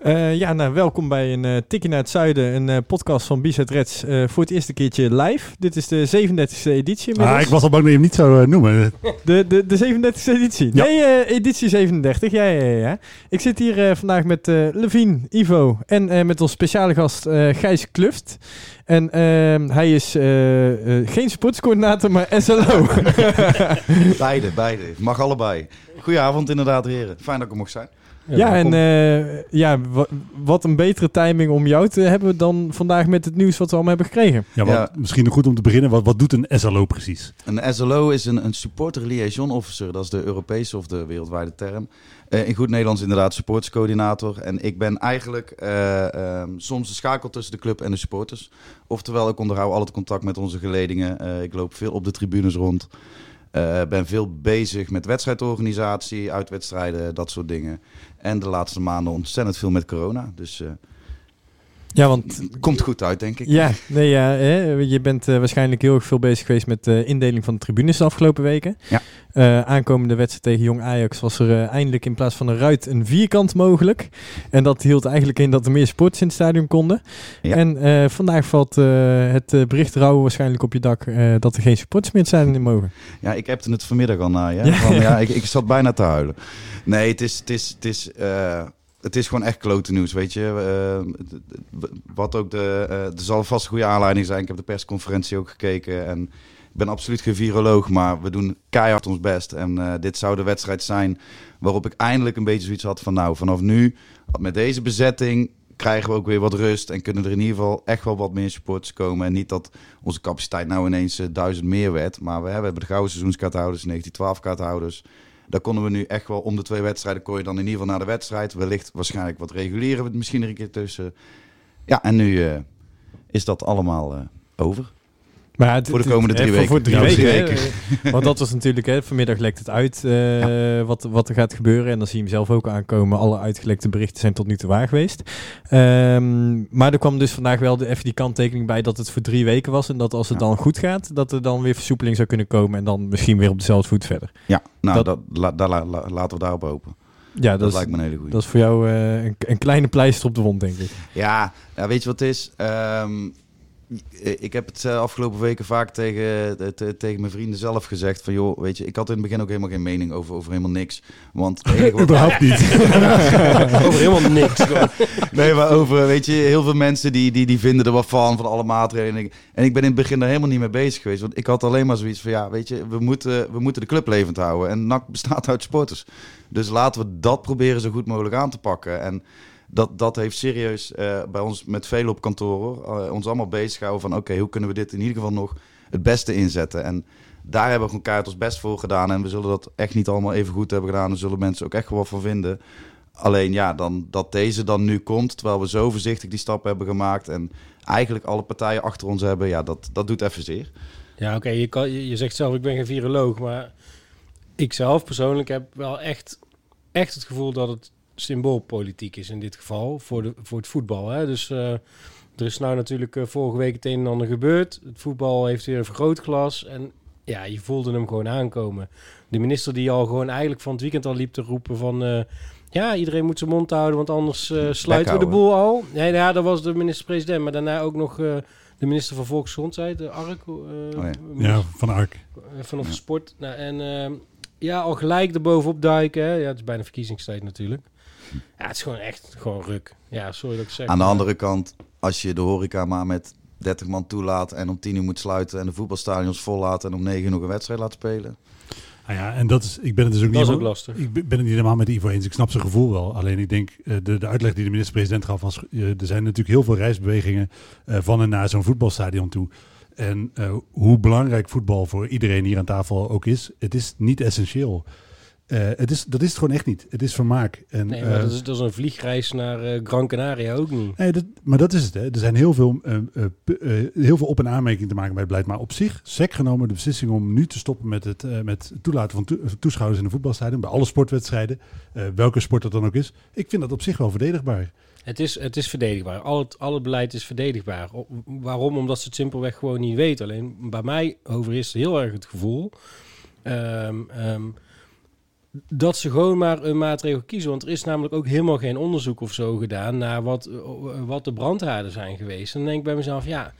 Eh, ja, nou, welkom bij een uh, Tikje naar het Zuiden, een uh, podcast van Bizet Reds. voor het eerste keertje live. Dit is de 37e editie inmiddels. Ah, ik was al bang dat je hem niet zou noemen. De, de, de 37e editie? Ja. Nee, editie 37. Ja, ja, ja. Ik zit hier vandaag met Levine, Ivo en met ons speciale gast Gijs Kluft. En ehm, hij is geen sportscoördinator, maar SLO. beide, beide. Mag allebei. Goedenavond inderdaad, heren. Fijn dat ik er mocht zijn. Ja, en uh, ja, wat een betere timing om jou te hebben dan vandaag met het nieuws wat we allemaal hebben gekregen. Ja, wat, ja. misschien goed om te beginnen. Wat, wat doet een SLO precies? Een SLO is een, een supporter liaison officer. Dat is de Europese of de wereldwijde term. Uh, in goed Nederlands inderdaad supporterscoördinator. En ik ben eigenlijk uh, uh, soms de schakel tussen de club en de supporters. Oftewel, ik onderhoud al het contact met onze geledingen. ik loop veel op de tribunes rond. Uh, ben veel bezig met wedstrijdorganisatie, uitwedstrijden, dat soort dingen. En de laatste maanden ontzettend veel met corona. Dus uh, ja, want komt goed uit, denk ik. Ja, nee, ja hè, je bent uh, waarschijnlijk heel erg veel bezig geweest met de indeling van de tribunes de afgelopen weken. Ja. aankomende wedstrijd tegen Jong Ajax was er eindelijk in plaats van een ruit een vierkant mogelijk. En dat hield eigenlijk in dat er meer sporters in het stadion konden. Ja. En vandaag valt het bericht rouwen waarschijnlijk op je dak dat er geen supporters meer in het stadion mogen. Ja, ik heb het vanmiddag al na. Ja? Van, ja, ik, ik zat bijna te huilen. Nee, het is, het is, het is, het is gewoon echt klote nieuws, weet je. Uh, wat ook de, uh, er zal vast een goede aanleiding zijn. Ik heb de persconferentie ook gekeken en ik ben absoluut geen viroloog, maar we doen keihard ons best. En dit zou de wedstrijd zijn waarop ik eindelijk een beetje zoiets had van, nou, vanaf nu met deze bezetting krijgen we ook weer wat rust en kunnen er in ieder geval echt wel wat meer supporters komen. En niet dat onze capaciteit nou ineens duizend meer werd, maar we hebben de gouden seizoenskaarthouders, 1912 kaarthouders. Daar konden we nu echt wel om de twee wedstrijden. Kon je dan in ieder geval naar de wedstrijd. Wellicht waarschijnlijk wat reguleren we misschien er een keer tussen. Ja, en nu uh, is dat allemaal uh, over. Maar het, voor de komende drie weken. Voor drie ja, weken. weken. Want dat was natuurlijk, hè, vanmiddag lekt het uit uh, ja. wat, wat er gaat gebeuren. En dan zie je hem zelf ook aankomen. Alle uitgelekte berichten zijn tot nu toe waar geweest. Um, maar er kwam dus vandaag wel de, even die kanttekening bij dat het voor drie weken was. En dat als het ja. dan goed gaat, dat er dan weer versoepeling zou kunnen komen. En dan misschien weer op dezelfde voet verder. Ja, nou, dat, dat la, la, la, laten we daarop hopen. Ja, dat, dat is, lijkt me een hele goede. Dat is voor jou uh, een, een, kleine pleister op de wond, denk ik. Ja, ja weet je wat het is? Um, ik heb het afgelopen weken vaak tegen, te, tegen mijn vrienden zelf gezegd van joh, weet je, ik had in het begin ook helemaal geen mening over, over helemaal niks. Want überhaupt niet. over helemaal niks. nee, maar over, weet je, heel veel mensen die, die, die vinden er wat van, van alle maatregelen. En ik, en ik ben in het begin daar helemaal niet mee bezig geweest. Want ik had alleen maar zoiets van ja, weet je, we moeten, we moeten de club levend houden. En NAC bestaat uit sporters. Dus laten we dat proberen zo goed mogelijk aan te pakken. En dat, dat heeft serieus uh, bij ons met velen op kantoor uh, ons allemaal bezig gehouden van oké, hoe kunnen we dit in ieder geval nog het beste inzetten. En daar hebben we gewoon kaart ons best voor gedaan. En we zullen dat echt niet allemaal even goed hebben gedaan. Er zullen mensen ook echt wel van vinden. Alleen ja, dan, dat deze dan nu komt, terwijl we zo voorzichtig die stap hebben gemaakt. En eigenlijk alle partijen achter ons hebben, ja, dat, dat doet even zeer. Ja, oké, je, je zegt zelf, ik ben geen viroloog. Maar ik zelf persoonlijk heb wel echt, echt het gevoel dat het symboolpolitiek is in dit geval voor, de, voor het voetbal. Hè? Dus uh, er is nou natuurlijk uh, vorige week het een en ander gebeurd. Het voetbal heeft weer een vergrootglas en ja, je voelde hem gewoon aankomen. De minister die al gewoon eigenlijk van het weekend al liep te roepen van... Uh, ja, iedereen moet zijn mond houden, want anders sluiten we de boel al. Nee, ja, dat was de minister-president, maar daarna ook nog de minister van Volksgezondheid, de Ark. oh, ja. ja. van Ark. van ja. sport. Nou, en ja, al gelijk erbovenop duiken. Hè? Ja, het is bijna verkiezingstijd natuurlijk. Ja, het is gewoon echt gewoon ruk. Ja, sorry dat ik zeg. Aan de andere kant, als je de horeca maar met 30 man toelaat en om 10 uur moet sluiten en de voetbalstadions vol laat en om 9 uur nog een wedstrijd laat spelen. Nou ja, en dat is, ik ben het dus ook dat niet, ook lastig. Ik ben het niet helemaal met Ivo eens. Ik snap zijn gevoel wel. Alleen ik denk, de, de uitleg die de minister-president gaf, was, er zijn natuurlijk heel veel reisbewegingen uh, van en naar zo'n voetbalstadion toe. En uh, hoe belangrijk voetbal voor iedereen hier aan tafel ook is, het is niet essentieel. Eh, het is, dat is het gewoon echt niet. Het is vermaak. En, Nee, maar eh, dat is, dat is een vliegreis naar eh, Gran Canaria ook niet. Nee, dat, maar dat is het. Hè. Er zijn heel veel, heel veel op- en aanmerkingen te maken bij het beleid. Maar op zich, sec genomen, de beslissing om nu te stoppen met het, met toelaten van toe- toeschouwers in de voetbalstadion, bij alle sportwedstrijden, welke sport dat dan ook is. Ik vind dat op zich wel verdedigbaar. Het is, het is verdedigbaar. Al het, al het beleid is verdedigbaar. O- waarom? Omdat ze het simpelweg gewoon niet weten. Alleen bij mij over is heel erg het gevoel ehm, ehm, dat ze gewoon maar een maatregel kiezen. Want er is namelijk ook helemaal geen onderzoek of zo gedaan naar wat, eh, wat de brandhaarden zijn geweest. En dan denk ik bij mezelf, ja,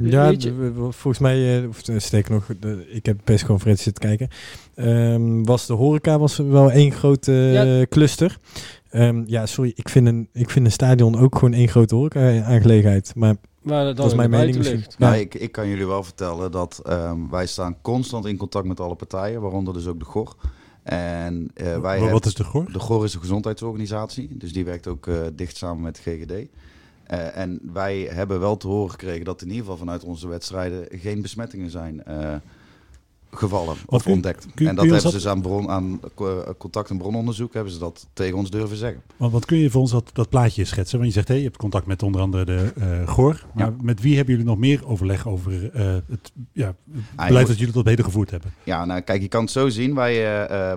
Ja, volgens mij, eh, of, eh, sterker nog, ik heb de persconferentie zitten kijken. Ehm, was de horeca was wel één grote Ja. cluster. Ehm, ja, sorry, ik vind, een, ik vind een stadion ook gewoon één grote horeca-aangelegenheid. Maar maar Dat is mijn mening misschien. Nou, Ja. ik, ik kan jullie wel vertellen dat ehm, wij staan constant in contact met alle partijen, waaronder dus ook de GOR. En eh, wij hebben- wat is de goor? De GOR is een gezondheidsorganisatie, dus die werkt ook eh, dicht samen met GGD. Eh, en wij hebben wel te horen gekregen dat in ieder geval vanuit onze wedstrijden geen besmettingen zijn gevallen of kun- ontdekt. kun- en dat hebben ze dus aan, bron, aan eh, contact- en brononderzoek hebben ze dat tegen ons durven zeggen. Want wat kun je voor ons dat, dat plaatje schetsen? Want je zegt, hé, je hebt contact met onder andere de eh GOR. Maar Ja. met wie hebben jullie nog meer overleg over eh, het, ja, Ah, beleid dat jullie tot heden gevoerd hebben? Ja, nou kijk, je kan het zo zien. Wij,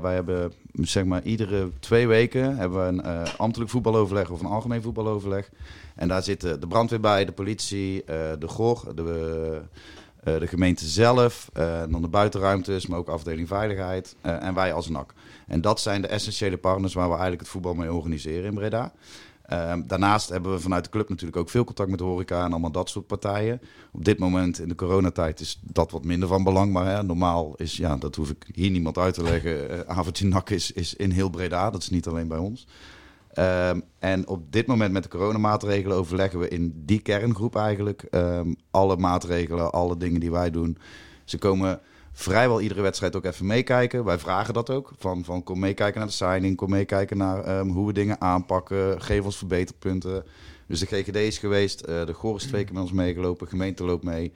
wij hebben zeg maar iedere twee weken hebben we een ambtelijk voetbaloverleg of een algemeen voetbaloverleg. En daar zitten de brandweer bij, de politie, de GOR, de, eh, de gemeente zelf, eh, en dan de buitenruimtes, maar ook afdeling veiligheid eh, en wij als NAC. En dat zijn de essentiële partners waar we eigenlijk het voetbal mee organiseren in Breda. Ehm, daarnaast hebben we vanuit de club natuurlijk ook veel contact met de horeca en allemaal dat soort partijen. Op dit moment in de coronatijd is dat wat minder van belang. Maar hè, normaal is, ja, dat hoef ik hier niemand uit te leggen. avondje nak is, is in heel Breda, dat is niet alleen bij ons. Ehm, en op dit moment met de coronamaatregelen overleggen we in die kerngroep eigenlijk ehm, alle maatregelen, alle dingen die wij doen. Ze komen vrijwel iedere wedstrijd ook even meekijken. Wij vragen dat ook. Van, van kom meekijken naar de signing, kom meekijken naar ehm, hoe we dingen aanpakken, geef ons verbeterpunten. Dus de GGD is geweest, eh, de GOR is twee keer met ons meegelopen, gemeente loopt mee.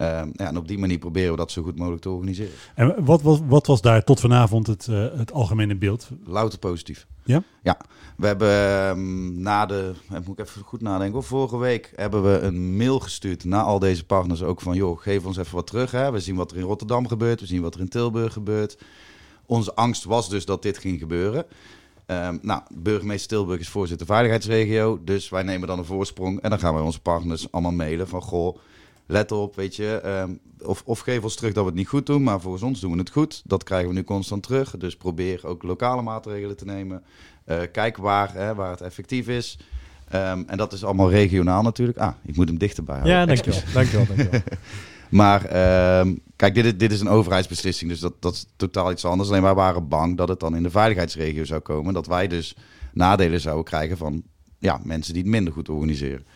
Ehm, ja, en op die manier proberen we dat zo goed mogelijk te organiseren. En wat, wat, wat was daar tot vanavond het, eh, het algemene beeld? Louter positief. Ja? Ja. We hebben ehm, na de, eh, moet ik even goed nadenken, hoor. vorige week hebben we een mail gestuurd naar al deze partners ook van, joh, geef ons even wat terug. Hè. We zien wat er in Rotterdam gebeurt, we zien wat er in Tilburg gebeurt. Onze angst was dus dat dit ging gebeuren. Ehm, nou, burgemeester Tilburg is voorzitter veiligheidsregio, dus wij nemen dan een voorsprong en dan gaan wij onze partners allemaal mailen van, goh, let op, weet je, ehm, of, of geef ons terug dat we het niet goed doen, maar volgens ons doen we het goed. Dat krijgen we nu constant terug, dus probeer ook lokale maatregelen te nemen. Eh, kijk waar, hè, waar het effectief is. Ehm, en dat is allemaal regionaal natuurlijk. Ah, ik moet hem dichterbij houden. ja, dankjewel. dankjewel, dankjewel. Maar ehm, kijk, dit is, dit is een overheidsbeslissing, dus dat, dat is totaal iets anders. Alleen wij waren bang dat het dan in de veiligheidsregio zou komen. Dat wij dus nadelen zouden krijgen van ja, mensen die het minder goed organiseren.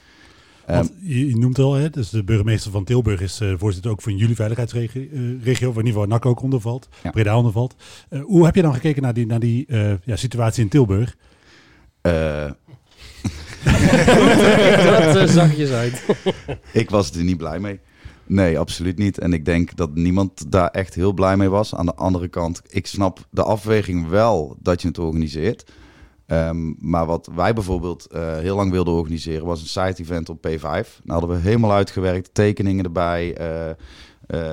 Ehm, Want je, je noemt al, hè, dus de burgemeester van Tilburg is eh, voorzitter ook van jullie veiligheidsregio, eh, waar in ieder geval NAC ook onder valt, Ja. Breda onder valt. Eh, hoe heb je dan gekeken naar die, naar die eh, ja, situatie in Tilburg? eh, Dat zachtjes uit. Ik was er niet blij mee. Nee, absoluut niet. En ik denk dat niemand daar echt heel blij mee was. Aan de andere kant, ik snap de afweging wel dat je het organiseert. Ehm, maar wat wij bijvoorbeeld eh, heel lang wilden organiseren was een site-event op P5. Nou hadden we helemaal uitgewerkt, tekeningen erbij. eh, eh,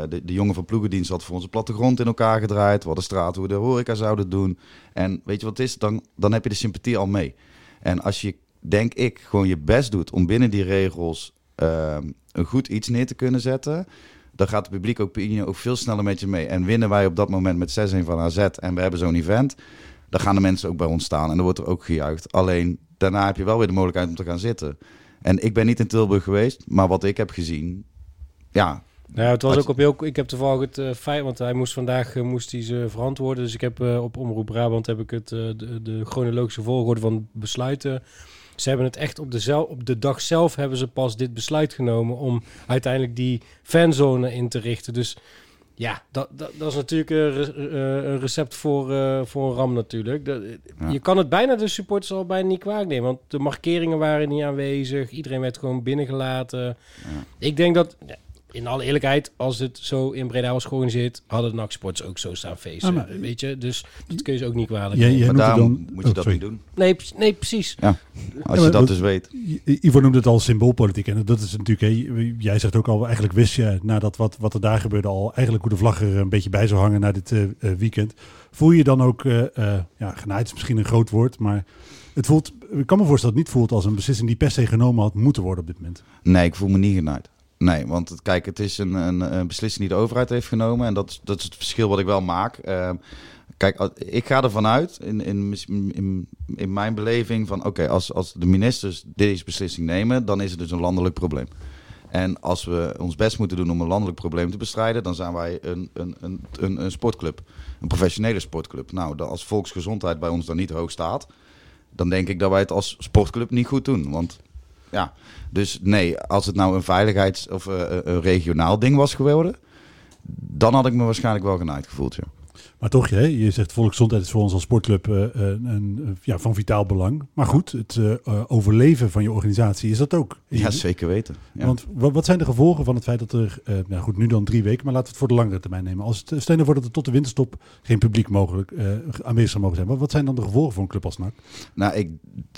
de, de jongen van ploegendienst had voor onze plattegrond in elkaar gedraaid. We hadden straat hoe de horeca zouden doen. En weet je wat het is? Dan, dan heb je de sympathie al mee. En als je, denk ik, gewoon je best doet om binnen die regels ehm, een goed iets neer te kunnen zetten, dan gaat de publiek opinie ook veel sneller met je mee. En winnen wij op dat moment met 6-1 van AZ en we hebben zo'n event, dan gaan de mensen ook bij ons staan en dan wordt er ook gejuicht. Alleen daarna heb je wel weer de mogelijkheid om te gaan zitten. En ik ben niet in Tilburg geweest, maar wat ik heb gezien, ja, Nou, het was ook op heel... Ik heb toevallig het eh, feit... Want hij moest vandaag eh, moest hij ze verantwoorden. Dus ik heb eh, op Omroep Brabant heb ik het, de, de chronologische volgorde van besluiten... Ze hebben het echt op de, zel, op de dag zelf hebben ze pas dit besluit genomen... om uiteindelijk die fanzone in te richten. Dus ja, dat, dat, dat is natuurlijk een, eh, recept voor, eh, voor een ram natuurlijk. Dat, Ja. Je kan het bijna de supporters al bijna niet kwaad nemen. Want de markeringen waren niet aanwezig. Iedereen werd gewoon binnengelaten. Ik denk dat... ja, in alle eerlijkheid, als het zo in Breda was georganiseerd, hadden NAC Sports ook zo staan feesten. Ah, maar- weet je, dus dat kun je ze ook niet kwalijk nemen. maar daarom dan- moet je oh, dat sorry. niet doen. Nee, nee, precies. Als maar je dat wat- dus weet. Ivo noemde het al symboolpolitiek. En dat is natuurlijk, hè, jij zegt ook al, eigenlijk wist je nadat wat, wat er daar gebeurde al, eigenlijk hoe de vlag er een beetje bij zou hangen na dit eh, eh, weekend. Voel je dan ook, eh, eh, ja, genaaid is misschien een groot woord, maar het voelt, ik kan me voorstellen dat het niet voelt als een beslissing die per se genomen had moeten worden op dit moment. Nee, ik voel me niet genaaid. Nee, want kijk, het is een, een, een beslissing die de overheid heeft genomen. En dat, dat is het verschil wat ik wel maak. Ehm, kijk, ik ga ervan uit, in, in, in, in mijn beleving, van oké, als, als de ministers deze beslissing nemen, dan is het dus een landelijk probleem. En als we ons best moeten doen om een landelijk probleem te bestrijden, dan zijn wij een, een, een, een, een sportclub. Een professionele sportclub. Nou, als volksgezondheid bij ons dan niet hoog staat, dan denk ik dat wij het als sportclub niet goed doen. Want ja, dus nee, als het nou een veiligheids- of eh, een regionaal ding was geworden, dan had ik me waarschijnlijk wel genaaid gevoeld. Ja. Maar toch, hè, je zegt volksgezondheid is voor ons als sportclub eh, eh, een, ja, van vitaal belang. Maar goed, het eh, overleven van je organisatie is dat ook. ja, zeker weten. Ja. Want wat, zijn de gevolgen van het feit dat er, nou goed, nu dan drie weken, maar laten we het voor de langere termijn nemen. Als het, stel je voor dat er tot de winterstop geen publiek mogelijk aanwezig zou mogen zijn. Wat, wat zijn dan de gevolgen voor een club als NAC? Nou, ik,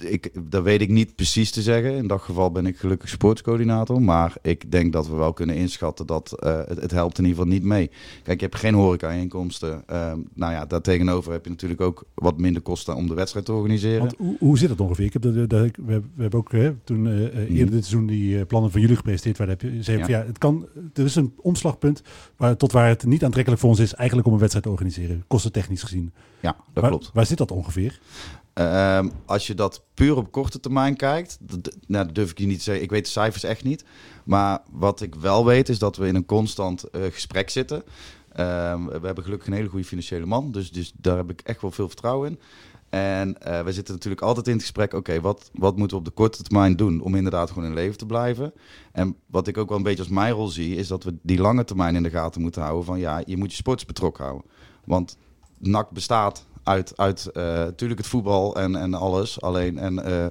ik, dat weet ik niet precies te zeggen. In dat geval ben ik gelukkig sportscoördinator. Maar ik denk dat we wel kunnen inschatten dat het, het helpt in ieder geval niet mee. Kijk, je hebt geen horeca-inkomsten. Ehm, nou ja, daartegenover heb je natuurlijk ook wat minder kosten om de wedstrijd te organiseren. Want hoe, hoe zit dat ongeveer? Ik heb dat, dat, ik- we, hebben- we hebben ook hè, toen eh, eerder dit seizoen die eh, plannen van jullie gepresenteerd werden. Heb je, zei Ja. van, ja, het kan, er is een omslagpunt waar, tot waar het niet aantrekkelijk voor ons is eigenlijk om een wedstrijd te organiseren. Kostentechnisch gezien. ja, dat waar, klopt. Waar zit dat ongeveer? Ehm, als je dat puur op korte termijn kijkt, dat, nou, dat durf ik je niet te zeggen. Ik weet de cijfers echt niet. Maar wat ik wel weet is dat we in een constant gesprek zitten. Ehm, we hebben gelukkig een hele goede financiële man, dus, dus daar heb ik echt wel veel vertrouwen in. En eh, we zitten natuurlijk altijd in het gesprek, oké, wat, wat moeten we op de korte termijn doen om inderdaad gewoon in leven te blijven? En wat ik ook wel een beetje als mijn rol zie, is dat we die lange termijn in de gaten moeten houden van, ja, je moet je sports betrokken houden. Want NAC bestaat uit, uit eh, natuurlijk het voetbal en, en alles. Alleen en eh,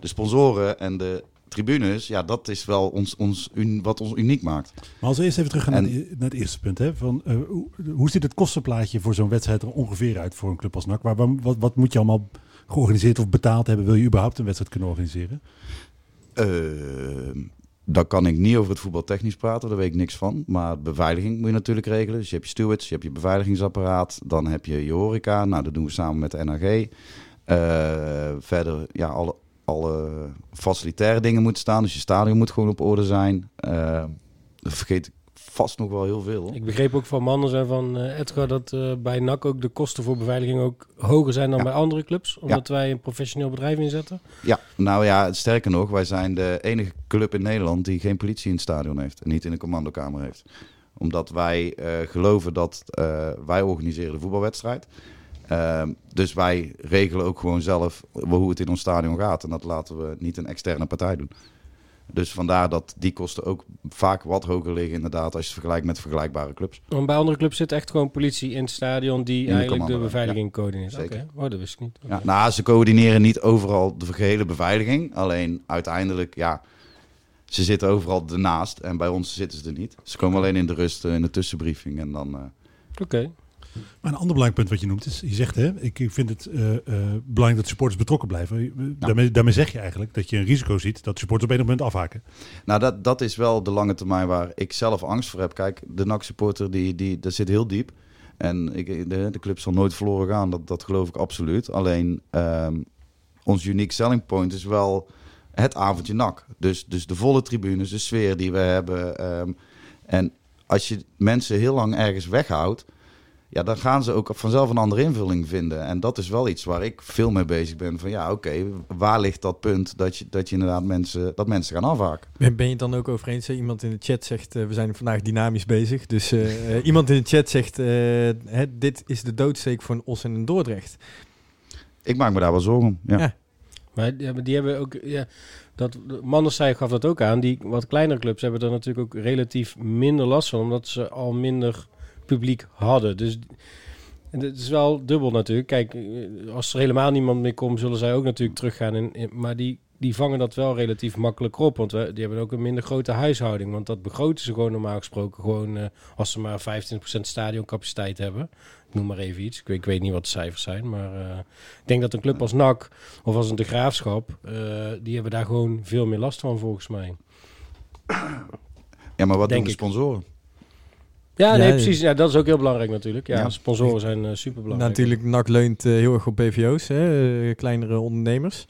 de sponsoren en de tribunes, ja, dat is wel ons, ons, un- wat ons uniek maakt. Maar als we eerst even terug gaan En- naar, het eerste punt. Hè, van, eh, hoe, hoe ziet het kostenplaatje voor zo'n wedstrijd er ongeveer uit voor een club als NAC? Waar, waar- wat, wat moet je allemaal georganiseerd of betaald hebben? Wil je überhaupt een wedstrijd kunnen organiseren? Eh, dan kan ik niet over het voetbal technisch praten, daar weet ik niks van. Maar beveiliging moet je natuurlijk regelen. Dus je hebt je stewards, je hebt je beveiligingsapparaat. Dan heb je je horeca. Nou, dat doen we samen met de NAG. Eh, verder, ja, alle, alle facilitaire dingen moeten staan. Dus je stadion moet gewoon op orde zijn. Eh, dat vergeet ik vast nog wel heel veel. hoor. Ik begreep ook van Manders en van eh, Edgar dat eh, bij NAC ook de kosten voor beveiliging ook hoger zijn dan Ja. bij andere clubs. Omdat wij een professioneel bedrijf inzetten. Ja, nou ja, sterker nog, wij zijn de enige club in Nederland die geen politie in het stadion heeft. En niet in de commandokamer heeft. Omdat wij geloven dat wij organiseren de voetbalwedstrijd. Ehm, dus wij regelen ook gewoon zelf hoe het in ons stadion gaat. En dat laten we niet een externe partij doen. Dus vandaar dat die kosten ook vaak wat hoger liggen inderdaad als je het vergelijkt met vergelijkbare clubs. Want bij andere clubs zit echt gewoon politie in het stadion die de eigenlijk de beveiliging coördineert. Oké, oh, dat wist ik niet. Ja, nou, ze coördineren niet overal de gehele beveiliging. Alleen uiteindelijk, ja, ze zitten overal ernaast. En bij ons zitten ze er niet. Ze komen alleen in de rust, eh, in de tussenbriefing. En dan, eh, Oké. Maar een ander belangrijk punt wat je noemt is, je zegt hè, ik vind het eh, eh, belangrijk dat supporters betrokken blijven. Daarmee, daarmee zeg je eigenlijk dat je een risico ziet dat supporters op enig moment afhaken. nou, dat, dat is wel de lange termijn waar ik zelf angst voor heb. Kijk, de NAC-supporter, die, die, dat zit heel diep. En ik, de, de club zal nooit verloren gaan, dat, dat geloof ik absoluut. Alleen, ehm, ons unique selling point is wel het avondje NAC. Dus, dus de volle tribunes, de sfeer die we hebben. ehm, en als je mensen heel lang ergens weghoudt, ja, dan gaan ze ook vanzelf een andere invulling vinden. En dat is wel iets waar ik veel mee bezig ben. Van ja, oké, waar ligt dat punt dat je, dat je inderdaad mensen, dat mensen gaan afhaken? Ben, ben je het dan ook over eens? Iemand in de chat zegt, eh, we zijn vandaag dynamisch bezig. Dus eh, eh, iemand in de chat zegt, eh, hè, dit is de doodsteek voor een Os en een Dordrecht. Ik maak me daar wel zorgen om. Ja. Ja. Maar die hebben ook, ja, dat, gaf dat ook aan. Die wat kleinere clubs hebben er natuurlijk ook relatief minder last van, omdat ze al minder publiek hadden. Dus en het is wel dubbel natuurlijk. Kijk, eh, als er helemaal niemand meer komt, zullen zij ook natuurlijk teruggaan. In, in- maar die die vangen dat wel relatief makkelijk op. Want we, die hebben ook een minder grote huishouding. Want dat begroten ze gewoon normaal gesproken gewoon eh, als ze maar 25% stadioncapaciteit hebben. Ik noem maar even iets. Ik weet, ik weet niet wat de cijfers zijn. Maar eh, ik denk dat een club als NAC of als een De Graafschap, die hebben daar gewoon veel meer last van volgens mij. Ja, maar wat Denk doen de ik. Ja, nee, Ja, precies. Ja, dat is ook heel belangrijk natuurlijk. Ja, Ja. sponsoren zijn eh super belangrijk. Natuurlijk, NAC leunt eh, heel erg op BVO's, hè, eh, kleinere ondernemers.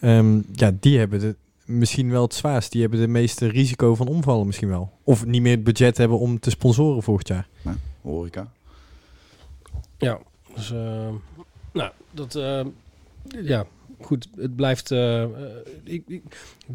Ehm, ja, die hebben het misschien wel het zwaarst. Die hebben de meeste risico van omvallen misschien wel. Of niet meer het budget hebben om te sponsoren volgend jaar. Horeca. Ja, dus nou, dat eh, ja, goed. Het blijft. eh, eh, ik, ik,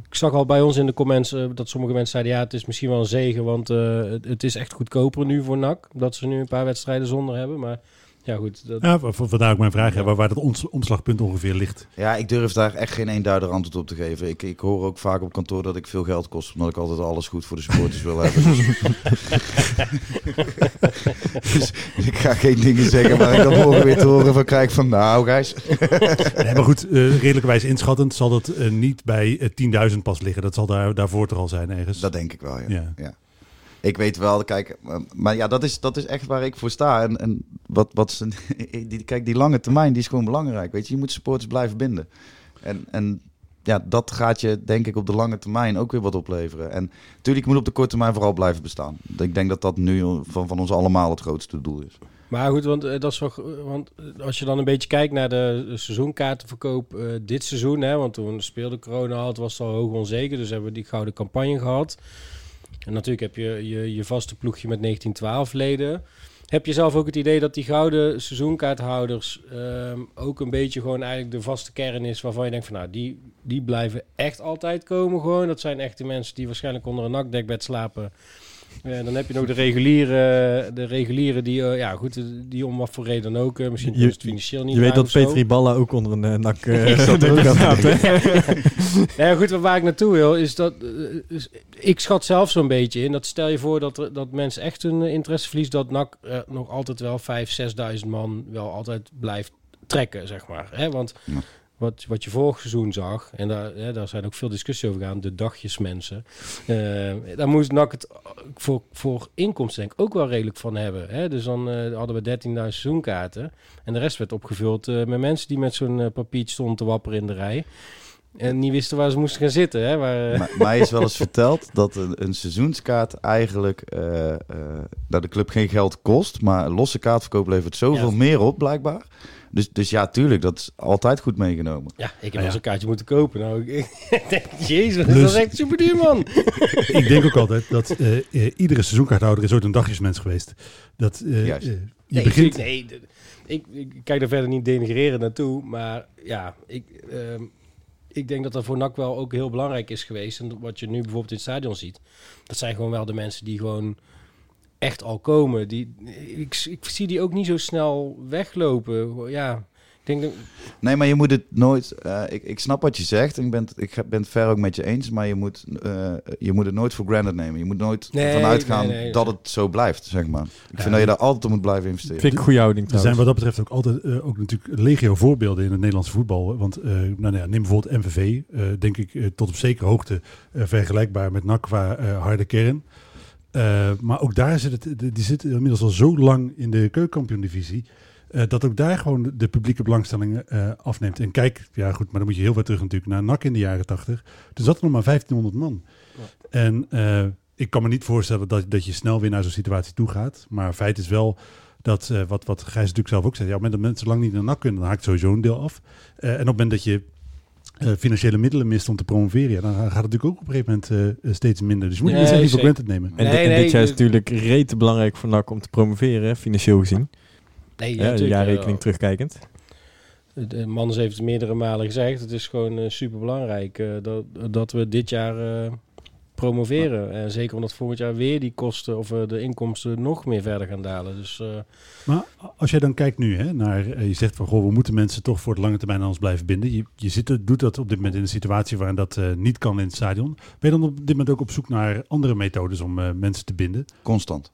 zag al bij ons in de comments eh, dat sommige mensen zeiden: ja, het is misschien wel een zegen, want het, het is echt goedkoper nu voor NAC dat ze nu een paar wedstrijden zonder hebben. Maar ja, goed. Dat, Ja, vandaar ook mijn vraag, Ja. waar, waar dat ons, omslagpunt ongeveer ligt. Ja, ik durf daar echt geen eenduidig antwoord op te geven. Ik, ik hoor ook vaak op kantoor dat ik veel geld kost, omdat ik altijd alles goed voor de supporters wil hebben. Dus, dus ik ga geen dingen zeggen waar ik dan morgen weer te horen van krijg van nou. Nee, maar goed, eh redelijkerwijs inschattend zal dat eh, niet bij eh, 10.000 pas liggen. Dat zal daar, daarvoor toch al zijn ergens. Dat denk ik wel, ja. ja. Ik weet wel, kijk, eh, maar ja, dat is, dat is echt waar ik voor sta. En, en wat, wat ze, die, kijk, die lange termijn, die is gewoon belangrijk. Weet je, je moet supporters blijven binden. En, en ja, dat gaat je, denk ik, op de lange termijn ook weer wat opleveren. En natuurlijk moet op de korte termijn vooral blijven bestaan. Ik denk dat dat nu van, van ons allemaal het grootste doel is. Maar goed, want, eh, dat is wel, want eh, als je dan een beetje kijkt naar de, seizoenkaartenverkoop dit seizoen, hè, want toen speelde corona al, het was al hoog onzeker, dus hebben we die gouden campagne gehad. En natuurlijk heb je je, je vaste ploegje met 1912 leden. Heb je zelf ook het idee dat die gouden seizoenkaarthouders ehm, ook een beetje gewoon eigenlijk de vaste kern is waarvan je denkt van nou, die, die blijven echt altijd komen gewoon. Dat zijn echt de mensen die waarschijnlijk onder een nakdekbed slapen. En dan heb je nog de reguliere, de reguliere die, eh, ja goed, die om wat voor reden dan ook, eh, misschien Je- is het financieel niet Je weet dat. Petri Balla ook onder een uh, nak uh, zat ja, goed, waar ik naartoe wil, is dat... is- ik schat zelf zo'n beetje in. Dat stel je voor dat, er- dat mensen echt hun interesse verliezen... dat NAC nog altijd wel 5.000, 6.000 man wel altijd blijft trekken, zeg maar. Hè? Want Ja. Wat, wat je vorig seizoen zag... en daar, hè, daar zijn ook veel discussies over gegaan... de dagjesmensen. eh daar moest NAC het voor, voor inkomsten denk ik ook wel redelijk van hebben. Hè? Dus dan eh, hadden we 13.000 seizoenkaarten... en de rest werd opgevuld eh, met mensen... die met zo'n eh, papiertje stonden te wapperen in de rij... En niet wisten waar ze moesten gaan zitten. Hè? Waar, eh, Maar, mij is wel eens verteld dat een, een seizoenskaart eigenlijk eh, eh, dat de club geen geld kost, maar losse kaartverkoop levert zoveel Ja. meer op blijkbaar. Dus, dus ja, tuurlijk, dat is altijd goed meegenomen. ja, ik heb Nou wel ja. eens een kaartje moeten kopen. Nou, ik, ik denk, jezus, dat is echt super duur, man. Ik denk ook altijd dat eh, eh, iedere seizoenkaarthouder is ooit een dagjesmens geweest. Dat eh, Juist. je Nee, begint... ik, nee, ik kijk daar verder niet denigreren naartoe. Maar ja, ik, ehm, ik denk dat dat voor NAC wel ook heel belangrijk is geweest. En wat je nu bijvoorbeeld in het stadion ziet. Dat zijn gewoon wel de mensen die gewoon echt al komen. Die, ik, ik zie die ook niet zo snel weglopen. Ja, ik denk. Nee, maar je moet het nooit. eh, ik, ik snap wat je zegt. en Ik ben, het- ik ben het ver ook met je eens. Maar je moet, eh, je moet het nooit voor granted nemen. Je moet nooit Nee, nee, nee. dat het zo blijft, zeg maar. Ik Ja. vind dat je daar altijd op moet blijven investeren. Vind ik een goede houding Er zijn trouwens. wat dat betreft ook altijd eh, ook natuurlijk legio voorbeelden in het Nederlandse voetbal. Want eh, nou, ja, neem bijvoorbeeld MVV, eh, denk ik tot op zekere hoogte vergelijkbaar met NAC qua harde kern. Eh, maar ook daar zit het, die zitten inmiddels al zo lang in de keukenkampioen-divisie. eh, dat ook daar gewoon de, publieke belangstelling eh, afneemt. En kijk, ja goed, maar dan moet je heel ver terug natuurlijk naar NAC in de jaren 80. Toen zat er nog maar 1500 man. En ik kan me niet voorstellen dat, dat je snel weer naar zo'n situatie toe gaat. Maar feit is wel dat, wat, wat Gijs natuurlijk zelf ook zei, ja, op het moment dat mensen lang niet naar NAC kunnen, dan haakt sowieso een deel af. En op het moment dat je eh, financiële middelen mist om te promoveren, ja, dan gaat het natuurlijk ook op een gegeven moment eh, steeds minder. Dus je moet je Nee, niet voor zeker. granted nemen. En, Nee, di- en nee, dit jaar is natuurlijk rete belangrijk voor NAC om te promoveren, financieel gezien. Nee, Ja, jaarrekening eh, terugkijkend. De Mans heeft het meerdere malen gezegd. Het is gewoon super belangrijk dat, dat we dit jaar eh, promoveren. En zeker omdat volgend jaar weer die kosten of eh, de inkomsten nog meer verder gaan dalen. Dus eh, Maar als jij dan kijkt nu hè, naar, eh, je zegt van goh, we moeten mensen toch voor de lange termijn aan ons blijven binden. Je, je zit, doet dat op dit moment in een situatie waarin dat eh, niet kan in het stadion. Ben je dan op dit moment ook op zoek naar andere methodes om eh, mensen te binden? Constant.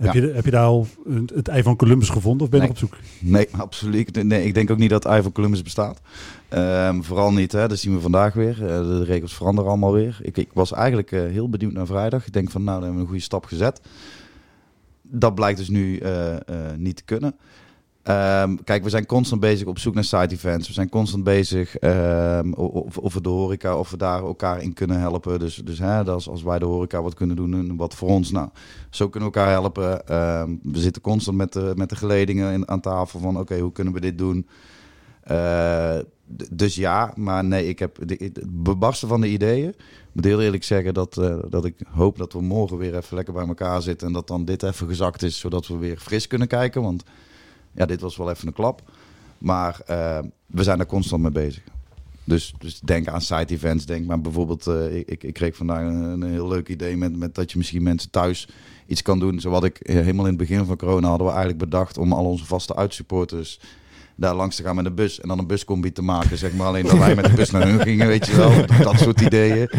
Heb, Ja. je, heb je daar al het, het ei van Columbus gevonden of ben je Nee. nog op zoek? Nee, absoluut. Nee, ik denk ook niet dat Ivan Columbus bestaat. Ehm, vooral niet, hè. dat zien we vandaag weer. Eh, de regels veranderen allemaal weer. Ik, ik was eigenlijk eh, heel benieuwd naar vrijdag. Ik denk van, nou, dan hebben we een goede stap gezet. Dat blijkt dus nu eh, niet te kunnen. Ehm, kijk, we zijn constant bezig op zoek naar side events. We zijn constant bezig ehm, of, of we de horeca, of we daar elkaar in kunnen helpen. Dus, dus hè, dat is als wij de horeca wat kunnen doen en wat voor ons. Nou, zo kunnen we elkaar helpen. Ehm, we zitten constant met de, met de geledingen in, aan tafel van oké, hoe kunnen we dit doen? Eh, dus ja, maar nee, ik heb het bebarsten van de ideeën. Ik moet heel eerlijk zeggen dat, eh, dat ik hoop dat we morgen weer even lekker bij elkaar zitten. En dat dan dit even gezakt is, zodat we weer fris kunnen kijken. Want ja, dit was wel even een klap. Maar eh, we zijn er constant mee bezig. Dus, dus denk aan side events. Denk maar bijvoorbeeld, eh, ik, ik, kreeg vandaag een, heel leuk idee met, met dat je misschien mensen thuis iets kan doen. Zo wat ik eh, helemaal in het begin van corona hadden we eigenlijk bedacht om al onze vaste uitsupporters daar langs te gaan met een bus en dan een buscombi te maken. Zeg maar alleen dat wij met de bus naar hun gingen, weet je wel. Dat soort ideeën.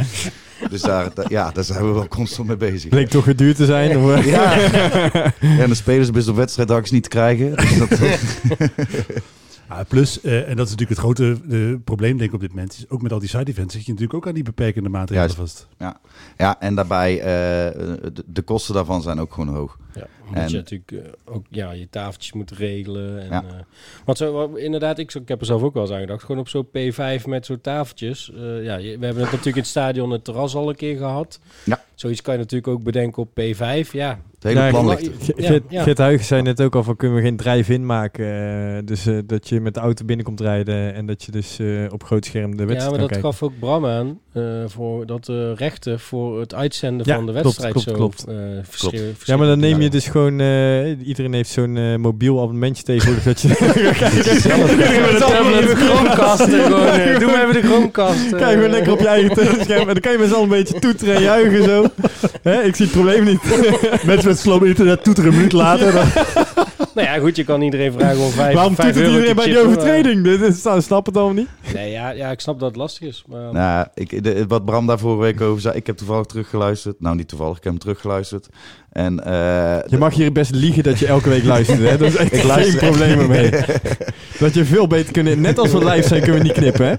Dus daar, ja, daar zijn we wel constant mee bezig. Bleek toch weer duur te zijn? Of? Ja. ja, en de spelersbus op wedstrijddag is niet te krijgen. Dus dat, Ja, plus, eh, en dat is natuurlijk het grote eh, probleem denk ik op dit moment, is ook met al die side events zit je natuurlijk ook aan die beperkende maatregelen Juist. vast. ja, en daarbij, eh, de, de kosten daarvan zijn ook gewoon hoog. Ja, omdat En- je natuurlijk ook ja, je tafeltjes moet regelen. En, Ja. eh, want zo, wat- inderdaad, ik, ik heb er zelf ook wel eens aan gedacht. Gewoon op zo'n P5 met zo'n tafeltjes. Eh, ja, je- we hebben het natuurlijk in het stadion het terras al een keer gehad. Ja. Zoiets kan je natuurlijk ook bedenken op P5. Ja, Het hele Ja, plan maar- ligt er. Ge- Ja, Gert, ja. Gert Huygens zei net ook al van kunnen we geen drive-in maken. eh, dus eh, dat je met de auto binnenkomt rijden en dat je dus eh, op groot scherm de ja, wedstrijd maar kan dat kijken. gaf ook Bram aan. eh, voor dat de rechten voor het uitzenden Ja, van de klopt, wedstrijd klopt, zo klopt. eh, verschil- Ja, maar dan neem je dus gewoon... eh, iedereen heeft zo'n eh, mobiel abonnementje tegenwoordig dat je... Met Doe maar even de Chromecast. Kijk gewoon lekker op je eigen telescherm en dan kan je met z'n allen een beetje toeteren en juichen zo. Hè, ik zie het probleem niet. Mensen met slow internet toeteren een minuut later. dan- Nou ja, goed, je kan iedereen vragen om vijf, Waarom vijf toetert iedereen bij die maar- overtreding? Dit is, snap het allemaal niet. Nee, ja, ja, ik snap dat het lastig is. Maar... Nou, ik, de- wat Bram daar vorige week over zei, ik heb toevallig teruggeluisterd. Nou, niet toevallig, ik heb hem teruggeluisterd. En, eh, Je mag hier best liegen dat je elke week luistert. Hè? Dat is echt Ik geen luister probleem mee. Dat je veel beter kunt... Net als we live zijn, kunnen we niet knippen, hè?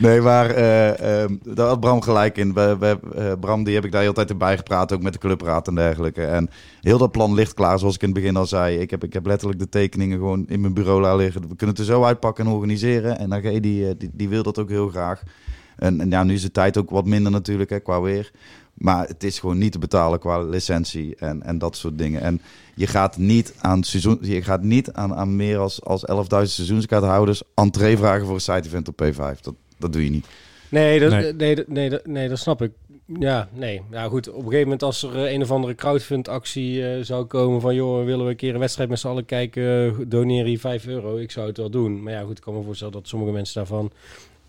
Nee, maar ehm, daar had Bram gelijk in. We, we, eh, Bram, die heb ik daar heel tijd in bijgepraat, ook met de clubraad en dergelijke. En heel dat plan ligt klaar, zoals ik in het begin al zei. Ik heb, ik heb letterlijk de tekeningen gewoon in mijn bureau laten liggen. We kunnen het er zo uitpakken en organiseren. En AG die, die, die wil dat ook heel graag. En, en ja, nu is de tijd ook wat minder natuurlijk, hè, qua weer. Maar het is gewoon niet te betalen qua licentie en, en dat soort dingen. En je gaat niet aan, seizoen, je gaat niet aan, aan meer als, als 11.000 seizoenskaarthouders entree vragen voor een site event op P5. Dat, dat doe je niet. Nee, dat, Nee. nee. nee, dat, nee, dat snap ik. Ja, nee. Ja, goed. Op een gegeven moment als er eh, een of andere crowdfund-actie eh, zou komen van... joh, willen we een keer een wedstrijd met z'n allen kijken, doneer hier 5 euro. Ik zou het wel doen. Maar ja, goed, ik kan me voorstellen dat sommige mensen daarvan...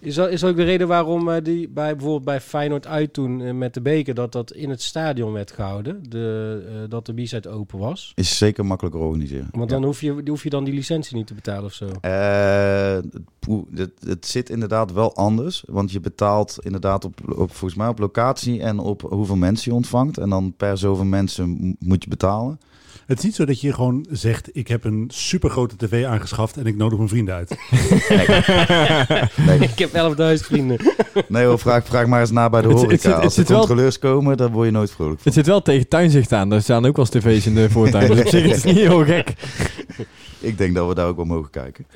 Is dat is ook de reden waarom eh, die bij bijvoorbeeld bij Feyenoord uit toen eh, met de beker... dat dat in het stadion werd gehouden, de, eh, dat de b-side open was? Is zeker makkelijker organiseren. Want dan hoef, je, hoef je dan die licentie niet te betalen of zo. Het, het zit inderdaad wel anders. Want je betaalt inderdaad op, op, volgens mij op locatie en op hoeveel mensen je ontvangt. En dan per zoveel mensen moet je betalen. Het is niet zo dat je gewoon zegt, ik heb een supergrote tv aangeschaft en ik nodig mijn vrienden uit. Nee, Ik heb 11.000 vrienden. nee hoor, vraag, vraag maar eens na bij de Het- het horeca. het Als de zit wel- controleurs komen, dan word je nooit vrolijk van. Het zit wel tegen tuinzicht aan. Daar staan ook wel eens tv's in de voortuin. Dus op zich is het niet heel gek. Ik denk dat we daar ook wel mogen kijken.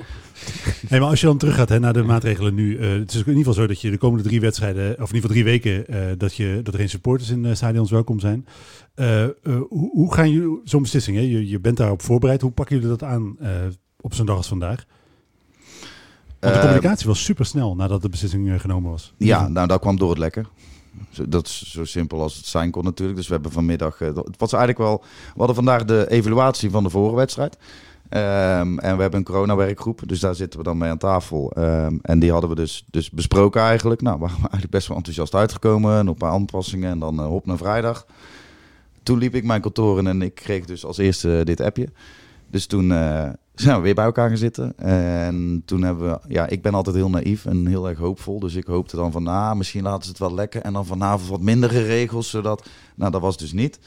Nee, maar als je dan teruggaat hè, naar de maatregelen nu. eh, het is in ieder geval zo dat je de komende drie wedstrijden, of in ieder geval drie weken, eh, dat, je, dat er geen supporters in de stadions welkom zijn. Eh, eh, hoe, hoe gaan jullie zo'n beslissing? Hè? Je, je bent daarop voorbereid. Hoe pakken jullie dat aan eh, op zo'n dag als vandaag? Want de Eh, communicatie was super snel nadat de beslissing eh, genomen was. Ja, nou, dat kwam door het lekken. Zo, dat is zo simpel als het zijn kon natuurlijk. Dus we hebben vanmiddag... eh, het was eigenlijk wel... We hadden vandaag de evaluatie van de vorige wedstrijd. Ehm, en we hebben een corona-werkgroep. Dus daar zitten we dan mee aan tafel. Ehm, en die hadden we dus, dus besproken eigenlijk. Nou, we waren eigenlijk best wel enthousiast uitgekomen. En op een paar aanpassingen. En dan eh, hop naar vrijdag. Toen liep ik mijn kantoor in en ik kreeg dus als eerste dit appje. Dus toen eh, zijn we weer bij elkaar gaan zitten. En toen hebben we... Ja, ik ben altijd heel naïef en heel erg hoopvol. Dus ik hoopte dan van, ah, misschien laten ze het wel lekker. En dan vanavond wat mindere regels, zodat... Nou, dat was dus niet.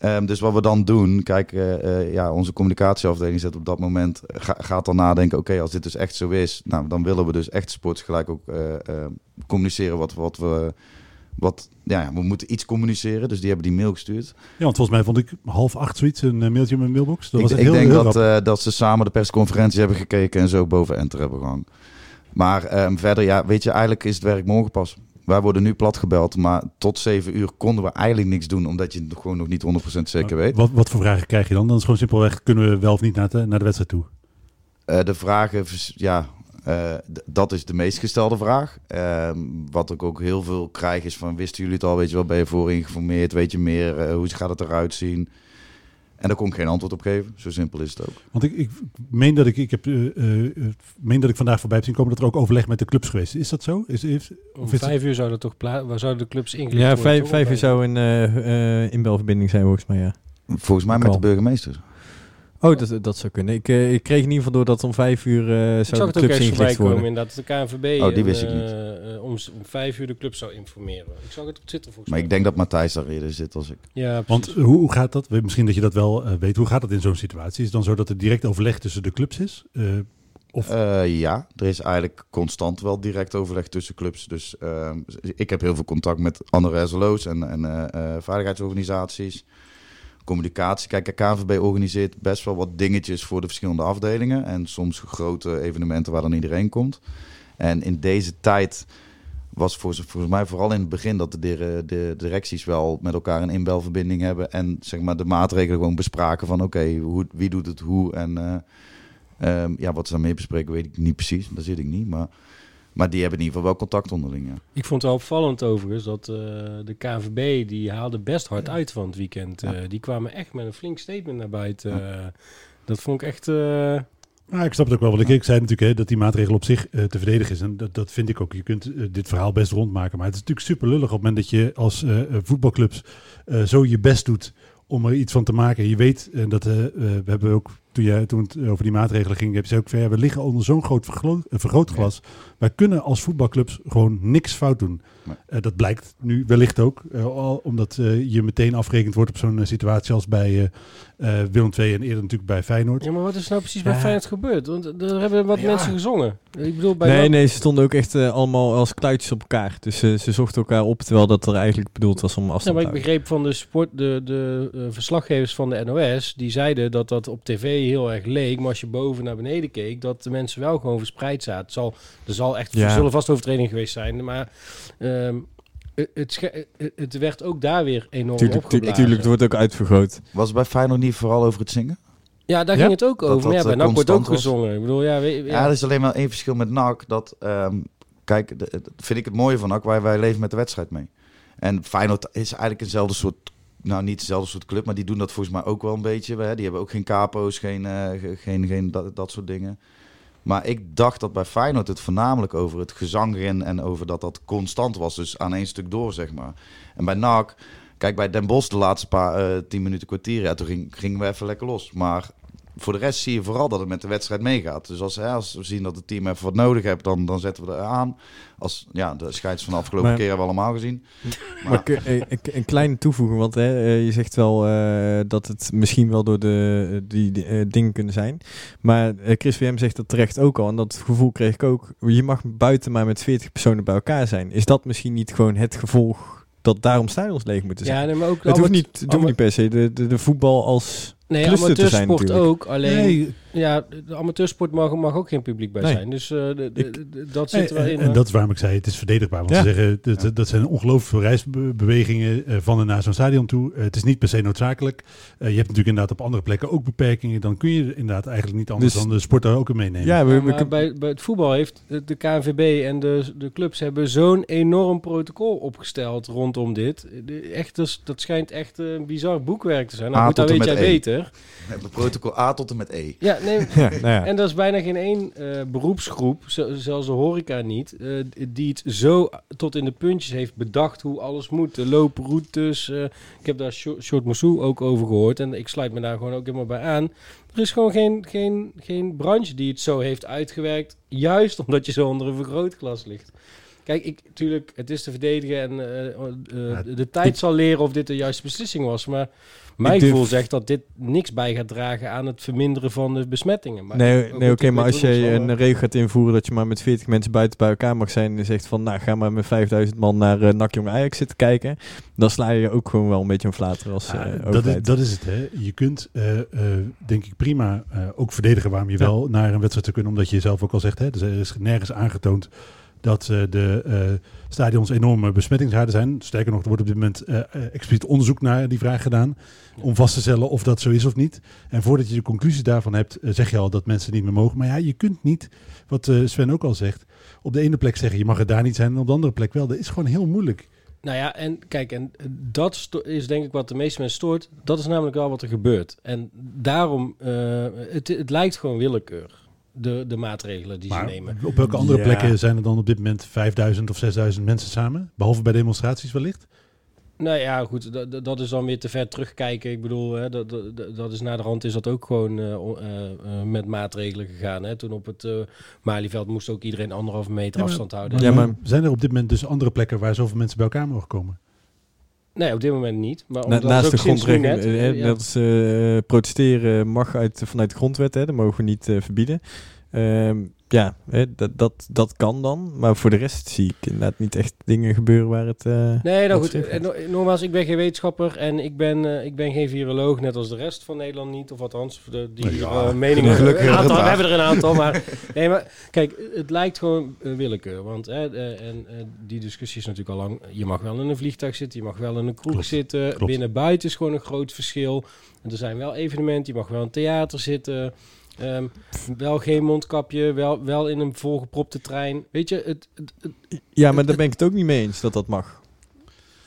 Ehm, dus wat we dan doen, kijk, eh, eh, ja, onze communicatieafdeling zet op dat moment, ga- gaat dan nadenken, oké, als dit dus echt zo is, nou, dan willen we dus echt sports gelijk ook eh, eh, communiceren wat, wat we, wat, ja, we moeten iets communiceren, dus die hebben die mail gestuurd. Ja, want volgens mij vond ik half acht zoiets een eh, mailtje in mijn mailbox. Dat ik was ik heel, denk heel dat, eh, dat ze samen de persconferentie hebben gekeken en zo boven enter hebben gehangen. Maar ehm, verder, ja, weet je, eigenlijk is het werk morgen pas. Wij worden nu plat gebeld, maar tot zeven uur konden we eigenlijk niks doen, omdat je het gewoon nog niet 100% zeker weet. Wat, wat voor vragen krijg je dan? Dan is gewoon simpelweg, kunnen we wel of niet naar de, naar de wedstrijd toe? Eh, de vragen, ja, eh, dat is de meest gestelde vraag. Ehm, wat ik ook heel veel krijg is van, wisten jullie het al? Weet je wel, ben je voor geïnformeerd? Weet je meer? Eh, hoe gaat het eruit zien? En daar kon ik geen antwoord op geven. Zo simpel is het ook. Want ik, ik meen dat ik, ik heb, eh, eh, eh, meen dat ik vandaag voorbij heb zien komen dat er ook overleg met de clubs geweest is. Is dat zo? Is, Om of is het- vijf uur zouden toch waar zouden de clubs ingelicht Ja, worden, vijf, toch? vijf uur Of- zou een eh, eh, inbelverbinding zijn volgens mij, ja. Volgens mij met de burgemeester. Oh, dat, dat zou kunnen. Ik, eh, ik kreeg in ieder geval door dat om vijf uur eh Ik zag zouden het de clubs ingelicht komen worden. inderdaad dat de KNVB Oh, die wist ik eh, niet. eh, om, om vijf uur de club zou informeren. Ik zag het op Twitter volgens Maar mij. ik denk dat Matthijs daar eerder zit als ik. Ja, Want precies. hoe, hoe gaat dat? Misschien dat je dat wel weet. Hoe gaat dat in zo'n situatie? Is het dan zo dat er direct overleg tussen de clubs is? Eh, Of- Eh, ja, er is eigenlijk constant wel direct overleg tussen clubs. Dus ehm, ik heb heel veel contact met andere SLO's en, en eh, eh, veiligheidsorganisaties. Communicatie. Kijk, de KNVB organiseert best wel wat dingetjes voor de verschillende afdelingen. En soms grote evenementen waar dan iedereen komt. En in deze tijd was voor, volgens mij vooral in het begin dat de, de directies wel met elkaar een inbelverbinding hebben. En zeg maar de maatregelen gewoon bespraken van oké, wie doet het hoe. En eh, ehm, ja, wat ze daarmee bespreken weet ik niet precies. Daar zit ik niet. Maar, maar die hebben in ieder geval wel contact onderling. Ja. Ik vond het wel opvallend overigens dat eh, de KNVB die haalde best hard uit van het weekend. Ja. Eh, die kwamen echt met een flink statement naar buiten. Eh, dat vond ik echt... eh, Nou, ik snap het ook wel. Want ik, ik zei natuurlijk hè, dat die maatregel op zich eh, te verdedigen is. En dat, dat vind ik ook. Je kunt dit verhaal best rondmaken. Maar het is natuurlijk super lullig op het moment dat je als voetbalclubs eh, zo je best doet om er iets van te maken. Je weet eh, dat eh, we hebben ook toen, jij, toen het over die maatregelen ging, heb je ook van ja, we liggen onder zo'n groot verglo- eh, vergrootglas. Wij kunnen als voetbalclubs gewoon niks fout doen. Nee. Eh, dat blijkt nu wellicht ook, eh, al, omdat je meteen afgerekend wordt op zo'n situatie als bij eh, eh, Willem II en eerder natuurlijk bij Feyenoord. ja, maar wat is nou precies bij Ja. Feyenoord gebeurd? Want er hebben wat Ja. mensen gezongen. Ik bedoel, bij Nee, nee, ze stonden ook echt allemaal als kluitjes op elkaar. Dus ze zochten elkaar op, terwijl dat er eigenlijk bedoeld was om Ja, afstand maar te ik houden. begreep van de, sport, de, de eh, verslaggevers van de NOS, die zeiden dat dat op tv heel erg leek. Maar als je boven naar beneden keek, dat de mensen wel gewoon verspreid zaten. Het zal, er zal echt, Ja. er zullen vast overtredingen geweest zijn, maar ehm, het, het, sche- het- werd ook daar weer enorm Tuurlijk, tu- opgeblazen. tuurlijk, het wordt ook uitvergroot. Was het bij Feyenoord niet vooral over het zingen? Ja, daar Ja? ging het ook over. dat, maar ja, bij eh, NAC wordt ook was. gezongen. Ik bedoel, ja, weet, Ja, er is alleen maar één verschil met NAC. Dat, ehm, kijk, de- vind ik het mooie van NAC. Wij, wij leven met de wedstrijd mee. En Feyenoord is eigenlijk eenzelfde soort... Nou, niet hetzelfde soort club, maar die doen dat volgens mij ook wel een beetje. Hè? Die hebben ook geen capo's, geen, eh, ge- geen, geen dat, dat soort dingen. Maar ik dacht dat bij Feyenoord het voornamelijk over het gezang ging... en over dat dat constant was, dus aan één stuk door, zeg maar. En bij NAC... Kijk, bij Den Bosch de laatste paar eh, tien minuten kwartier... Ja, toen ging, gingen we even lekker los. Maar voor de rest zie je vooral dat het met de wedstrijd meegaat. Dus als, hè, als we zien dat het team even wat nodig heeft, dan, dan zetten we er aan. Als, ja, de scheids van de afgelopen Maar- keer hebben we allemaal gezien. Maar ik, eh, ik- een kleine toevoeging, want hè, eh, je zegt wel eh, dat het misschien wel door de, die, die, dingen kunnen zijn. Maar eh, Chris VM zegt dat terecht ook al. En dat gevoel kreeg ik ook. Je mag buiten maar met 40 personen bij elkaar zijn. Is dat misschien niet gewoon het gevolg dat daarom stadions leeg moeten zijn? ja, nee, maar ook het hoeft niet, het hoeft niet per se. De, de, de voetbal als... Nee, cluster te zijn amateursport ook. Alleen, Nee, ja, de amateursport mag, mag ook geen publiek bij Nee. zijn. Dus eh, de, de- Ik- de- dat zit er wel en, in. en hoor. dat is waarom ik zei, het is verdedigbaar. Want Ja. ze zeggen, dat, dat zijn ongelooflijk veel reisbewegingen eh, van en naar zo'n stadion toe. Eh, het is niet per se noodzakelijk. Eh, je hebt natuurlijk inderdaad op andere plekken ook beperkingen. Dan kun je inderdaad eigenlijk niet anders Dus- dan de sport daar ook in meenemen. Ja, we, Ja, we- maar bij, bij het voetbal heeft de, KNVB en de, de clubs hebben zo'n enorm protocol opgesteld rondom dit. De- echt, dus, dat schijnt echt eh, een bizar boekwerk te zijn. Nou A goed, dat weet jij E. beter. We hebben protocol A tot en met E. Ja, nee, ja, nou ja. en er is bijna geen één eh, beroepsgroep, zelfs de horeca niet, eh, die het zo tot in de puntjes heeft bedacht hoe alles moet. De looproutes. eh, ik heb daar Short Moussou ook over gehoord en ik sluit me daar gewoon ook helemaal bij aan. Er is gewoon geen, geen, geen branche die het zo heeft uitgewerkt, juist omdat je zo onder een vergrootglas ligt. Kijk, ik, tuurlijk, het is te verdedigen en de tijd zal leren of dit de juiste beslissing was. Maar mijn durf- gevoel zegt dat dit niks bij gaat dragen aan het verminderen van de besmettingen. Maar Nee, nee oké, maar als je een eh, regel gaat invoeren dat je maar met 40 mensen buiten bij elkaar mag zijn en zegt van, nou ga maar met 5000 man naar uh, NAC Jong Ajax zitten kijken, dan sla je ook gewoon wel een beetje een flater als Ja, eh, dat, is, dat is het. Hè. Je kunt, eh, eh, denk ik, prima eh, ook verdedigen waarom je Ja. wel naar een wedstrijd te kunnen. Omdat je zelf ook al zegt, hè, dus er is nergens aangetoond dat eh, de eh, stadions enorme besmettingshaarden zijn. Sterker nog, er wordt op dit moment eh, expliciet onderzoek naar die vraag gedaan. Om vast te stellen of dat zo is of niet. En voordat je de conclusie daarvan hebt, zeg je al dat mensen niet meer mogen. Maar ja, je kunt niet, wat Sven ook al zegt, op de ene plek zeggen je mag er daar niet zijn en op de andere plek wel. Dat is gewoon heel moeilijk. Nou ja, en kijk, en dat is denk ik wat de meeste mensen stoort. Dat is namelijk wel wat er gebeurt. En daarom, het, het lijkt gewoon willekeur. De, de maatregelen die Maar ze nemen. op welke andere Ja. plekken zijn er dan op dit moment 5000 of 6000 mensen samen? Behalve bij demonstraties wellicht? Nou ja, goed, dat, is dan weer te ver terugkijken. Ik bedoel, hè, dat, dat, dat is na de rand is dat ook gewoon eh, eh, eh, met maatregelen gegaan. Hè. Toen op het eh Malieveld moest ook iedereen anderhalve meter Ja, maar- afstand houden. Ja, maar- Zijn er op dit moment dus andere plekken waar zoveel mensen bij elkaar mogen komen? Nee, op dit moment niet. Maar Na- omdat naast ook de grondrechten, net, eh, eh, ja. dat is eh, protesteren mag uit, vanuit de grondwet, hè, dat mogen we niet verbieden. Ehm, ja, hè, dat, dat, dat kan dan, maar voor de rest zie ik inderdaad niet echt dingen gebeuren waar het... eh, Nee, nou goed. eh, Nogmaals, ik ben geen wetenschapper en ik ben, eh, ik ben geen viroloog, net als de rest van Nederland niet. Of althans, de, die Ja, eh, meningen. gelukkig aantal, we hebben er een aantal, maar... Nee, maar kijk, het lijkt gewoon willekeur. Want hè, eh, en, eh, die discussie is natuurlijk al lang... Je mag wel in een vliegtuig zitten, je mag wel in een kroeg Klopt, zitten. klopt. Binnen buiten is gewoon een groot verschil. En er zijn wel evenementen, je mag wel in een theater zitten... Ehm, wel geen mondkapje, wel, wel in een volgepropte trein. Weet je, het, het, het- Ja, maar daar ben ik het ook niet mee eens dat dat mag.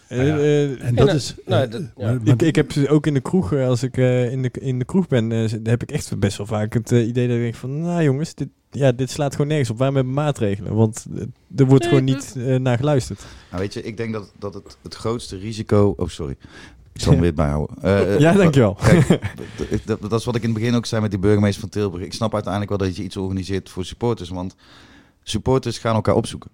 Eh, Nou ja, eh, En dat is... nou, eh, dat- ja. ik, ik heb ze ook in de kroeg, eh, als ik eh, in, de, in de kroeg ben, eh, heb ik echt best wel vaak het eh, idee dat ik denk van, nou jongens, dit, ja, dit slaat gewoon nergens op. Waarom hebben we maatregelen? Want eh, er wordt gewoon niet eh, naar geluisterd. Nou, weet je, ik denk dat, dat het, het grootste risico... Oh, sorry. Ik zal hem weer bijhouden. Eh, eh, ja, dankjewel. Kijk, dat, dat is wat ik in het begin ook zei met die burgemeester van Tilburg. Ik snap uiteindelijk wel dat je iets organiseert voor supporters. Want supporters gaan elkaar opzoeken.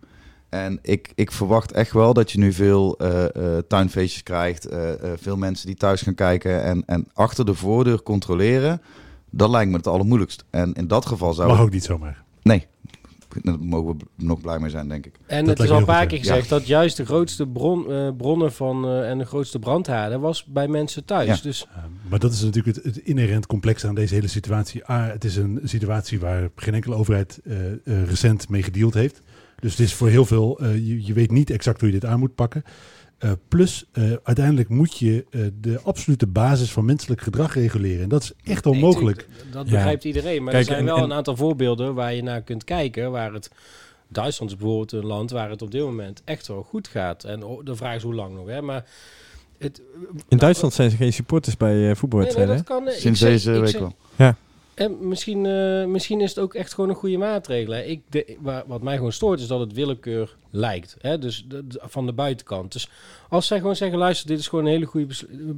En ik, ik verwacht echt wel dat je nu veel eh, tuinfeestjes krijgt. veel mensen die thuis gaan kijken. En, en achter de voordeur controleren. Dat lijkt me het allermoeilijkst. En in dat geval zou... mag ook niet zomaar. Nee, daar mogen we nog blij mee zijn, denk ik. En Dat het is al een paar keer gezegd dat juist de grootste bron, eh, bronnen van eh, en de grootste brandhaarden was bij mensen thuis. Ja. Dus Uh, maar dat is natuurlijk het, het inherent complex aan deze hele situatie. A, het is een situatie waar geen enkele overheid eh, eh, recent mee gedeeld heeft. Dus het is voor heel veel, eh, je, je weet niet exact hoe je dit aan moet pakken. Eh, plus, eh, uiteindelijk moet je eh, de absolute basis van menselijk gedrag reguleren. En dat is echt onmogelijk. Dat Ja. begrijpt iedereen. Maar Kijk, er zijn en- wel en- een aantal voorbeelden waar je naar kunt kijken. Waar het, Duitsland is bijvoorbeeld een land waar het op dit moment echt wel goed gaat. En de vraag is hoe lang nog. Hè? Maar het, In Duitsland zijn ze geen supporters bij eh, nee, nee, voetbalwedstrijden. ik Sinds zeg- deze ik week zeg- wel. En misschien, eh, misschien is het ook echt gewoon een goede maatregel. Hè. Ik, wat mij gewoon stoort is dat het willekeur lijkt. Hè. Dus van de buitenkant. Dus als zij gewoon zeggen, luister, dit is gewoon een hele goede,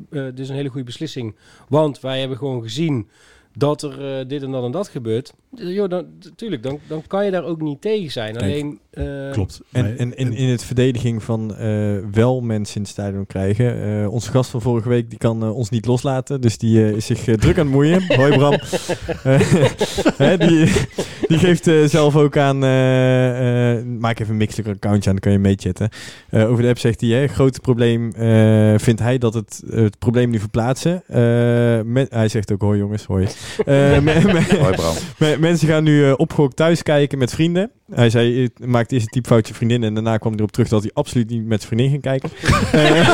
eh, dit is een hele goede beslissing. Want wij hebben gewoon gezien dat er eh, dit en dat en dat gebeurt. Joh, dan, tuurlijk, dan, dan kan je daar ook niet tegen zijn. Kijk, Alleen, eh, Klopt. En, en in, in het verdediging van eh, wel mensen in het stadion krijgen. eh, onze gast van vorige week die kan ons niet loslaten. Dus die eh, is zich druk aan het moeien. Hoi Bram. Die, die geeft eh, zelf ook aan. maak even een Mixler accountje aan, dan kan je meechatten. Eh, over de app zegt hij: hè, grote probleem eh, vindt hij dat het, het probleem nu verplaatsen. Eh, met, hij zegt ook: hoi jongens, hoi. Eh, me-. Me- Mensen gaan nu uh, opgehokt thuis kijken met vrienden. Hij zei, hij maakte eerst een typfoutje vriendin en daarna kwam hij erop terug dat hij absoluut niet met zijn vriendin ging kijken. Eh,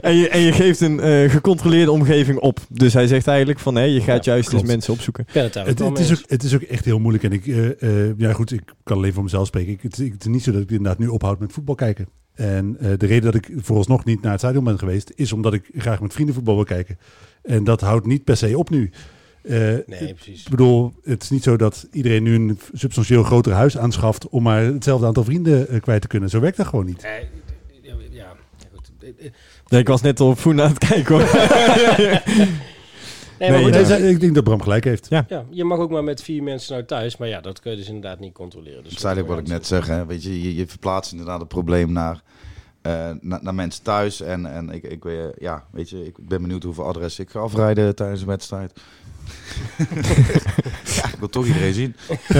en, je, en je geeft een eh, gecontroleerde omgeving op. Dus hij zegt eigenlijk van, hé, je gaat Ja, juist klopt. eens mensen opzoeken. het Het, is ook, het is ook echt heel moeilijk. En ik, eh, eh, ja goed, ik kan alleen voor mezelf spreken. Ik, het, het is niet zo dat ik inderdaad nu ophoud met voetbal kijken. En eh, de reden dat ik vooralsnog niet naar het stadion ben geweest, is omdat ik graag met vrienden voetbal wil kijken. En dat houdt niet per se op nu. Eh, Nee, precies. Ik bedoel, het is niet zo dat iedereen nu een substantieel groter huis aanschaft om maar hetzelfde aantal vrienden eh, kwijt te kunnen. Zo werkt dat gewoon niet. Eh, ja, ja, goed. Ja, ik was net al op Foen aan het kijken hoor. Nee, maar Nee, goed, Nee, ja. zij- ik denk dat Bram gelijk heeft. ja, je mag ook maar met vier mensen nou thuis. Maar ja, dat kun je dus inderdaad niet controleren. Dus Dat is eigenlijk wat ik net zeg. Hè. Weet je, je, je verplaatst inderdaad het probleem naar, eh, naar, naar mensen thuis. En, en ik, ik, weet, ja, weet je, ik ben benieuwd hoeveel adressen ik ga afrijden tijdens een wedstrijd. ja, ik wil toch iedereen zien.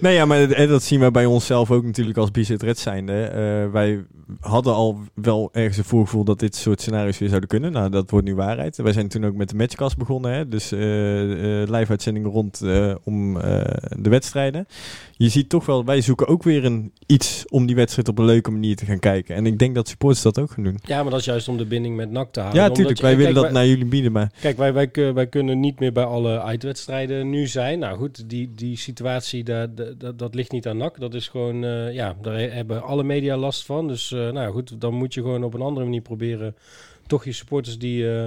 Nee, ja, maar en dat zien wij bij onszelf ook natuurlijk als BZ Red zijnde. Eh, wij hadden al wel ergens een voorgevoel dat dit soort scenario's weer zouden kunnen. Nou, dat wordt nu waarheid. Wij zijn toen ook met de matchcast begonnen. Hè? Dus eh, eh, live-uitzendingen rond eh, om de wedstrijden. Je ziet toch wel, wij zoeken ook weer een iets om die wedstrijd op een leuke manier te gaan kijken. En ik denk dat supporters dat ook gaan doen. Ja, maar dat is juist om de binding met NAC te halen. Ja, tuurlijk. je- Wij kijk, willen dat naar jullie bieden. Maar Kijk, wij, wij, kun- wij kunnen niet meer bij alle uitwedstrijden nu zijn. Nou goed, die, die situatie, daar, dat, dat, dat ligt niet aan NAC. Dat is gewoon, ja, daar hebben alle media last van. Dus eh, nou goed, dan moet je gewoon op een andere manier proberen... toch je supporters die, eh,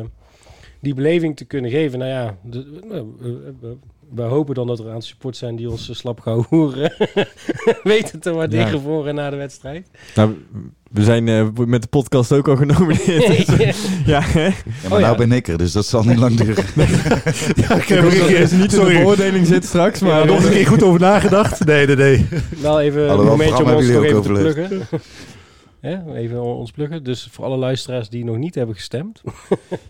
die beleving te kunnen geven. Nou ja, de, nou, we, we- we hopen dan dat er een aantal supporters zijn die ons eh, slap gaan hoeren. Weten te waarderen Ja. voor en na de wedstrijd. nou, we zijn eh, met de podcast ook al genomineerd. Dus, ja, hè? Ja, maar Oh, ja. nou ben ik er, dus dat zal niet lang duren. Ja, ik dat er niet in de Sorry. beoordeling zit straks. Maar nog een keer goed over nagedacht. Nee, nee, nee. Wel even een momentje om ons nog even te pluggen. Hè, even ons pluggen. Dus voor alle luisteraars die nog niet hebben gestemd.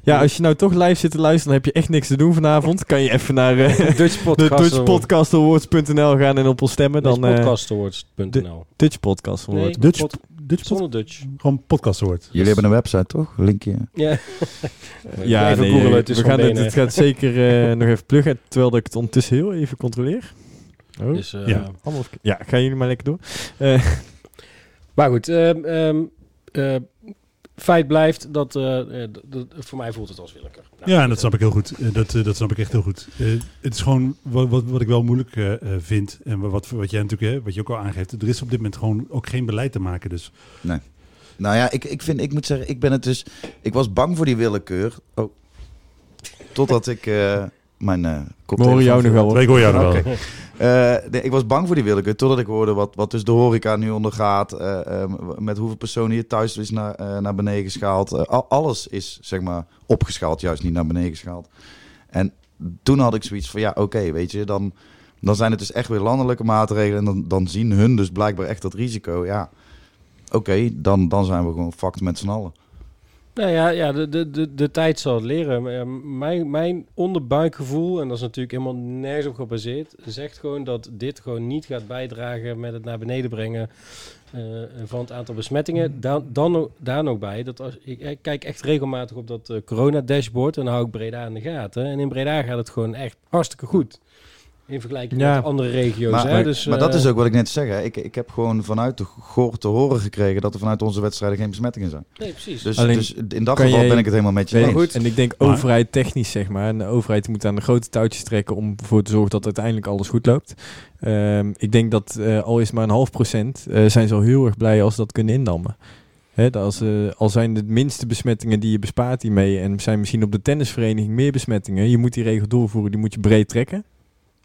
Ja, als je nou toch live zit te luisteren, dan heb je echt niks te doen vanavond. Kan je even naar eh, Dutch de Podcast Dutch Podcastawards.nl gaan en op ons stemmen. Dan eh podcastawards.nl. Dutch Podcast Nee. Dutch, pod- Dutch pod- Dutch. gewoon podcast hoort. Jullie hebben een website, toch? Linkje. Ja. Ja, even nee, googlen, eh, het is we gaan het, gaat zeker eh, nog even pluggen, terwijl dat ik het ondertussen heel even controleer. Oh, Dus, eh, Ja. ja, gaan jullie maar lekker door. Eh, Maar goed, ehm, ehm, eh, feit blijft dat, eh, eh, d- d- voor mij voelt het als willekeur. Nou, Ja, en dat snap ik heel goed. Dat, dat snap ik echt heel goed. Eh, het is gewoon wat, wat, wat ik wel moeilijk eh, eh, vind. En wat, wat jij natuurlijk, hè, wat je ook al aangeeft. Er is op dit moment gewoon ook geen beleid te maken. Dus Nou ja, ik, ik, vind, ik moet zeggen, ik ben het dus... Ik was bang voor die willekeur. Oh. Totdat ik eh, mijn we horen jou nog wel. ik hoor jou nog wel. Oké. Eh, nee, ik was bang voor die willekeur, totdat ik hoorde wat, wat dus de horeca nu ondergaat. eh, eh, met hoeveel personen hier thuis is naar, eh, naar beneden geschaald. Al- alles is, zeg maar, opgeschaald, juist niet naar beneden geschaald. En toen had ik zoiets van, ja, oké, weet je, dan, dan zijn het dus echt weer landelijke maatregelen. En dan, dan zien hun dus blijkbaar echt dat risico. Ja, oké, dan, dan zijn we gewoon fucked met z'n allen. Nou ja, ja de, de, de, de tijd zal het leren. Mijn, mijn onderbuikgevoel, en dat is natuurlijk helemaal nergens op gebaseerd, zegt gewoon dat dit gewoon niet gaat bijdragen met het naar beneden brengen eh, van het aantal besmettingen. Dan, dan, ook- daar nog bij, dat als, ik, ik kijk echt regelmatig op dat eh, corona-dashboard en dan hou ik Breda in de gaten. En in Breda gaat het gewoon echt hartstikke goed. In vergelijking Ja. met andere regio's. Maar, hè? maar, dus, maar dat eh, is ook wat ik net zeg. Hè. Ik, ik heb gewoon vanuit de goor te horen gekregen dat er vanuit onze wedstrijden geen besmettingen zijn. Nee, precies. Dus, Alleen, dus in dat geval jij- ben ik het helemaal met je Nee, eens. goed. En ik denk Maar- overheid technisch, zeg maar. En de overheid moet aan de grote touwtjes trekken om ervoor te zorgen dat uiteindelijk alles goed loopt. Ehm, ik denk dat eh, al is maar een half procent, eh, zijn ze al heel erg blij als ze dat kunnen indammen. Hè, dat als, eh, al zijn de minste besmettingen die je bespaart hiermee en zijn misschien op de tennisvereniging meer besmettingen, je moet die regel doorvoeren, die moet je breed trekken.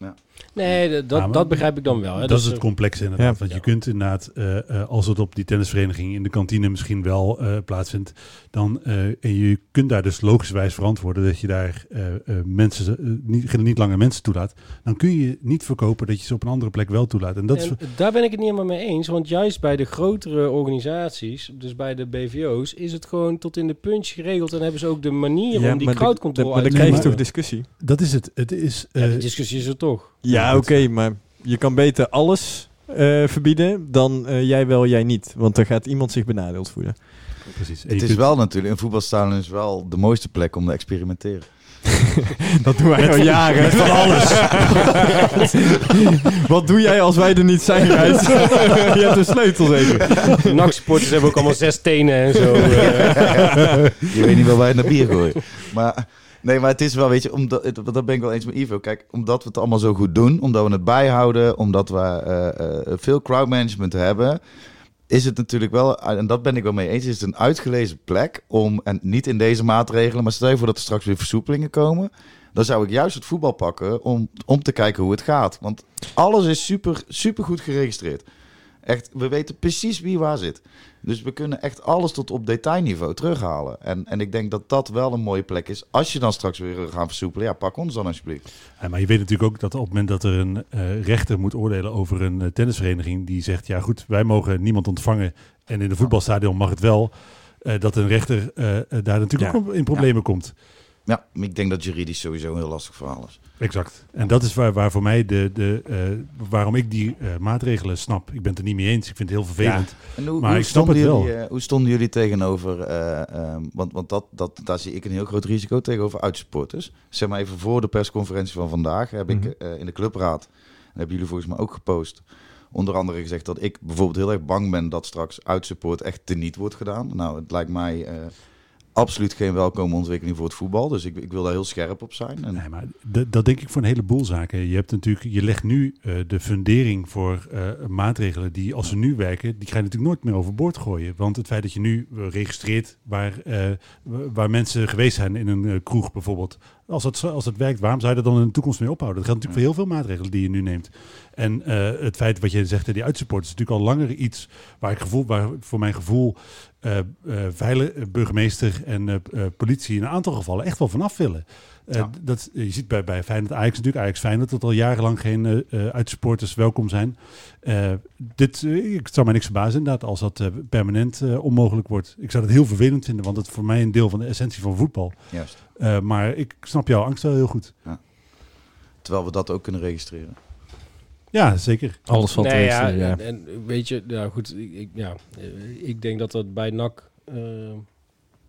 Ja. Nee, dat, Ja, dat begrijp ik dan wel. Hè? dat is het complexe inderdaad. Ja. Want je Ja. kunt inderdaad, eh, eh, als het op die tennisvereniging in de kantine misschien wel eh, plaatsvindt, dan, eh, en je kunt daar dus logischwijs verantwoorden dat je daar eh, eh, mensen, niet, niet langer mensen toelaat, dan kun je niet verkopen dat je ze op een andere plek wel toelaat. En dat is, daar ben ik het niet helemaal mee eens. Want juist bij de grotere organisaties, dus bij de BVO's, is het gewoon tot in de punch geregeld. En hebben ze ook de manier om die maar de- crowdcontrole Maar dan uit te krijg je toch discussie? dat is het. Het is, Ja, eh, de discussie is er toch. Ja, oké, maar je kan beter alles eh, verbieden dan eh, jij wel, jij niet. Want dan gaat iemand zich benadeeld voelen. precies. Het is wel natuurlijk, een voetbalstadion is wel de mooiste plek om te experimenteren. Dat doen wij al jaren. Met van alles. Wat doe jij als wij er niet zijn, Gijs? je hebt een sleutel zeker. NAC-supporters hebben ook allemaal zes tenen en zo. eh. Je weet niet wel waar je naar bier gooit. Maar, nee, maar het is wel, weet je, omdat, dat ben ik wel eens met Ivo. Kijk, omdat we het allemaal zo goed doen, omdat we het bijhouden, omdat we eh, eh, veel crowdmanagement hebben, is het natuurlijk wel, en dat ben ik wel mee eens, is het een uitgelezen plek om, en niet in deze maatregelen, maar stel je voor dat er straks weer versoepelingen komen, dan zou ik juist het voetbal pakken om, om te kijken hoe het gaat. Want alles is super, super goed geregistreerd. Echt, we weten precies wie waar zit. Dus we kunnen echt alles tot op detailniveau terughalen. En, en ik denk dat dat wel een mooie plek is. Als je dan straks weer gaan versoepelen, ja, pak ons dan alsjeblieft. Ja, maar je weet natuurlijk ook dat op het moment dat er een eh, rechter moet oordelen over een eh, tennisvereniging die zegt, ja goed, wij mogen niemand ontvangen en in een voetbalstadion mag het wel, eh, dat een rechter daar natuurlijk Ja. ook in problemen komt. Ja, ik denk dat juridisch sowieso een heel lastig verhaal is. Exact. En dat is waar, waar voor mij de, de, eh, waarom ik die eh, maatregelen snap. Ik ben het er niet mee eens. Ik vind het heel vervelend. En hoe, Maar hoe ik snap stonden het jullie, wel. eh, hoe stonden jullie tegenover, eh, ehm, want, want dat, dat, daar zie ik een heel groot risico tegenover uitsupporters. Zeg maar even voor de persconferentie van vandaag heb ik Mhm. in de clubraad, en hebben jullie volgens mij ook gepost, onder andere gezegd dat ik bijvoorbeeld heel erg bang ben dat straks uitsupport echt teniet wordt gedaan. Nou, het lijkt mij absoluut geen welkome ontwikkeling voor het voetbal, dus ik, ik wil daar heel scherp op zijn. En, Nee, maar dat denk ik voor een heleboel zaken. Je hebt natuurlijk, je legt nu eh, de fundering voor eh, maatregelen die als ze nu werken, die ga je natuurlijk nooit meer overboord gooien. Want het feit dat je nu eh, registreert waar, wa- waar mensen geweest zijn in een kroeg bijvoorbeeld, als zo- als het werkt, waarom zou je dat dan in de toekomst mee ophouden? Dat geldt natuurlijk voor heel veel maatregelen die je nu neemt. En het feit wat je zegt, die uitsupport is natuurlijk al langer iets waar ik gevoel, waar voor mijn gevoel eh, veilig, eh, burgemeester en politie in een aantal gevallen echt wel vanaf willen. Ja. dat, je ziet bij, bij Feyenoord Ajax natuurlijk, Ajax Feyenoord, dat al jarenlang geen uitsupporters welkom zijn. Dit, ik zou mij niks verbazen inderdaad als dat permanent onmogelijk wordt. Ik zou dat heel vervelend vinden, want het is voor mij een deel van de essentie van voetbal. juist. Maar ik snap jouw angst wel heel goed. Terwijl we dat ook kunnen registreren. Ja, zeker. Alles wat nee, er is, ja, ja. En, en weet je, ja, goed, ik, ik- ja, ik denk dat dat bij NAC eh,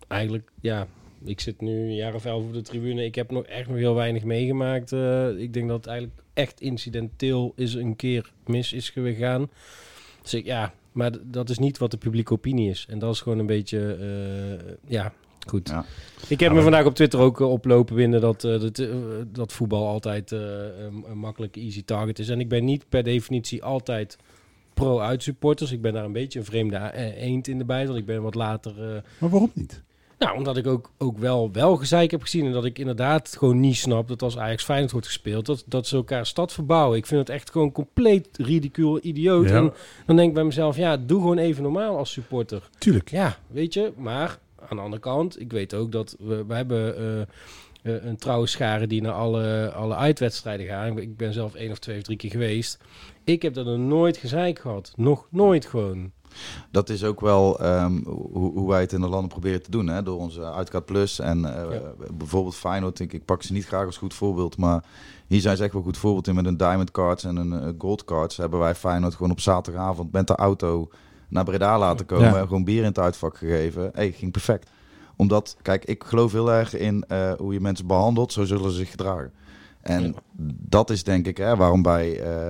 eigenlijk, ja, ik zit nu een jaar of elf op de tribune. Ik heb nog echt nog heel weinig meegemaakt. Eh, ik denk dat het eigenlijk echt incidenteel is een keer mis is gegaan. Dus ik, ja, maar dat is niet wat de publieke opinie is. En dat is gewoon een beetje, eh, ja, goed. Ja. Ik heb me vandaag op Twitter ook eh, oplopen winnen dat, eh, dat, eh, dat voetbal altijd een, makkelijke easy target is. En ik ben niet per definitie altijd pro-uitsupporters. Ik ben daar een beetje een vreemde eend in de bijt. Want ik ben wat later... Maar waarom niet? nou, omdat ik ook, ook wel, wel gezeik heb gezien. En dat ik inderdaad gewoon niet snap dat als Ajax Feyenoord wordt gespeeld... dat, dat ze elkaar stad verbouwen. Ik vind het echt gewoon compleet ridicuul, idioot. Ja. En dan denk ik bij mezelf, ja, doe gewoon even normaal als supporter. Tuurlijk. Ja, weet je, maar aan de andere kant, ik weet ook dat we, we hebben eh, eh, een trouwe schare die naar alle, alle uitwedstrijden gaan. Ik ben zelf één of twee of drie keer geweest. Ik heb dat nog nooit gezeik gehad. Nog nooit gewoon. Dat is ook wel ehm, hoe, hoe wij het in de landen proberen te doen. Hè? Door onze Uitkaart Plus en eh, bijvoorbeeld Feyenoord. Ik, ik pak ze niet graag als goed voorbeeld. Maar hier zijn ze echt wel goed voorbeeld in met een Diamond Cards en een Gold Cards. Hebben wij Feyenoord gewoon op zaterdagavond met de auto naar Breda laten komen. Ja. En gewoon bier in het uitvak gegeven. Hey, ging perfect. Omdat, kijk, ik geloof heel erg in eh, hoe je mensen behandelt. Zo zullen ze zich gedragen. En Ja. dat is denk ik hè, waarom bij... eh,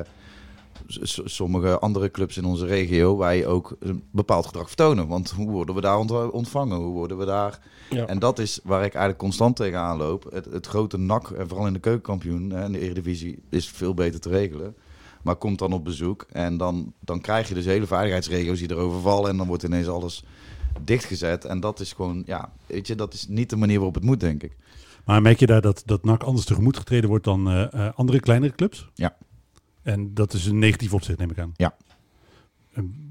s- sommige andere clubs in onze regio wij ook een bepaald gedrag vertonen. Want hoe worden we daar ont- ontvangen? Hoe worden we daar... Ja. En dat is waar ik eigenlijk constant tegenaan loop. Het, het grote NAC, en vooral in de keukenkampioen hè, in de Eredivisie, is veel beter te regelen. Maar komt dan op bezoek en dan, dan krijg je dus hele veiligheidsregio's die erover vallen. En dan wordt ineens alles dichtgezet. En dat is gewoon, ja, weet je, dat is niet de manier waarop het moet, denk ik. Maar merk je daar dat, dat NAC anders tegemoet getreden wordt dan eh, eh, andere kleinere clubs? Ja. En dat is een negatief opzicht, neem ik aan. Ja.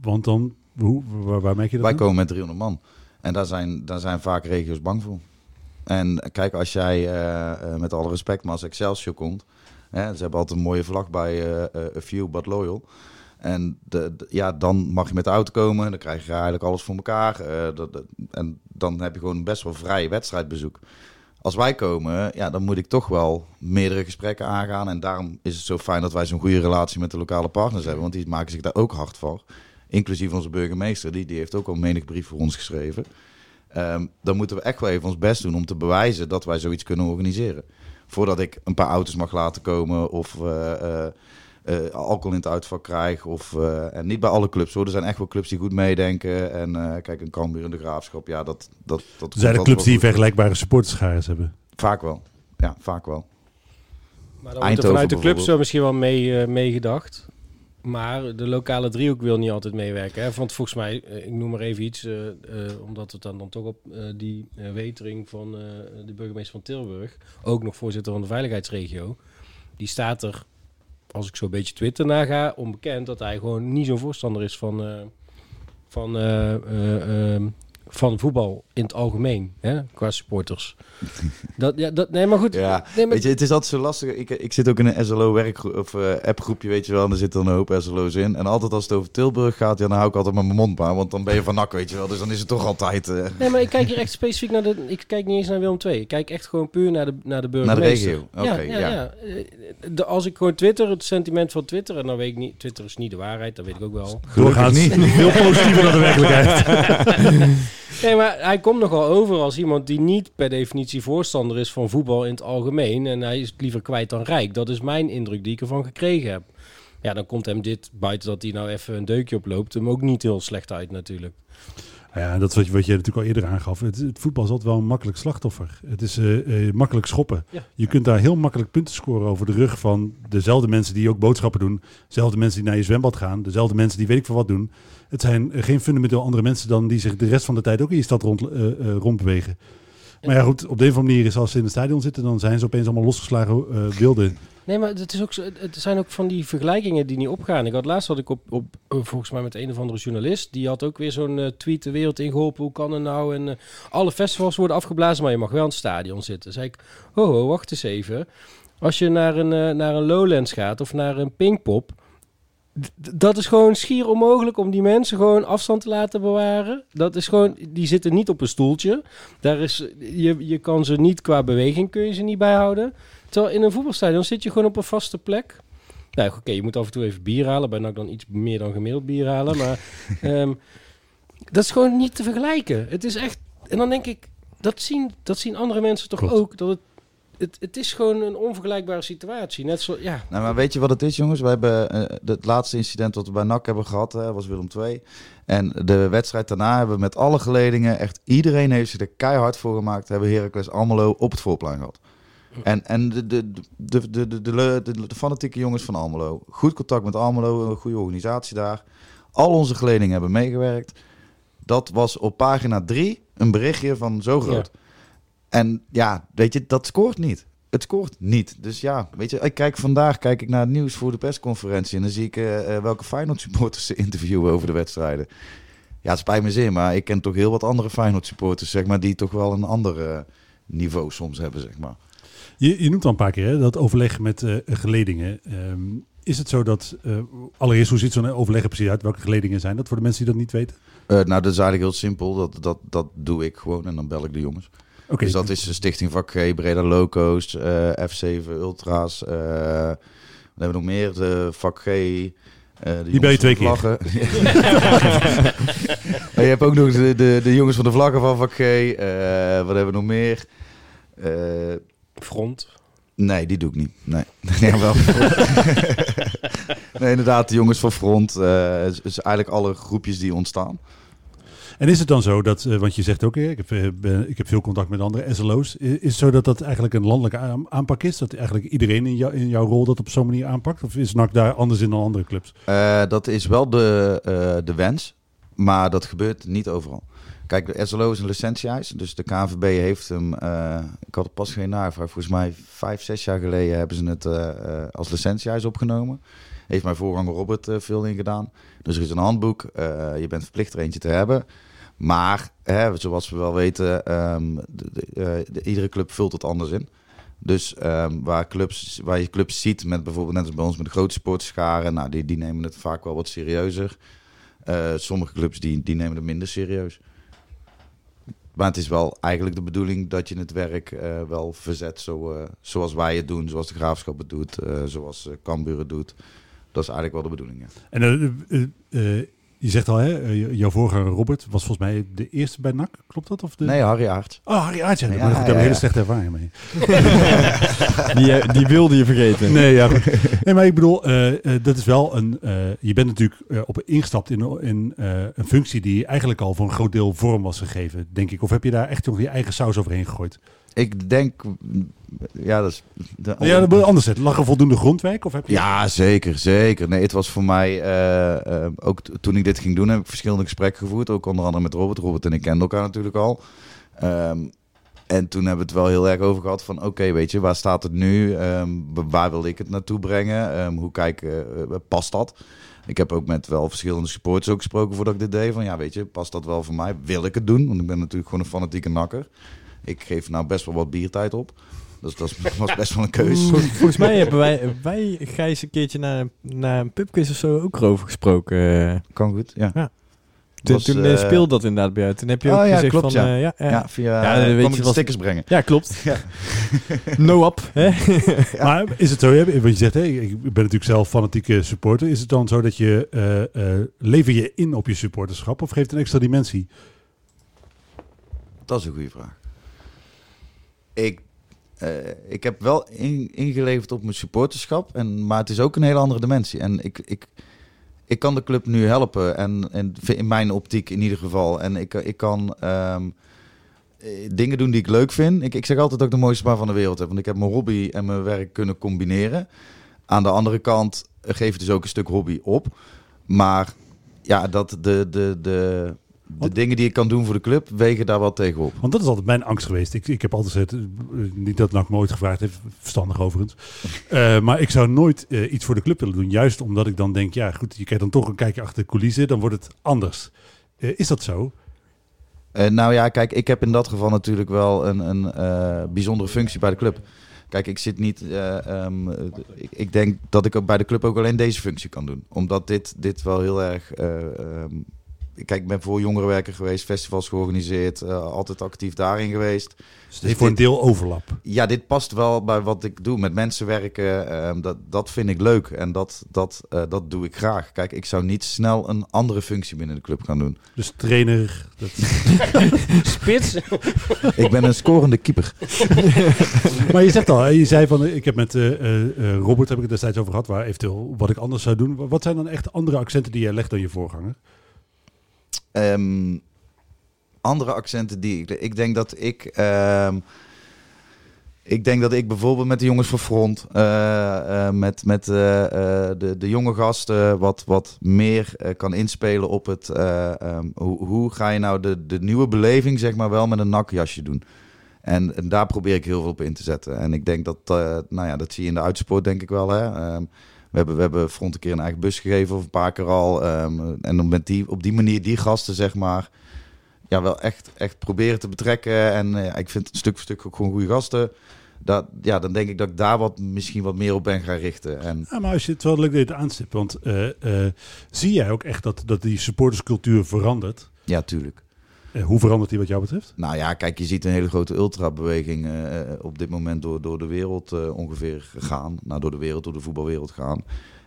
Want dan, hoe, waar, waar merk je dat Wij aan? komen met 300 man. En daar zijn, daar zijn vaak regio's bang voor. En kijk, als jij eh, met alle respect, maar als Excelsior komt... Hè, ze hebben altijd een mooie vlag bij eh, eh, A Few But Loyal. En de, ja, dan mag je met de auto komen. Dan krijg je eigenlijk alles voor elkaar. eh, dat, en dan heb je gewoon best wel vrij wedstrijdbezoek. Als wij komen, ja, dan moet ik toch wel meerdere gesprekken aangaan. En daarom is het zo fijn dat wij zo'n goede relatie met de lokale partners hebben. Want die maken zich daar ook hard voor. Inclusief onze burgemeester, die, die heeft ook al menig brief voor ons geschreven. Ehm, dan moeten we echt wel even ons best doen om te bewijzen dat wij zoiets kunnen organiseren. Voordat ik een paar auto's mag laten komen of eh, eh, eh, alcohol in het uitvak krijg. Of, eh, en niet bij alle clubs hoor. Er zijn echt wel clubs die goed meedenken. En eh, kijk, een Cambuur in de Graafschap, ja, dat... dat, dat zijn er clubs die vergelijkbare supporterschares hebben. Vaak wel. Ja, vaak wel. Maar dan wordt er vanuit de clubs misschien wel mee, eh, meegedacht. Maar de lokale driehoek wil niet altijd meewerken. Hè? Want volgens mij, eh, ik noem maar even iets, eh, eh, omdat het dan, dan toch op die wetering van de burgemeester van Tilburg, ook nog voorzitter van de veiligheidsregio, die staat er als ik zo'n beetje Twitter naga, onbekend dat hij gewoon niet zo'n voorstander is van, van, eh, eh, ehm, van voetbal in het algemeen, hè, qua supporters. dat, ja, dat, nee, maar goed. Ja, nee, maar, Weet je, het is altijd zo lastig. Ik, ik zit ook in een SLO werkgroep of eh, appgroepje, weet je wel. En er zitten dan een hoop SLO's in. En altijd als het over Tilburg gaat, ja, dan hou ik altijd met mijn mond maar. Want dan ben je van nak, weet je wel. Dus dan is het toch altijd eh, nee, maar ik kijk hier echt specifiek naar de... Ik kijk niet eens naar Willem II. Ik kijk echt gewoon puur naar de, naar de naar de burgemeester. regio. Oké, ja, ja. ja, ja. Eh, De, als ik gewoon Twitter, het sentiment van Twitter... En dan weet ik niet... Twitter is niet de waarheid, dat weet ik ook wel. Doorgaans niet. veel positiever dan de werkelijkheid. Nee, maar hij komt nogal over als iemand die niet per definitie voorstander is van voetbal in het algemeen. En hij is liever kwijt dan rijk. Dat is mijn indruk die ik ervan gekregen heb. Ja, dan komt hem dit, buiten dat hij nou even een deukje oploopt, hem ook niet heel slecht uit natuurlijk. Ja, dat is wat je, wat je natuurlijk al eerder aangaf. Het, het voetbal is altijd wel een makkelijk slachtoffer. Het is eh, eh, makkelijk schoppen. Ja. Je kunt daar heel makkelijk punten scoren over de rug van dezelfde mensen die ook boodschappen doen. Dezelfde mensen die naar je zwembad gaan. Dezelfde mensen die weet ik veel wat doen. Het zijn eh, geen fundamenteel andere mensen dan die zich de rest van de tijd ook in je stad rond, rondbewegen. Maar ja, goed, op de een of andere manier is als ze in het stadion zitten, dan zijn ze opeens allemaal losgeslagen eh, wilden. Nee, maar het, is ook het zijn ook van die vergelijkingen die niet opgaan. Ik had laatst had ik op, op eh, volgens mij met een of andere journalist. Die had ook weer zo'n eh, tweet de wereld ingeholpen. Hoe kan het nou? En alle festivals worden afgeblazen, maar je mag wel in het stadion zitten. Zei ik, ho, wacht eens even. Als je naar een, naar een Lowlands gaat of naar een Pinkpop. Dat is gewoon schier onmogelijk om die mensen gewoon afstand te laten bewaren. Dat is gewoon, die zitten niet op een stoeltje. Daar is, je, je kan ze niet qua beweging kun je ze niet bijhouden. Terwijl in een voetbalstadion zit je gewoon op een vaste plek. Nou, oké, je moet af en toe even bier halen. Bij NAC dan iets meer dan gemiddeld bier halen. Maar ehm, dat is gewoon niet te vergelijken. Het is echt... En dan denk ik, dat zien, dat zien andere mensen toch Klopt. ook. Dat het, het, het is gewoon een onvergelijkbare situatie. Net zo, ja. Nou, maar weet je wat het is, jongens? We hebben eh, het laatste incident wat we bij NAC hebben gehad, hè, was Willem II. En de wedstrijd daarna hebben we met alle geledingen, echt iedereen heeft zich er keihard voor gemaakt, hebben Heracles Almelo op het voorplein gehad. En, en de, de, de, de, de, de, de, de- de fanatieke jongens van Almelo, goed contact met Almelo, een goede organisatie daar. Al onze geledingen hebben meegewerkt. Dat was op pagina 3 een berichtje van zo groot. En ja, weet je, dat scoort niet. Het scoort niet. Dus ja, weet je, ik kijk vandaag kijk ik naar het nieuws voor de persconferentie. En dan zie ik eh, welke Feyenoord supporters ze interviewen over de wedstrijden. Ja, het spijt me zeer, maar ik ken toch heel wat andere Feyenoord supporters, zeg maar, die toch wel een ander eh, niveau soms hebben, zeg maar. Je, je noemt al een paar keer hè, dat overleg met geledingen. Ehm, is het zo dat, allereerst, hoe ziet zo'n overleg er precies uit? Welke geledingen zijn dat voor de mensen die dat niet weten? Nou, dat is eigenlijk heel simpel. Dat, dat, dat doe ik gewoon en dan bel ik de jongens. Oké, Dus dat is de Stichting Vak G, Breda Loco's, eh, F7 Ultra's. eh wat hebben we nog meer? De Vak G. eh, de Die bel je twee de vlaggen. En je hebt ook nog de, de, de jongens van de vlaggen van Vak G. eh, wat hebben we nog meer? Eh, Front. nee, die doe ik niet. Nee, ja, wel. nee, inderdaad, de jongens van Front. eh is, is eigenlijk alle groepjes die ontstaan. En is het dan zo dat, eh, want je zegt ook, ik, heb, eh, ik heb veel contact met andere SLO's. Is het zo dat dat eigenlijk een landelijke aan- aanpak is? Dat eigenlijk iedereen in, in jouw rol dat op zo'n manier aanpakt? Of is NAC daar anders in dan andere clubs? Eh, dat is wel de, de wens, maar dat gebeurt niet overal. Kijk, de SLO is een licentieeis, dus de KNVB heeft hem... ik had pas geen navraag, volgens mij vijf, zes jaar geleden hebben ze het als licentieeis opgenomen. Heeft mijn voorganger Robert veel in gedaan. Dus er is een handboek, je bent verplicht er eentje te hebben. Maar, hè, zoals we wel weten, ehm, eh, de- iedere club vult het anders in. Dus ehm, waar, clubs, waar je clubs ziet, met bijvoorbeeld net als bij ons met de grote sportscharen, nou, die, die nemen het vaak wel wat serieuzer. Eh, sommige clubs die, die nemen het minder serieus. Maar het is wel eigenlijk de bedoeling dat je het werk eh, wel verzet zo, zoals wij het doen, zoals de Graafschap het doet, zoals Cambuur het doet. Dat is eigenlijk wel de bedoeling, ja. En je zegt al, hè, eh, jouw voorganger Robert was volgens mij de eerste bij NAC. Klopt dat? Of de... Nee, Harry Aert. Oh, Harry Aartje. Ja, maar goed, daar heb ik ja, een hele ja. slechte ervaring mee. Die, eh, die wilde je vergeten. Nee, ja, nee, maar ik bedoel, eh, eh, dat is wel een. eh, je bent natuurlijk op ingestapt in, in eh, een functie die eigenlijk al voor een groot deel vorm was gegeven, denk ik. Of heb je daar echt nog je eigen saus overheen gegooid? Ik denk, ja, dat is... De, ja, dat anders zetten. Lag er voldoende grondwerk? Of heb je... Ja, zeker, zeker. Nee, het was voor mij, eh, eh, ook toen ik dit ging doen, heb ik verschillende gesprekken gevoerd. Ook onder andere met Robert. Robert en ik kenden elkaar natuurlijk al. Ehm, En toen hebben we het wel heel erg over gehad van... oké, weet je, waar staat het nu? Ehm, waar wil ik het naartoe brengen? Ehm, hoe kijken, uh, past dat? Ik heb ook met wel verschillende supporters ook gesproken voordat ik dit deed. Van ja, weet je, past dat wel voor mij? Wil ik het doen? Want ik ben natuurlijk gewoon een fanatieke nakker. Ik geef nou best wel wat biertijd op. Dus dat was best wel een keuze. Volgens mij hebben wij, wij Gijs een keertje naar, naar een pubquiz of zo ook erover gesproken. Kan goed, ja. ja. Toen, was, toen uh, speelde dat inderdaad bij jou. Toen heb je oh, ook ja, gezegd klopt, van... Ja. Uh, ja, ja. ja, via ja, uh, weet je, was, stickers brengen. Ja, klopt. Ja. no up. Hè? ja. Maar is het zo, wat je zegt, hè, ik ben natuurlijk zelf fanatieke supporter. Is het dan zo dat je... lever je in op je supporterschap of geeft het een extra dimensie? Dat is een goede vraag. Ik uh, ik heb wel in, ingeleverd op mijn supporterschap, en, maar het is ook een hele andere dimensie. En ik, ik, ik kan de club nu helpen, en, en in mijn optiek in ieder geval. En ik, ik kan um, dingen doen die ik leuk vind. Ik, ik zeg altijd dat ik de mooiste baan van de wereld heb, want ik heb mijn hobby en mijn werk kunnen combineren. Aan de andere kant geef ik dus ook een stuk hobby op. Maar ja, dat de, de, de, de dingen die ik kan doen voor de club wegen daar wel tegenop. Want dat is altijd mijn angst geweest. Ik, ik heb altijd gezegd, niet dat NAC nooit gevraagd heeft, verstandig overigens. Uh, maar ik zou nooit uh, iets voor de club willen doen. Juist omdat ik dan denk, ja goed, je krijgt dan toch een kijkje achter de coulissen, dan wordt het anders. Uh, is dat zo? nou ja, kijk, ik heb in dat geval natuurlijk wel een, een bijzondere functie bij de club. Kijk, ik zit niet. Uh, um, ik, ik, denk dat ik ook bij de club ook alleen deze functie kan doen. Omdat dit, dit wel heel erg. Uh, um, kijk, ik ben voor jongerenwerker geweest, festivals georganiseerd, uh, altijd actief daarin geweest. Dus voor een deel overlap. Ja, dit past wel bij wat ik doe. Met mensen werken, uh, dat, dat vind ik leuk en dat, dat, uh, dat doe ik graag. Kijk, ik zou niet snel een andere functie binnen de club gaan doen. Dus trainer? Dat... Spits? ik ben een scorende keeper. maar je zegt al, je zei van, ik heb met Robert, heb ik het destijds over gehad, waar eventueel wat ik anders zou doen. Wat zijn dan echt andere accenten die jij legt dan je voorganger? Um, andere accenten die ik... Ik denk dat ik... Um, ik denk dat ik bijvoorbeeld met de jongens van Front, uh, uh, met, met uh, de, de jonge gasten, wat, wat meer kan inspelen op het. Um, hoe, hoe ga je nou de, de nieuwe beleving, zeg maar, wel met een nakjasje doen? En, daar probeer ik heel veel op in te zetten. En ik denk dat, nou ja, dat zie je in de uitsport, denk ik wel. Hè? We hebben, we hebben Front een keer een eigen bus gegeven, of een paar keer al. Um, en dan met die, op die manier die gasten, zeg maar, ja, wel echt, echt proberen te betrekken. En uh, ik vind stuk voor stuk ook gewoon goede gasten. Dat, ja, dan denk ik dat ik daar wat, misschien wat meer op ben gaan richten. En... Ja, maar als je het wel leuk deed aanstipt, want uh, uh, zie jij ook echt dat, dat die supporterscultuur verandert? Ja, tuurlijk. Uh, hoe verandert die wat jou betreft? Nou ja, kijk, je ziet een hele grote ultrabeweging uh, op dit moment door, door de wereld uh, ongeveer gaan. Nou, door de wereld, door de voetbalwereld gaan.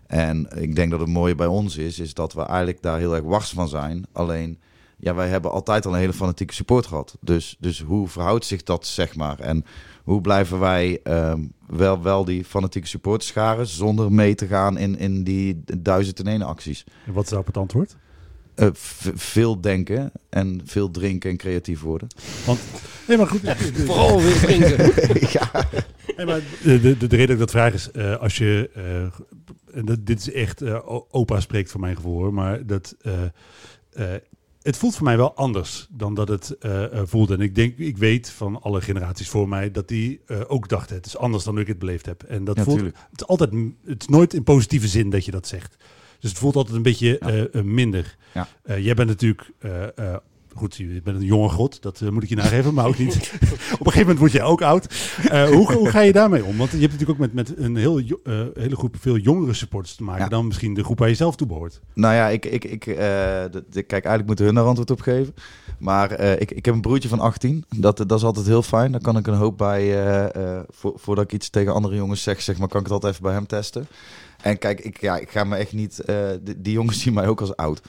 En ik denk dat het mooie bij ons is, is dat we eigenlijk daar heel erg wars van zijn. Alleen, ja, wij hebben altijd al een hele fanatieke support gehad. Dus, dus hoe verhoudt zich dat, zeg maar? En hoe blijven wij um, wel, wel die fanatieke supporters scharen zonder mee te gaan in, in die duizend en één acties? En wat is daarop het antwoord? Uh, veel denken en veel drinken en creatief worden. Want, nee, maar goed. Vooral weer drinken. ja. Nee, maar de, de, de, reden dat ik dat vraag is, uh, als je, uh, en dat, dit is echt, opa spreekt voor mijn gevoel hoor, maar dat, het voelt voor mij wel anders dan dat het voelde. En ik denk, ik weet van alle generaties voor mij dat die ook dachten, het is anders dan ik het beleefd heb. En dat ja, voelt, tuurlijk. het is altijd, het is nooit in positieve zin dat je dat zegt. Dus het voelt altijd een beetje Ja. uh, minder. Ja. Uh, jij bent natuurlijk, goed, je bent een jonge god, dat moet ik je nageven, maar ook niet. Op een gegeven moment word jij ook oud. hoe, hoe ga je daarmee om? Want je hebt natuurlijk ook met, met een heel, hele groep veel jongere supporters te maken Ja. dan misschien de groep waar je zelf toe behoort. Nou ja, ik, ik, ik, de, de, kijk, eigenlijk moeten hun daar antwoord op geven. Maar ik, ik heb een broertje van 18. Dat, dat is altijd heel fijn. Daar kan ik een hoop bij, vo voordat ik iets tegen andere jongens zeg, zeg maar, kan ik het altijd even bij hem testen. En kijk, ik, ja, ik ga me echt niet... Die, die, jongens zien mij ook als oud.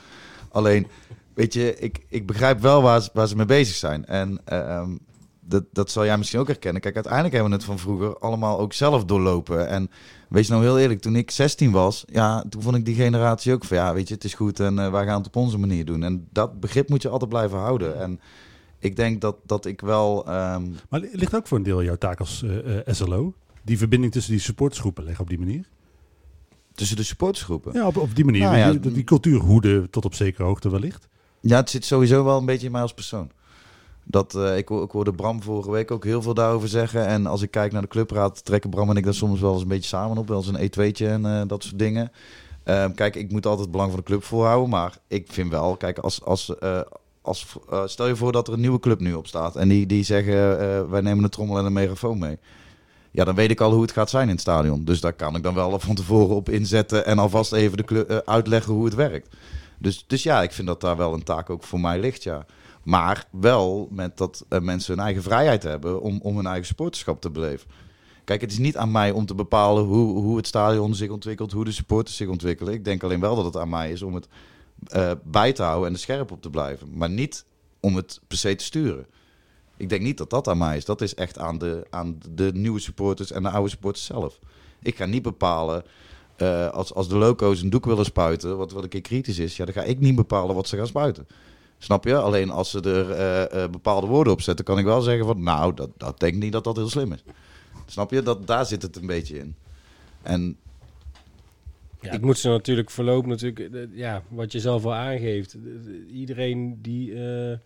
Alleen, weet je, ik, ik begrijp wel waar ze, waar ze mee bezig zijn. En um, dat, dat zal jij misschien ook herkennen. Kijk, uiteindelijk hebben we het van vroeger allemaal ook zelf doorlopen. En wees nou heel eerlijk, toen ik 16 was, ja, toen vond ik die generatie ook van ja, weet je, het is goed en uh, wij gaan het op onze manier doen. En dat begrip moet je altijd blijven houden. En ik denk dat, dat ik wel. Um... Maar ligt ook voor een deel jouw taak als SLO? Die verbinding tussen die supportersgroepen leggen op die manier? Tussen de supportersgroepen? Ja, op, op die manier. Nou ja, die, die cultuur hoede tot op zekere hoogte wellicht. Ja, het zit sowieso wel een beetje in mij als persoon. Dat, eh, ik, ik hoorde Bram vorige week ook heel veel daarover zeggen. En als ik kijk naar de clubraad, trekken Bram en ik daar soms wel eens een beetje samen op. Wel eens een E2'tje en eh, dat soort dingen. Ehm, kijk, ik moet altijd het belang van de club voorhouden. Maar ik vind wel, kijk, als, als, eh, als, stel je voor dat er een nieuwe club nu op staat. En die, die zeggen, wij nemen een trommel en een megafoon mee. Ja, dan weet ik al hoe het gaat zijn in het stadion. Dus daar kan ik dan wel van tevoren op inzetten. En alvast even de club, eh, uitleggen hoe het werkt. Dus, dus ja, ik vind dat daar wel een taak ook voor mij ligt, ja. Maar wel met dat eh, mensen hun eigen vrijheid hebben om, om hun eigen supporterschap te beleven. Kijk, het is niet aan mij om te bepalen hoe, hoe het stadion zich ontwikkelt, hoe de supporters zich ontwikkelen. Ik denk alleen wel dat het aan mij is om het eh, bij te houden en er scherp op te blijven. Maar niet om het per se te sturen. Ik denk niet dat dat aan mij is. Dat is echt aan de, aan de nieuwe supporters en de oude supporters zelf. Ik ga niet bepalen, eh, als, als de loco's een doek willen spuiten, wat, wat een keer kritisch is, ja, dan ga ik niet bepalen wat ze gaan spuiten. Snap je? Alleen als ze er eh, eh, bepaalde woorden op zetten, kan ik wel zeggen van, nou, dat, dat denk ik niet dat dat heel slim is. Snap je? Dat, daar zit het een beetje in. En Ja, ik moet ze natuurlijk voorlopig natuurlijk, ja, wat je zelf al aangeeft. Iedereen die, eh,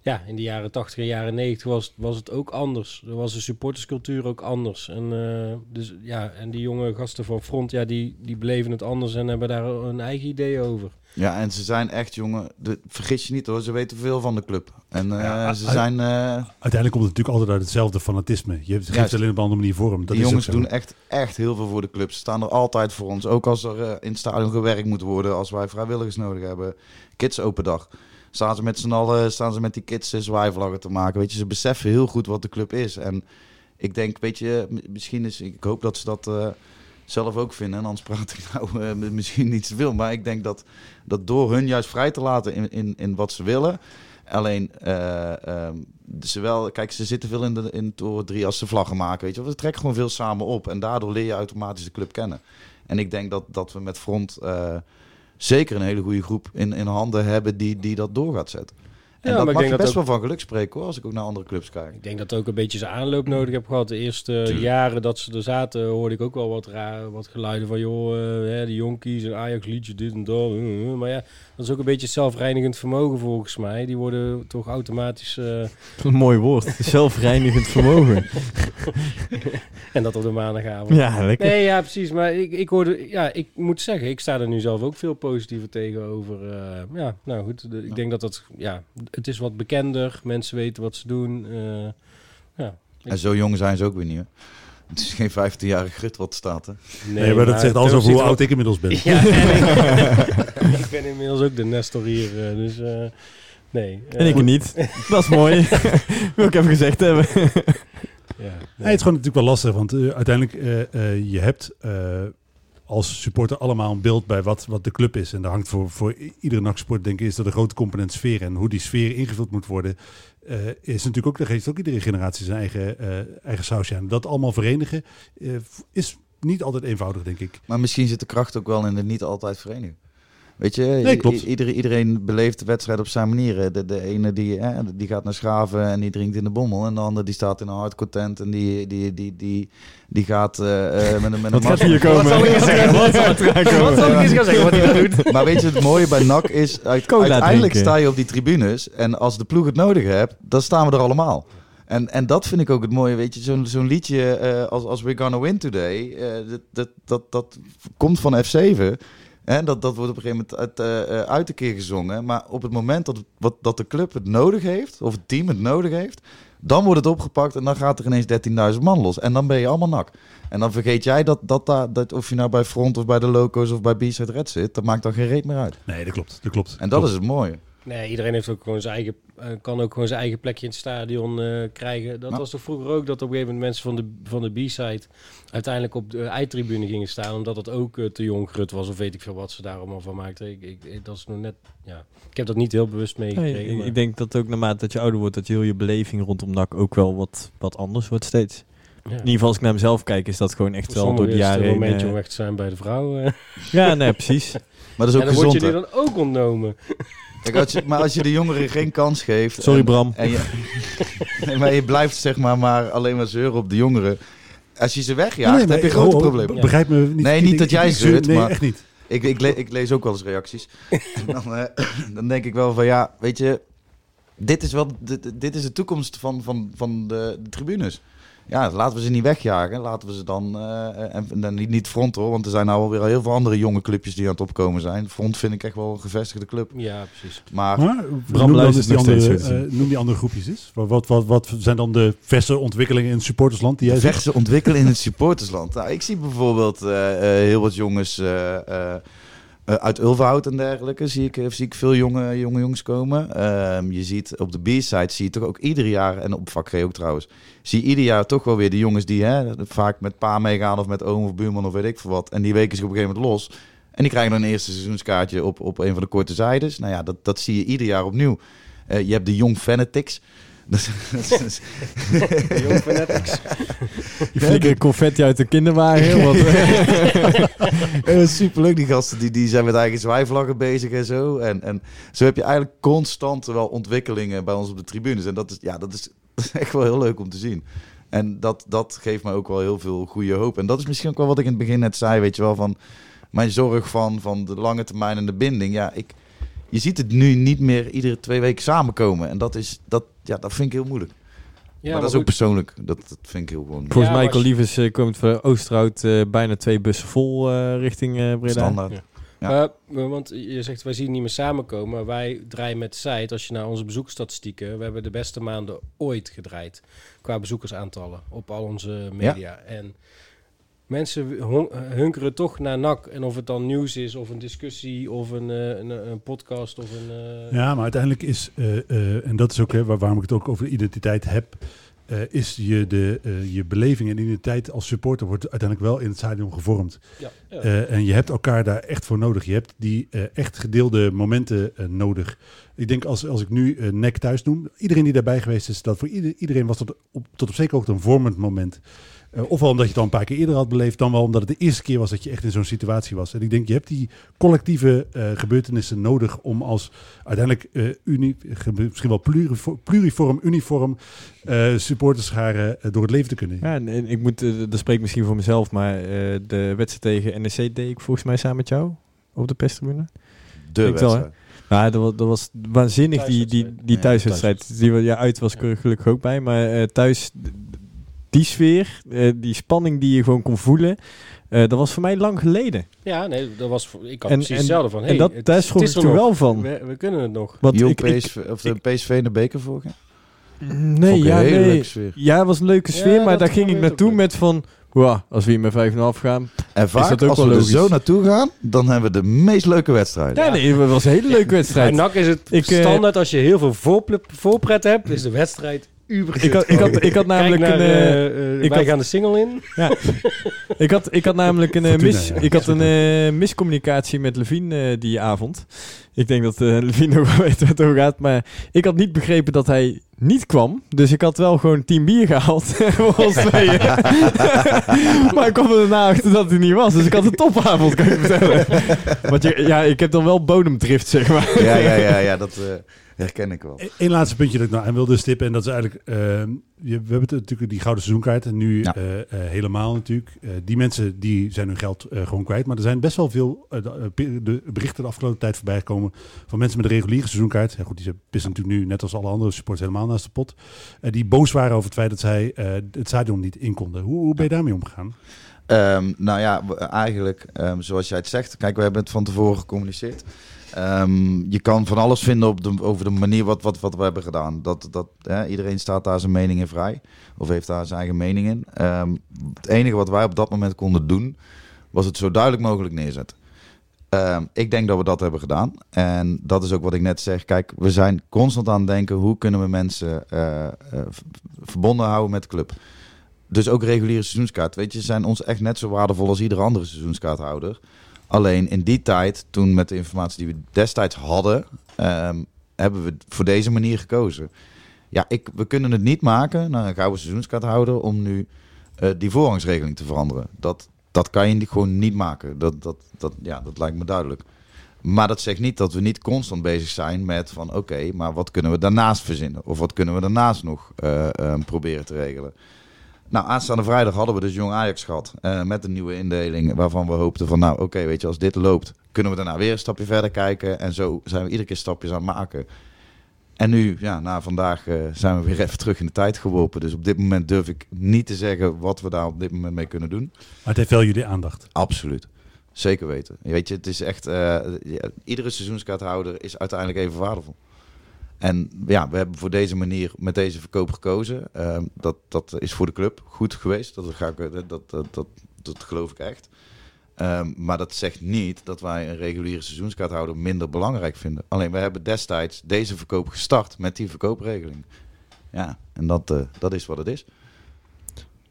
ja, in de jaren 80 en jaren 90 was, was het ook anders. Er was de supporterscultuur ook anders. En, eh, dus, ja, en die jonge gasten van Front, ja, die, die beleven het anders en hebben daar een eigen idee over. ja, en ze zijn echt, jongen, de, vergis je niet hoor, ze weten veel van de club. En eh, Ja, ze zijn, eh, Uiteindelijk komt het natuurlijk altijd uit hetzelfde fanatisme. Je geeft Juist. het alleen op een andere manier vorm. Dat die is jongens doen echt, echt heel veel voor de club. Ze staan er altijd voor ons. Ook als er in het stadion gewerkt moet worden, als wij vrijwilligers nodig hebben. Kids open dag. Staan ze met z'n allen, staan ze met die kids eh, zwaaivlaggen te maken. Weet je, ze beseffen heel goed wat de club is. En ik denk, weet je, misschien is, ik hoop dat ze dat eh, zelf ook vinden. En anders praat ik nou eh, misschien niet te veel. Maar ik denk dat, dat door hun juist vrij te laten in, in, in wat ze willen. Alleen, ehm, ze wel, kijk, ze zitten veel in de in toren drie als ze vlaggen maken, weet je. We trekken gewoon veel samen op en daardoor leer je automatisch de club kennen. En ik denk dat, dat we met Front zeker een hele goede groep in, in handen hebben die, die dat door gaat zetten. En Ja, dat maar ik denk je dat best ook- wel van geluk spreken hoor, als ik ook naar andere clubs kijk. Ik denk dat ook een beetje zijn aanloop nodig heb gehad. De eerste jaren dat ze er zaten, hoorde ik ook wel wat, raar, wat geluiden van... joh, eh, hè, die jonkies en Ajax liedje dit en dat. eh, eh. Maar ja, dat is ook een beetje zelfreinigend vermogen volgens mij. Die worden toch automatisch... eh, Een mooi woord. Zelfreinigend vermogen. en dat op de maandagavond. Ja, lekker. Nee, ja, precies. Maar ik, ik hoorde, ja, ik moet zeggen, ik sta er nu zelf ook veel positiever tegenover. eh ja, nou goed. de- ik Ja. denk dat dat, ja, het is wat bekender. Mensen weten wat ze doen. eh, ja. En zo jong zijn ze ook weer niet. Hè. Het is geen 15-jarige grut wat staat. Hè. Nee, maar dat zegt alles over hoe oud ik inmiddels ben. Ja, ik, ben inmiddels ook de Nestor hier, eh, dus eh, nee. En ik niet. Dat is mooi. Wil ik even gezegd hebben. Ja, Nee, het is gewoon natuurlijk wel lastig, want uiteindelijk eh eh, je hebt eh, als supporter allemaal een beeld bij wat, wat de club is. En daar hangt voor, voor iedere nachtsport denk ik is dat een grote component sfeer. En hoe die sfeer ingevuld moet worden, eh, is natuurlijk ook, daar geeft ook iedere generatie zijn eigen, eh, eigen sausje aan. Dat allemaal verenigen eh, is niet altijd eenvoudig, denk ik. Maar misschien zit de kracht ook wel in het niet altijd verenigen. Weet je, Nee, klopt. i- iedereen, iedereen beleeft de wedstrijd op zijn manier. De, de ene die, hè, die gaat naar Schaven en die drinkt in de bommel. En de andere die staat in een hardcore tent en die, die, die, die, die gaat eh, eh, met een met een Wat gaat mas- hier komen? zal ik eens zeggen? Wat zal gaan komen? Wat zal ik eens gaan zeggen wat hij doet? Maar weet je, het mooie bij NAC is, uit- uiteindelijk drinken. sta je op die tribunes. En als de ploeg het nodig hebt, dan staan we er allemaal. En, en dat vind ik ook het mooie, weet je, zo'n zo'n liedje eh, als, als We're Gonna Win Today, eh, dat, dat, dat, dat komt van F7. Hè, dat, dat wordt op een gegeven moment uit, eh, eh, uit een keer gezongen. Maar op het moment dat, wat, dat de club het nodig heeft, of het team het nodig heeft, dan wordt het opgepakt en dan gaat er ineens 13.000 man los. En dan ben je allemaal nak. En dan vergeet jij dat, dat, daar- dat of je nou bij Front of bij de Loco's of bij B-Side Red zit, dat maakt dan geen reet meer uit. Nee, dat klopt. Dat klopt. En dat Klopt. is het mooie. Nee, iedereen heeft ook gewoon zijn eigen, kan ook gewoon zijn eigen plekje in het stadion eh, krijgen. Dat was toch vroeger ook dat op een gegeven moment mensen van de, van de B-side uiteindelijk op de eindtribune gingen staan. Omdat het ook eh, te jong grut was of weet ik veel wat ze daar allemaal van maakten. Ik, ik, ik- dat is nog net, ja. Ik heb dat niet heel bewust meegekregen. Nee, ik, maar- ik denk dat ook naarmate dat je ouder wordt, dat je heel je beleving rondom NAC ook wel wat, wat anders wordt steeds. ja. In ieder geval als ik naar mezelf kijk, is dat gewoon echt wel door de jaren een heen... momentje eh, om echt te zijn bij de vrouw. eh. ja, nee, precies. Maar dat is en ook dan word gezond. je die hè? dan ook ontnomen. Kijk, als je, maar als je de jongeren geen kans geeft. Sorry en, Bram. En je, nee, maar je blijft zeg maar, maar alleen maar zeuren op de jongeren. Als je ze wegjaagt, Nee, nee, heb je grote oh, probleem. be- Begrijp me niet. Nee, niet Ik- dat jij zeurt, Nee, maar- echt niet. Ik, ik, le- ik lees ook wel eens reacties. Dan, eh, dan denk ik wel van ja, weet je. dit is wel dit, dit is de toekomst van, van, van de, de tribunes. Ja, laten we ze niet wegjagen. Laten we ze dan. eh, en, en dan niet, niet front hoor, want er zijn nou alweer heel veel andere jonge clubjes die aan het opkomen zijn. Front vind ik echt wel een gevestigde club. Ja, precies. Maar Maar Bram noem, die andere, eh, noem die andere groepjes eens. Wat, wat, wat, wat zijn dan de verse ontwikkelingen in het supportersland die jij zegt? verse ontwikkelen in het supportersland. Nou, ik zie bijvoorbeeld eh, eh, heel wat jongens eh, uit Ulverhout en dergelijke. Zie ik, eh, zie ik veel jonge, jonge jongens komen. Ehm, je ziet op de B-side zie je toch ook ieder jaar, en op vak G ook trouwens, zie je ieder jaar toch wel weer de jongens die hè, vaak met pa meegaan of met oom of buurman of weet ik veel wat. En die weken zich op een gegeven moment los. En die krijgen dan een eerste seizoenskaartje op, op een van de korte zijdes. Nou ja, dat, dat zie je ieder jaar opnieuw. Eh, je hebt de Jong Fanatics. Dat is- dat is- Jong Fanatics. Confetti uit de kinderwagen. Wat, Eh, superleuk, die gasten die, die zijn met eigen zwaai-vlaggen bezig en zo. En, en zo heb je eigenlijk constant wel ontwikkelingen bij ons op de tribunes. En dat is, ja, dat is, echt wel heel leuk om te zien. En dat, dat geeft me ook wel heel veel goede hoop. En dat is misschien ook wel wat ik in het begin net zei, weet je wel, van mijn zorg van, van de lange termijn en de binding. Ja, ik, je ziet het nu niet meer iedere twee weken samenkomen. En dat, is, dat, ja, dat vind ik heel moeilijk. Ja, maar dat is ook persoonlijk. Dat, dat vind ik heel gewoon Volgens Ja, mij, Lievers eh, komt van Oosterhout eh, bijna twee bussen vol eh, richting eh Breda. standaard. Ja. Ja. Maar, maar want je zegt, wij zien niet meer samenkomen. Maar wij draaien met Zijt, als je naar onze bezoeksstatistieken... We hebben de beste maanden ooit gedraaid. Qua bezoekersaantallen op al onze media. En mensen hunkeren toch naar NAC. En of het dan nieuws is, of een discussie, of een, eh, een, een podcast, of een... eh, Ja, maar uiteindelijk is, eh, eh, en dat is ook hè, waar, waarom ik het ook over de identiteit heb, eh, is je, de, eh, je beleving en identiteit als supporter wordt uiteindelijk wel in het stadion gevormd. ja, ja. Eh, en je hebt elkaar daar echt voor nodig. Je hebt die eh, echt gedeelde momenten eh, nodig. Ik denk als, als ik nu eh nek thuis noem, iedereen die daarbij geweest is, dat voor ieder, iedereen was dat op, tot op zekere hoogte een vormend moment. Eh, ofwel omdat je het al een paar keer eerder had beleefd, dan wel omdat het de eerste keer was dat je echt in zo'n situatie was. En ik denk, je hebt die collectieve eh, gebeurtenissen nodig om als uiteindelijk eh, uni, ge- misschien wel pluriform, pluriform uniform eh supporterscharen door het leven te kunnen. Ja, en, en ik moet, dat spreekt misschien voor mezelf, maar eh, de wedstrijd tegen NEC deed ik volgens mij samen met jou op de pestribune. De Ik wel, hè? wedstrijd. Nou, dat was, dat was waanzinnig, die, die, Thuiswedstrijd. die thuiswedstrijd. Die, ja, uit was ik er gelukkig ook bij, maar eh, thuis, die sfeer, eh, die spanning die je gewoon kon voelen, eh, dat was voor mij lang geleden. ja, nee, dat was... voor- Ik had En- precies en- hetzelfde van... Hey, en dat, het, daar schrok is ik er nog. wel van. We, we kunnen het nog. Want ik, ik- PSV, of de PSV in de beker vorig jaar? nee, ja, een hele nee. leuke sfeer. Ja, het was een leuke Ja, sfeer, maar daar ging ik naartoe met van, wow, als we hier met 5,5 gaan. En vaak, dat ook als wel we er zo naartoe gaan, dan hebben we de meest leuke wedstrijden. Ja, nee, het was een hele leuke wedstrijd. NAC is het Ik, eh, standaard als je heel veel voorple- voorpret hebt, is de wedstrijd uber Ik had, ik had, ik had namelijk naar, een... eh, eh, eh, ik wij had- gaan de single in. Ik had, ik had namelijk een, Fortuna, mis, ja. ik had een eh, miscommunicatie met Levine eh, die avond. Ik denk dat eh Levine wel weet waar het over gaat. Maar ik had niet begrepen dat hij niet kwam. Dus ik had wel gewoon tien bier gehaald voor ons tweeën. maar ik kwam er daarna achter dat hij niet was. Dus ik had een topavond, kan ik je vertellen. Want je, ja, ik heb dan wel bodemdrift, zeg maar. Ja, ja, ja, ja dat eh, herken ik wel. Eén laatste puntje dat ik nou aan wilde stippen. En dat is eigenlijk... eh, je- we hebben het natuurlijk die gouden seizoenkaart. En nu Ja. eh, eh, helemaal natuurlijk. Eh, die mensen die zijn hun geld gewoon kwijt. Maar er zijn best wel veel de, berichten de afgelopen tijd voorbij gekomen... van mensen met een reguliere seizoenkaart. Ja, goed, die pissen natuurlijk nu, net als alle andere supporters, helemaal naast de pot. Die boos waren over het feit dat zij het stadion niet in konden. Hoe, hoe ben je daarmee omgegaan? Ehm, nou ja, eigenlijk, ehm, zoals jij het zegt. Kijk, we hebben het van tevoren gecommuniceerd. Ehm, je kan van alles vinden op de, over de manier wat, wat, wat we hebben gedaan. Dat, dat, hè, iedereen staat daar zijn mening in vrij. Of heeft daar zijn eigen mening in. Ehm, het enige wat wij op dat moment konden doen... was het zo duidelijk mogelijk neerzetten. Ehm, ik denk dat we dat hebben gedaan. En dat is ook wat ik net zeg. Kijk, we zijn constant aan het denken... hoe kunnen we mensen v- verbonden houden met de club. Dus ook reguliere seizoenskaart. Weet je, zijn ons echt net zo waardevol als iedere andere seizoenskaarthouder. Alleen in die tijd, toen met de informatie die we destijds hadden, ehm, hebben we voor deze manier gekozen. Ja, ik, we kunnen het niet maken, nou, een gouden seizoenskaarthouder, om nu eh, die voorrangsregeling te veranderen. Dat, dat kan je gewoon niet maken. Dat, dat, dat, ja, dat lijkt me duidelijk. Maar dat zegt niet dat we niet constant bezig zijn met van oké, maar wat kunnen we daarnaast verzinnen? Of wat kunnen we daarnaast nog eh, eh, proberen te regelen? Nou, aanstaande vrijdag hadden we dus Jong Ajax gehad. eh, met een nieuwe indeling. Waarvan we hoopten van, nou oké, weet je, als dit loopt, kunnen we daarna weer een stapje verder kijken. En zo zijn we iedere keer stapjes aan het maken. En nu, ja, na vandaag eh, zijn we weer even terug in de tijd geworpen. Dus op dit moment durf ik niet te zeggen wat we daar op dit moment mee kunnen doen. Maar het heeft wel jullie aandacht. Absoluut. Zeker weten. Weet je, het is echt. eh, ja, iedere seizoenskaarthouder is uiteindelijk even waardevol. En ja, we hebben voor deze manier met deze verkoop gekozen. Ehm, dat, dat is voor de club goed geweest. Dat, ga ik, dat, dat, dat, dat, dat geloof ik echt. Ehm, maar dat zegt niet dat wij een reguliere seizoenskaarthouder minder belangrijk vinden. Alleen we hebben destijds deze verkoop gestart met die verkoopregeling. Ja, en dat, eh, dat is wat het is.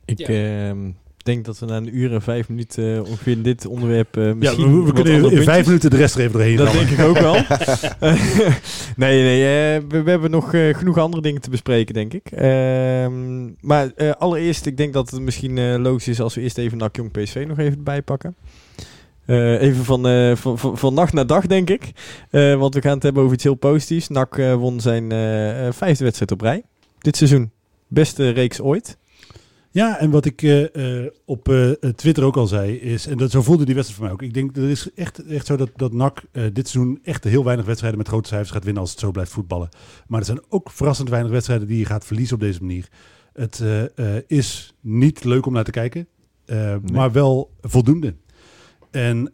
Ik Ja. ehm, denk dat we na een uur en vijf minuten eh, ongeveer in dit onderwerp eh, Ja, misschien we, kunnen in, vijf minuten de rest er even doorheen Dat denk ik ook wel. nee, nee, eh, we, we hebben nog genoeg andere dingen te bespreken, denk ik. Ehm, maar allereerst, ik denk dat het misschien logisch is als we eerst even NAC Jong PSV nog even bijpakken. Even van, van, van, van nacht naar dag, denk ik. Want we gaan het hebben over iets heel positiefs. NAC won zijn vijfde wedstrijd op rij. Dit seizoen. Beste reeks ooit. Ja, en wat ik eh, eh, op eh, Twitter ook al zei, is, en dat, zo voelde die wedstrijd voor mij ook. Ik denk, er is echt, echt zo dat, dat NAC dit seizoen echt heel weinig wedstrijden met grote cijfers gaat winnen als het zo blijft voetballen. Maar er zijn ook verrassend weinig wedstrijden die je gaat verliezen op deze manier. Het is niet leuk om naar te kijken, maar wel voldoende. En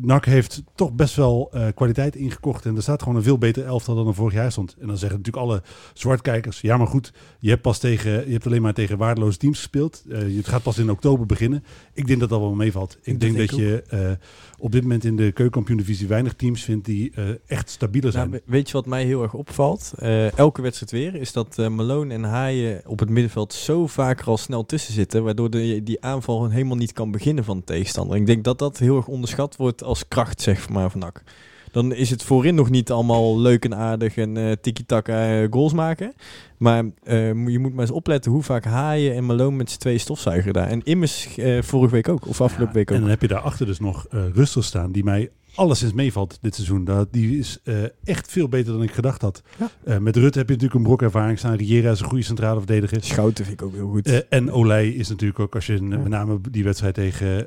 NAC heeft toch best wel eh, kwaliteit ingekocht. En er staat gewoon een veel beter elftal dan er vorig jaar stond. En dan zeggen natuurlijk alle zwartkijkers... ja, maar goed, je hebt, pas tegen, je hebt alleen maar tegen waardeloze teams gespeeld. Eh, het gaat pas in oktober beginnen. Ik denk dat dat wel meevalt. Ik, Dat denk denk dat ik je eh, op dit moment in de keukenkampioen-divisie... weinig teams vindt die eh, echt stabieler zijn. Nou, we- weet je wat mij heel erg opvalt? Eh, elke wedstrijd weer is dat eh, Malone en Haaien op het middenveld zo vaak er al snel tussen zitten, waardoor de, die aanval helemaal niet kan beginnen van de tegenstander. Ik denk dat dat heel erg onderschat wordt als kracht, zeg maar, van NAC. Dan is het voorin nog niet allemaal leuk en aardig en eh tiki-taka eh, goals maken. Maar eh, je moet maar eens opletten hoe vaak Haaien en Malone met z'n twee stofzuigen daar. En Immers eh, vorige week ook, of afgelopen Ja, week ook. En dan heb je daarachter dus nog Rustig staan, die mij alleszins meevalt dit seizoen. Die is eh, echt veel beter dan ik gedacht had. Ja. Eh, met Rutte heb je natuurlijk een brok ervaring staan. Riera is een goede centrale verdediger. Schouten vind ik ook heel goed. Eh, en Olij is natuurlijk ook, als je een- met name die wedstrijd tegen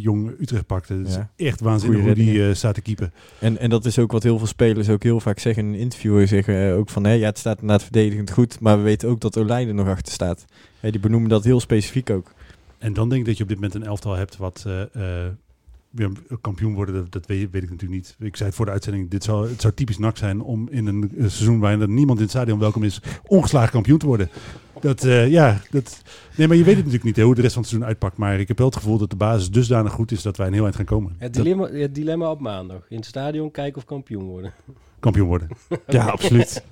Jong Utrecht pakte, dat is Ja. echt waanzinnig hoe die staat te keeper. En, en dat is ook wat heel veel spelers ook heel vaak zeggen in een interview. Zeggen ook van, hé, ja, het staat inderdaad verdedigend goed, maar we weten ook dat Olij er nog achter staat. Hè, die benoemen dat heel specifiek ook. En dan denk ik dat je op dit moment een elftal hebt wat weer kampioen worden. Dat, dat weet, weet ik natuurlijk niet. Ik zei het voor de uitzending, dit zou, het zou typisch nak zijn om in een eh, seizoen waarin er niemand in het stadion welkom is, ongeslagen kampioen te worden. Dat, eh, ja, dat, nee, maar je weet het natuurlijk niet hè, hoe de rest van het seizoen uitpakt. Maar ik heb wel het gevoel dat de basis dusdanig goed is dat wij een heel eind gaan komen. Het Dat- dilemma, het dilemma op maandag. In het stadion kijken of kampioen worden. kampioen worden. Ja, absoluut.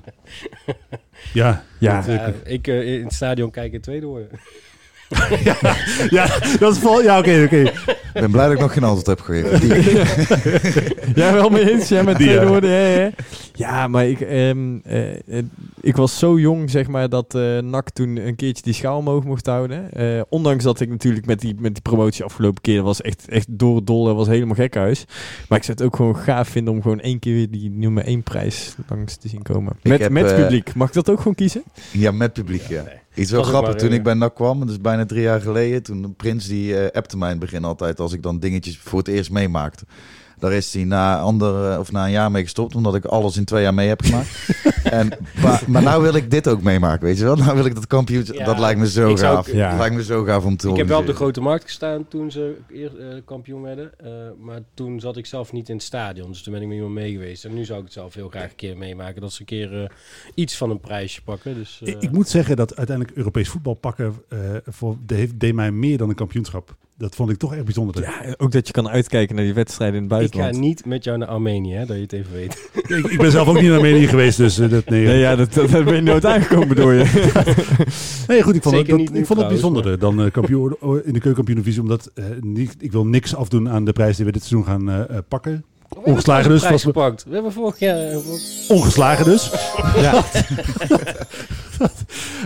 Ja, Ja. Ja, ik eh, in het stadion kijken en tweede worden. Ja, dat is vol. Ja, oké, oké. Ik ben blij dat ik nog geen antwoord heb gegeven. Die- Ja, wel mee eens. Ja, met Die, twee ja. woorden. Ja, ja. ja, maar ik, ehm, eh, eh, ik was zo jong, zeg maar, dat eh NAC toen een keertje die schaal omhoog mocht houden. Eh, ondanks dat ik natuurlijk met die, met die promotie afgelopen keer, was echt, echt door het dol, dat was helemaal gekhuis. Maar ik zou het ook gewoon gaaf vinden om gewoon één keer weer die nummer één prijs langs te zien komen. Ik Met, heb, met publiek. Mag ik dat ook gewoon kiezen? Ja, met publiek, ja. Iets wel grappig, maar, toen ik bij NAC kwam, dus bijna drie jaar geleden, toen de Prins die eh appte mij in het begin altijd als ik dan dingetjes voor het eerst meemaakte. Daar is hij na, ander, eh, of na een jaar mee gestopt, omdat ik alles in twee jaar mee heb gemaakt. en, maar, maar nou wil ik dit ook meemaken, weet je wel? Nou wil ik dat kampioen, Ja, dat lijkt me zo gaaf. ook- ja. Dat lijkt me zo gaaf om te Ik heb wel op de grote markt gestaan toen ze eer, eh, kampioen werden. eh, maar toen zat ik zelf niet in het stadion. Dus toen ben ik met iemand mee geweest. En nu zou ik het zelf heel graag een keer meemaken. Dat ze een keer eh, iets van een prijsje pakken. Dus, eh, Ik, ik moet zeggen dat uiteindelijk Europees voetbal pakken eh, voor, de, heeft, deed mij meer dan een kampioenschap. Dat vond ik toch echt bijzonder. Ja, ook dat je kan uitkijken naar die wedstrijden in het ik buitenland. ga niet met jou naar Armenië, hè, dat je het even weet. Ik, ik ben zelf ook niet naar Armenië geweest, dus eh, dat, nee. Nee, ja, dat, ben je nooit aangekomen door je. Nee, goed, ik vond, Zeker het, niet dat, ik vond het bijzonderder dan eh, kampioen, in de keukenkampioen-divisie. Omdat eh, niet, ik wil niks afdoen aan de prijs die we dit seizoen gaan eh, eh, pakken. Ongeslagen dus. We hebben was- gepakt. We hebben vorig jaar... eh, Ongeslagen dus. Ja.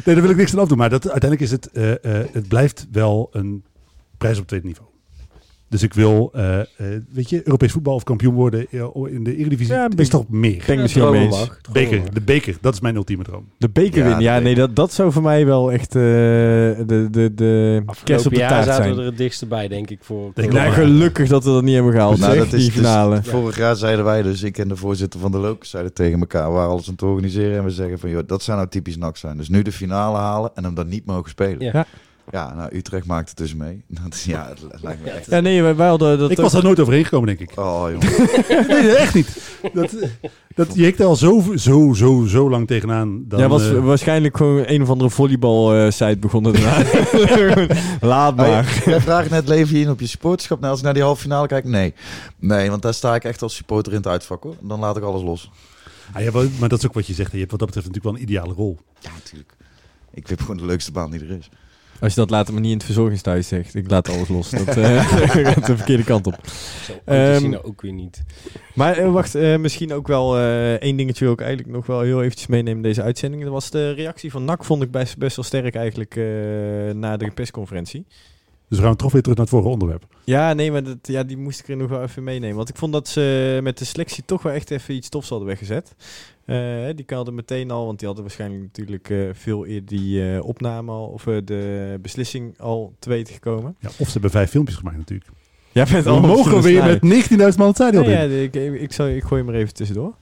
Nee, daar wil ik niks aan afdoen. Maar dat, uiteindelijk is het, eh, eh, het blijft wel een prijs op tweede niveau. Dus ik wil, eh, eh, weet je, Europees voetbal of kampioen worden eh, in de Eredivisie. Ja, is toch meer. Denk misschien wel eens. Beker, de beker, dat is mijn ultieme droom. De beker Ja, winnen. Ja, nee, dat, dat zou voor mij wel echt eh, de, de, de kerst op de jaar taart zaten zijn. we er het dichtste bij, denk ik, voor Denk Nou, wel. gelukkig dat we dat niet hebben gehaald, Nou, zeg, dat is die dus- finale. Vorig jaar zeiden wij dus, ik en de voorzitter van de Locus zeiden tegen elkaar, we waren alles aan het organiseren en we zeggen van, joh, dat zou nou typisch NAC zijn. Dus nu de finale halen en hem dan niet mogen spelen. Ja. Ja. Nou, Utrecht maakt het dus mee. Dat is, ja, het lijkt me echt... Ja, nee, wij, wij hadden dat ik was daar nooit overheen gekomen, denk ik. Oh, jongen. Nee, echt niet. Dat, dat, je hikte al zo, zo, zo, zo lang tegenaan. Dan, ja, was eh, waarschijnlijk gewoon een of andere volleybal-site begonnen daarna. Laat maar. Oh, jij vraagt net, leef je in op je supporterschap? Nou, als ik naar die halve finale kijk, nee. Nee, want daar sta ik echt als supporter in het uitvak, hoor. Dan laat ik alles los. ah, ja, maar dat is ook wat je zegt. Je hebt wat dat betreft natuurlijk wel een ideale rol. Ja, natuurlijk. Ik heb gewoon de leukste baan die er is. Als je dat later maar niet in het verzorgingstehuis zegt. Ik laat alles los. Dat eh, gaat de verkeerde kant op. Zo, Ehm, um, ook weer niet. Maar eh, wacht, eh, misschien ook wel eh, één dingetje wil ik eigenlijk nog wel heel eventjes meenemen in deze uitzending. Dat was de reactie van NAC, vond ik best, best wel sterk eigenlijk eh, na de persconferentie. Dus we gaan toch weer terug naar het vorige onderwerp. Ja, nee, maar dat, ja, die moest ik er nog wel even meenemen. Want ik vond dat ze met de selectie toch wel echt even iets tofs hadden weggezet. Eh, die hadden meteen al, want die hadden waarschijnlijk natuurlijk eh, veel eerder die eh, opname al, of de beslissing al te weten gekomen. Ja, of ze hebben vijf filmpjes gemaakt natuurlijk. Ja, met We allemaal mogen weer met 19.000 man het stadion Nee, ja, ik, ik, ik, zal, ik gooi hem er even tussendoor.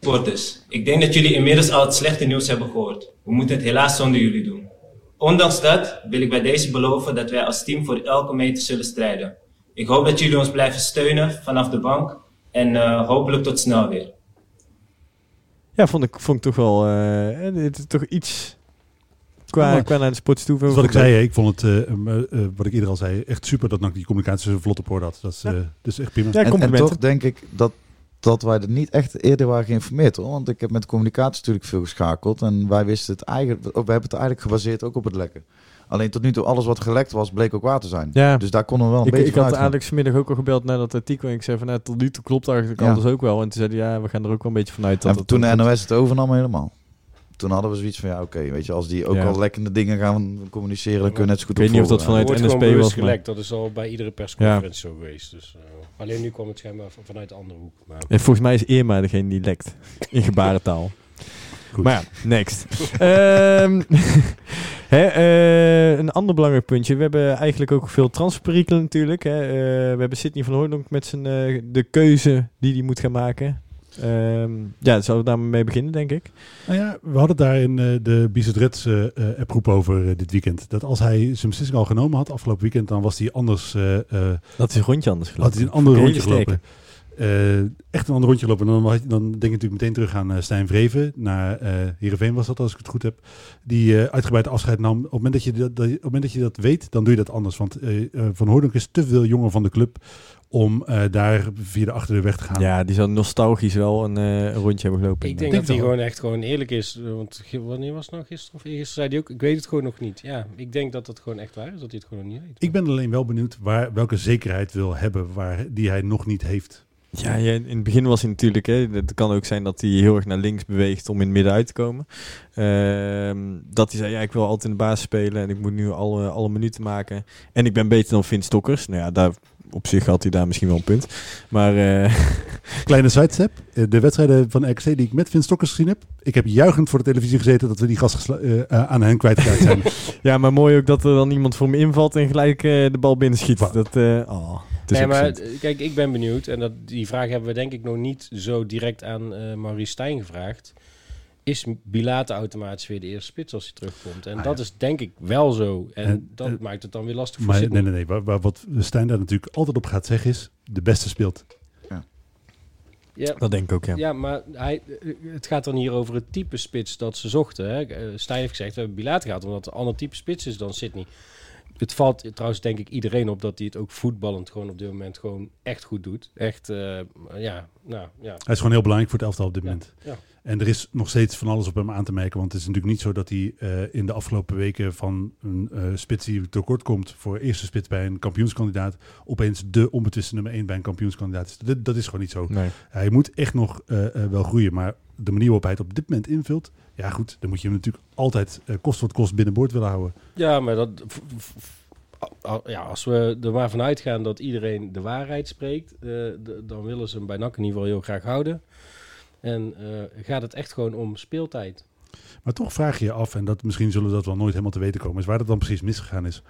Supporters, ik denk dat jullie inmiddels al het slechte nieuws hebben gehoord. We moeten het helaas zonder jullie doen. Ondanks dat wil ik bij deze beloven dat wij als team voor elke meter zullen strijden. Ik hoop dat jullie ons blijven steunen vanaf de bank en eh, hopelijk tot snel weer. Ja, vond ik, vond ik toch wel eh, is toch iets qua, Ja, qua naar de sports toe. Is wat ik zei, ik vond het, eh, wat ik eerder al zei, echt super dat NAC die communicatie zo vlot op orde had. Dat is, eh, dat is echt prima. Ja, En, en toch denk ik dat, dat wij er niet echt eerder waren geïnformeerd hoor. Want ik heb met communicatie natuurlijk veel geschakeld. En wij wisten het eigenlijk, we hebben het eigenlijk gebaseerd ook op het lekken. Alleen tot nu toe, alles wat gelekt was, bleek ook waar te zijn. Ja. Dus daar konden we wel een ik, beetje ik had. Alex vanmiddag ook al gebeld naar dat artikel. En ik zei van, nou, tot nu toe klopt eigenlijk Ja. alles ook wel. En toen zei hij, ja, we gaan er ook wel een beetje vanuit dat En het toen de NOS het overnam helemaal. Toen hadden we zoiets van, ja oké, weet je, als die ook Ja. al lekkende dingen gaan communiceren, dan kun je net zo goed Ik weet niet of dat vanuit NSP was, maar- gelekt. Dat is al bij iedere persconferentie zo geweest. Dus, eh, alleen nu kwam het schijnbaar van- vanuit de andere hoek. Maar, En volgens mij is Irma degene die lekt. In gebarentaal. Goed. Maar ja, next. Ehm, hè, eh, een ander belangrijk puntje. We hebben eigenlijk ook veel transferperikelen natuurlijk. Hè. Eh, we hebben Sidney van Hooydonk met zijn, eh, de keuze die hij moet gaan maken. Ehm, ja, zullen we daarmee beginnen, denk ik. Nou ja, we hadden daar in eh, de Bizet uh, approep over eh, dit weekend. Dat als hij zijn beslissing al genomen had afgelopen weekend, dan was hij anders, eh, eh, Dat is een rondje anders had gelopen. hij een ander rondje gelopen. Eh, echt een ander rondje gelopen. En dan, had je- dan denk ik natuurlijk meteen terug aan eh, Stijn Vreven. Naar eh Heerenveen was dat, als ik het goed heb. Die eh uitgebreid afscheid nam. Op het, moment dat je dat, dat- op het moment dat je dat weet, dan doe je dat anders. Want eh, eh, Van Hoordonk is te veel jonger van de club om eh, daar via de achterdeur weg te gaan. Ja, die zou nostalgisch wel een, eh, rondje hebben gelopen. ik denk denk dat hij gewoon echt gewoon eerlijk is. eh, Want wanneer was het nou gisteren of eergisteren zei hij ook, ik weet het gewoon nog niet. Ja, ik denk dat dat gewoon echt waar is, dat hij het gewoon nog niet weet. Ik ben alleen wel benieuwd waar, welke zekerheid wil hebben waar, die hij nog niet heeft. Ja, ja, in het begin was hij natuurlijk. Hè, het kan ook zijn dat hij heel erg naar links beweegt om in het midden uit te komen. Ehm, dat hij zei: Ja, ik wil altijd in de basis spelen en ik moet nu alle, alle minuten maken. En ik ben beter dan Vin Stokkers. Nou ja, daar, op zich had hij daar misschien wel een punt. Maar eh, Kleine sidestep. Eh, De wedstrijden van RKC die ik met Vin Stokkers gezien heb. Ik heb juichend voor de televisie gezeten dat we die gast eh, aan hen kwijtgeraakt zijn. ja, maar mooi ook dat er dan iemand voor me invalt en gelijk eh, de bal binnenschiet. Wa- Dat, eh oh, het is nee, maar kijk, ik ben benieuwd. En dat, die vraag hebben we denk ik nog niet zo direct aan eh Maurice Stijn gevraagd. Is Bilate automatisch weer de eerste spits als hij terugkomt? En Ah, dat ja. is denk ik wel zo. En, En, dat eh, maakt het dan weer lastig voor maar Sydney. nee, nee, nee. Wat Stijn daar natuurlijk altijd op gaat zeggen is, de beste speelt. Ja, Dat denk ik ook, ja. Ja, maar hij, eh, het gaat dan hier over het type spits dat ze zochten. Hè. Eh, Stijn heeft gezegd, we hebben Bilater gehad omdat het een ander type spits is dan Sydney. Het valt trouwens denk ik iedereen op dat hij het ook voetballend gewoon op dit moment gewoon echt goed doet. Echt, eh, ja, nou ja. Hij is gewoon heel belangrijk voor het elftal op dit Ja, moment. ja. En er is nog steeds van alles op hem aan te merken. Want het is natuurlijk niet zo dat hij eh, in de afgelopen weken van een eh, spits die tekort komt voor eerste spits bij een kampioenskandidaat, opeens de onbetwiste nummer 1 bij een kampioenskandidaat is. Dat, dat is gewoon niet zo. Nee. Hij moet echt nog wel groeien. Maar de manier waarop hij het op dit moment invult, ja goed, dan moet je hem natuurlijk altijd eh, kost wat kost binnenboord willen houden. Ja, maar dat, ja, als we er maar vanuit gaan dat iedereen de waarheid spreekt, eh, dan willen ze hem bij NAC in ieder geval heel graag houden. En eh, gaat het echt gewoon om speeltijd. Maar toch vraag je je af, en dat, misschien zullen we dat wel nooit helemaal te weten komen, is waar dat dan precies misgegaan is.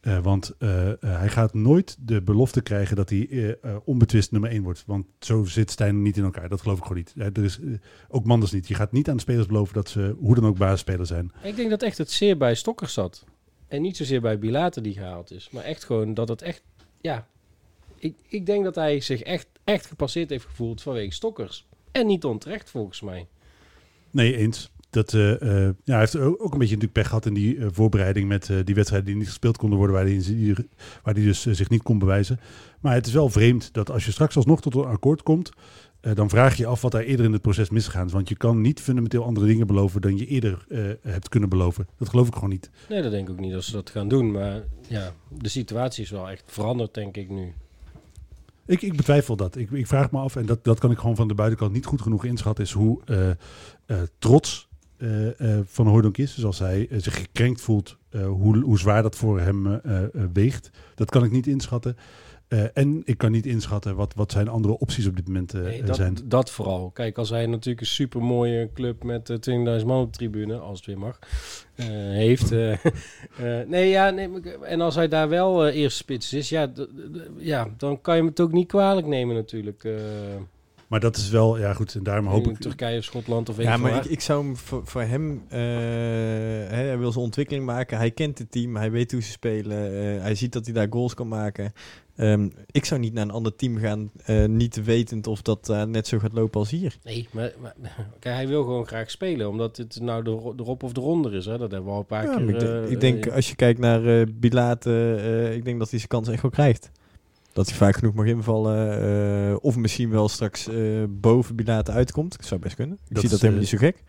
Eh, want eh, eh, hij gaat nooit de belofte krijgen dat hij onbetwist nummer 1 wordt. Want zo zit Stijn niet in elkaar. Dat geloof ik gewoon niet. Er is, ook Manders niet. Je gaat niet aan de spelers beloven dat ze hoe dan ook basisspeler zijn. Ik denk dat echt het zeer bij Stokkers zat. En niet zozeer bij Bilater die gehaald is. Maar echt gewoon dat het echt... Ja, ik, ik denk dat hij zich echt, echt gepasseerd heeft gevoeld vanwege Stokkers. En niet onterecht volgens mij. Nee, eens. Dat, eh, eh, ja, hij heeft ook een beetje natuurlijk pech gehad in die eh, voorbereiding met die wedstrijden die niet gespeeld konden worden, waar hij, waar hij dus zich niet kon bewijzen. Maar het is wel vreemd dat als je straks alsnog tot een akkoord komt, dan vraag je af wat daar eerder in het proces misgegaan is. Want je kan niet fundamenteel andere dingen beloven dan je eerder hebt kunnen beloven. Dat geloof ik gewoon niet. Nee, dat denk ik ook niet dat ze dat gaan doen. Maar ja, de situatie is wel echt veranderd, denk ik nu. Ik, ik betwijfel dat. Ik, ik vraag me af, en dat, dat kan ik gewoon van de buitenkant niet goed genoeg inschatten, is hoe trots eh, eh, Van Hooydonk is. Dus als hij eh, zich gekrenkt voelt, hoe, hoe zwaar dat voor hem weegt. Dat kan ik niet inschatten. En ik kan niet inschatten wat, wat zijn andere opties op dit moment Nee, dat, zijn. dat vooral. Kijk, als hij natuurlijk een super mooie club met eh 20.000 man op de tribune, als het weer mag, heeft. nee, ja, nee, en als hij daar wel eerste spits is, ja, ja, dan kan je hem het ook niet kwalijk nemen natuurlijk. Maar dat is wel, ja goed, en daarom hoop in ik... Turkije of Schotland of weet Ja, maar ik, ik zou hem voor, voor hem, eh, hè, hij wil zijn ontwikkeling maken. Hij kent het team, hij weet hoe ze spelen. eh, hij ziet dat hij daar goals kan maken. Ehm, ik zou niet naar een ander team gaan, eh, niet wetend of dat net zo gaat lopen als hier. Nee, maar, maar kijk, hij wil gewoon graag spelen, omdat het nou de, de of de ronde is. Hè? Dat hebben we al een paar Ja, keer... ik, denk, ik denk, als je kijkt naar eh Bilate, eh, ik denk dat hij zijn kans echt wel krijgt. Dat hij vaak genoeg mag invallen. eh, of misschien wel straks eh, boven Bilate uitkomt. Dat zou best kunnen. Ik Dat zie is, dat helemaal eh, niet zo gek.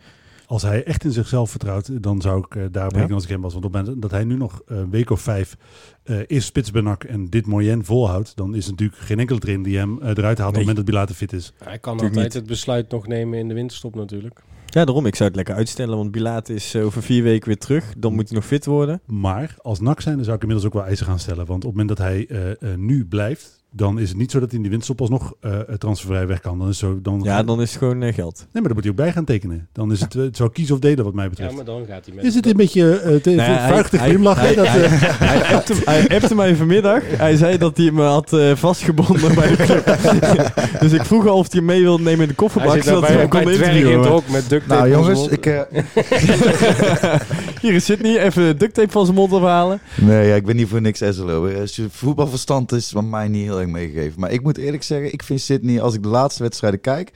Als hij echt in zichzelf vertrouwt, dan zou ik uh, daar Ja. als ik hem was. Want op het moment dat hij nu nog een week of vijf uh, is spitsbenak en dit moyen volhoudt, dan is er natuurlijk geen enkele trainer die hem uh, eruit haalt Nee. op het moment dat Bilate fit is. hij kan natuurlijk altijd niet. het besluit nog nemen in de winterstop natuurlijk. Ja, daarom. Ik zou het lekker uitstellen. Want Bilate is eh, over vier weken weer terug. Dan moet hij nog fit worden. Maar als NAC zijn, dan zou ik inmiddels ook wel eisen gaan stellen. Want op het moment dat hij uh, nu blijft, dan is het niet zo dat hij in de winterstop alsnog uh, transfervrij weg kan. Dan is zo, dan Ja, dan is het gewoon uh, geld. Nee, maar dan moet hij ook bij gaan tekenen. Dan is het, het zou kiezen of delen wat mij betreft. Ja, maar dan gaat hij met... Is het een beetje uh, te vuig te hij- glimlachen? hij- dat, hij- eh, Hij appte, hij appte mij vanmiddag. Hij zei dat hij me had eh, vastgebonden bij de club. dus ik vroeg al of hij mee wilde nemen in de Hij kofferbak. Zodat hij hem bij kon dwerg in het hok met duct tape Nou jongens, ik, eh, Hier is Sydney. Even duct tape van zijn mond afhalen. nee, ja, ik ben niet voor niks SLO. Als je voetbalverstand is van mij niet heel meegegeven. Maar ik moet eerlijk zeggen, ik vind Sydney, als ik de laatste wedstrijden kijk,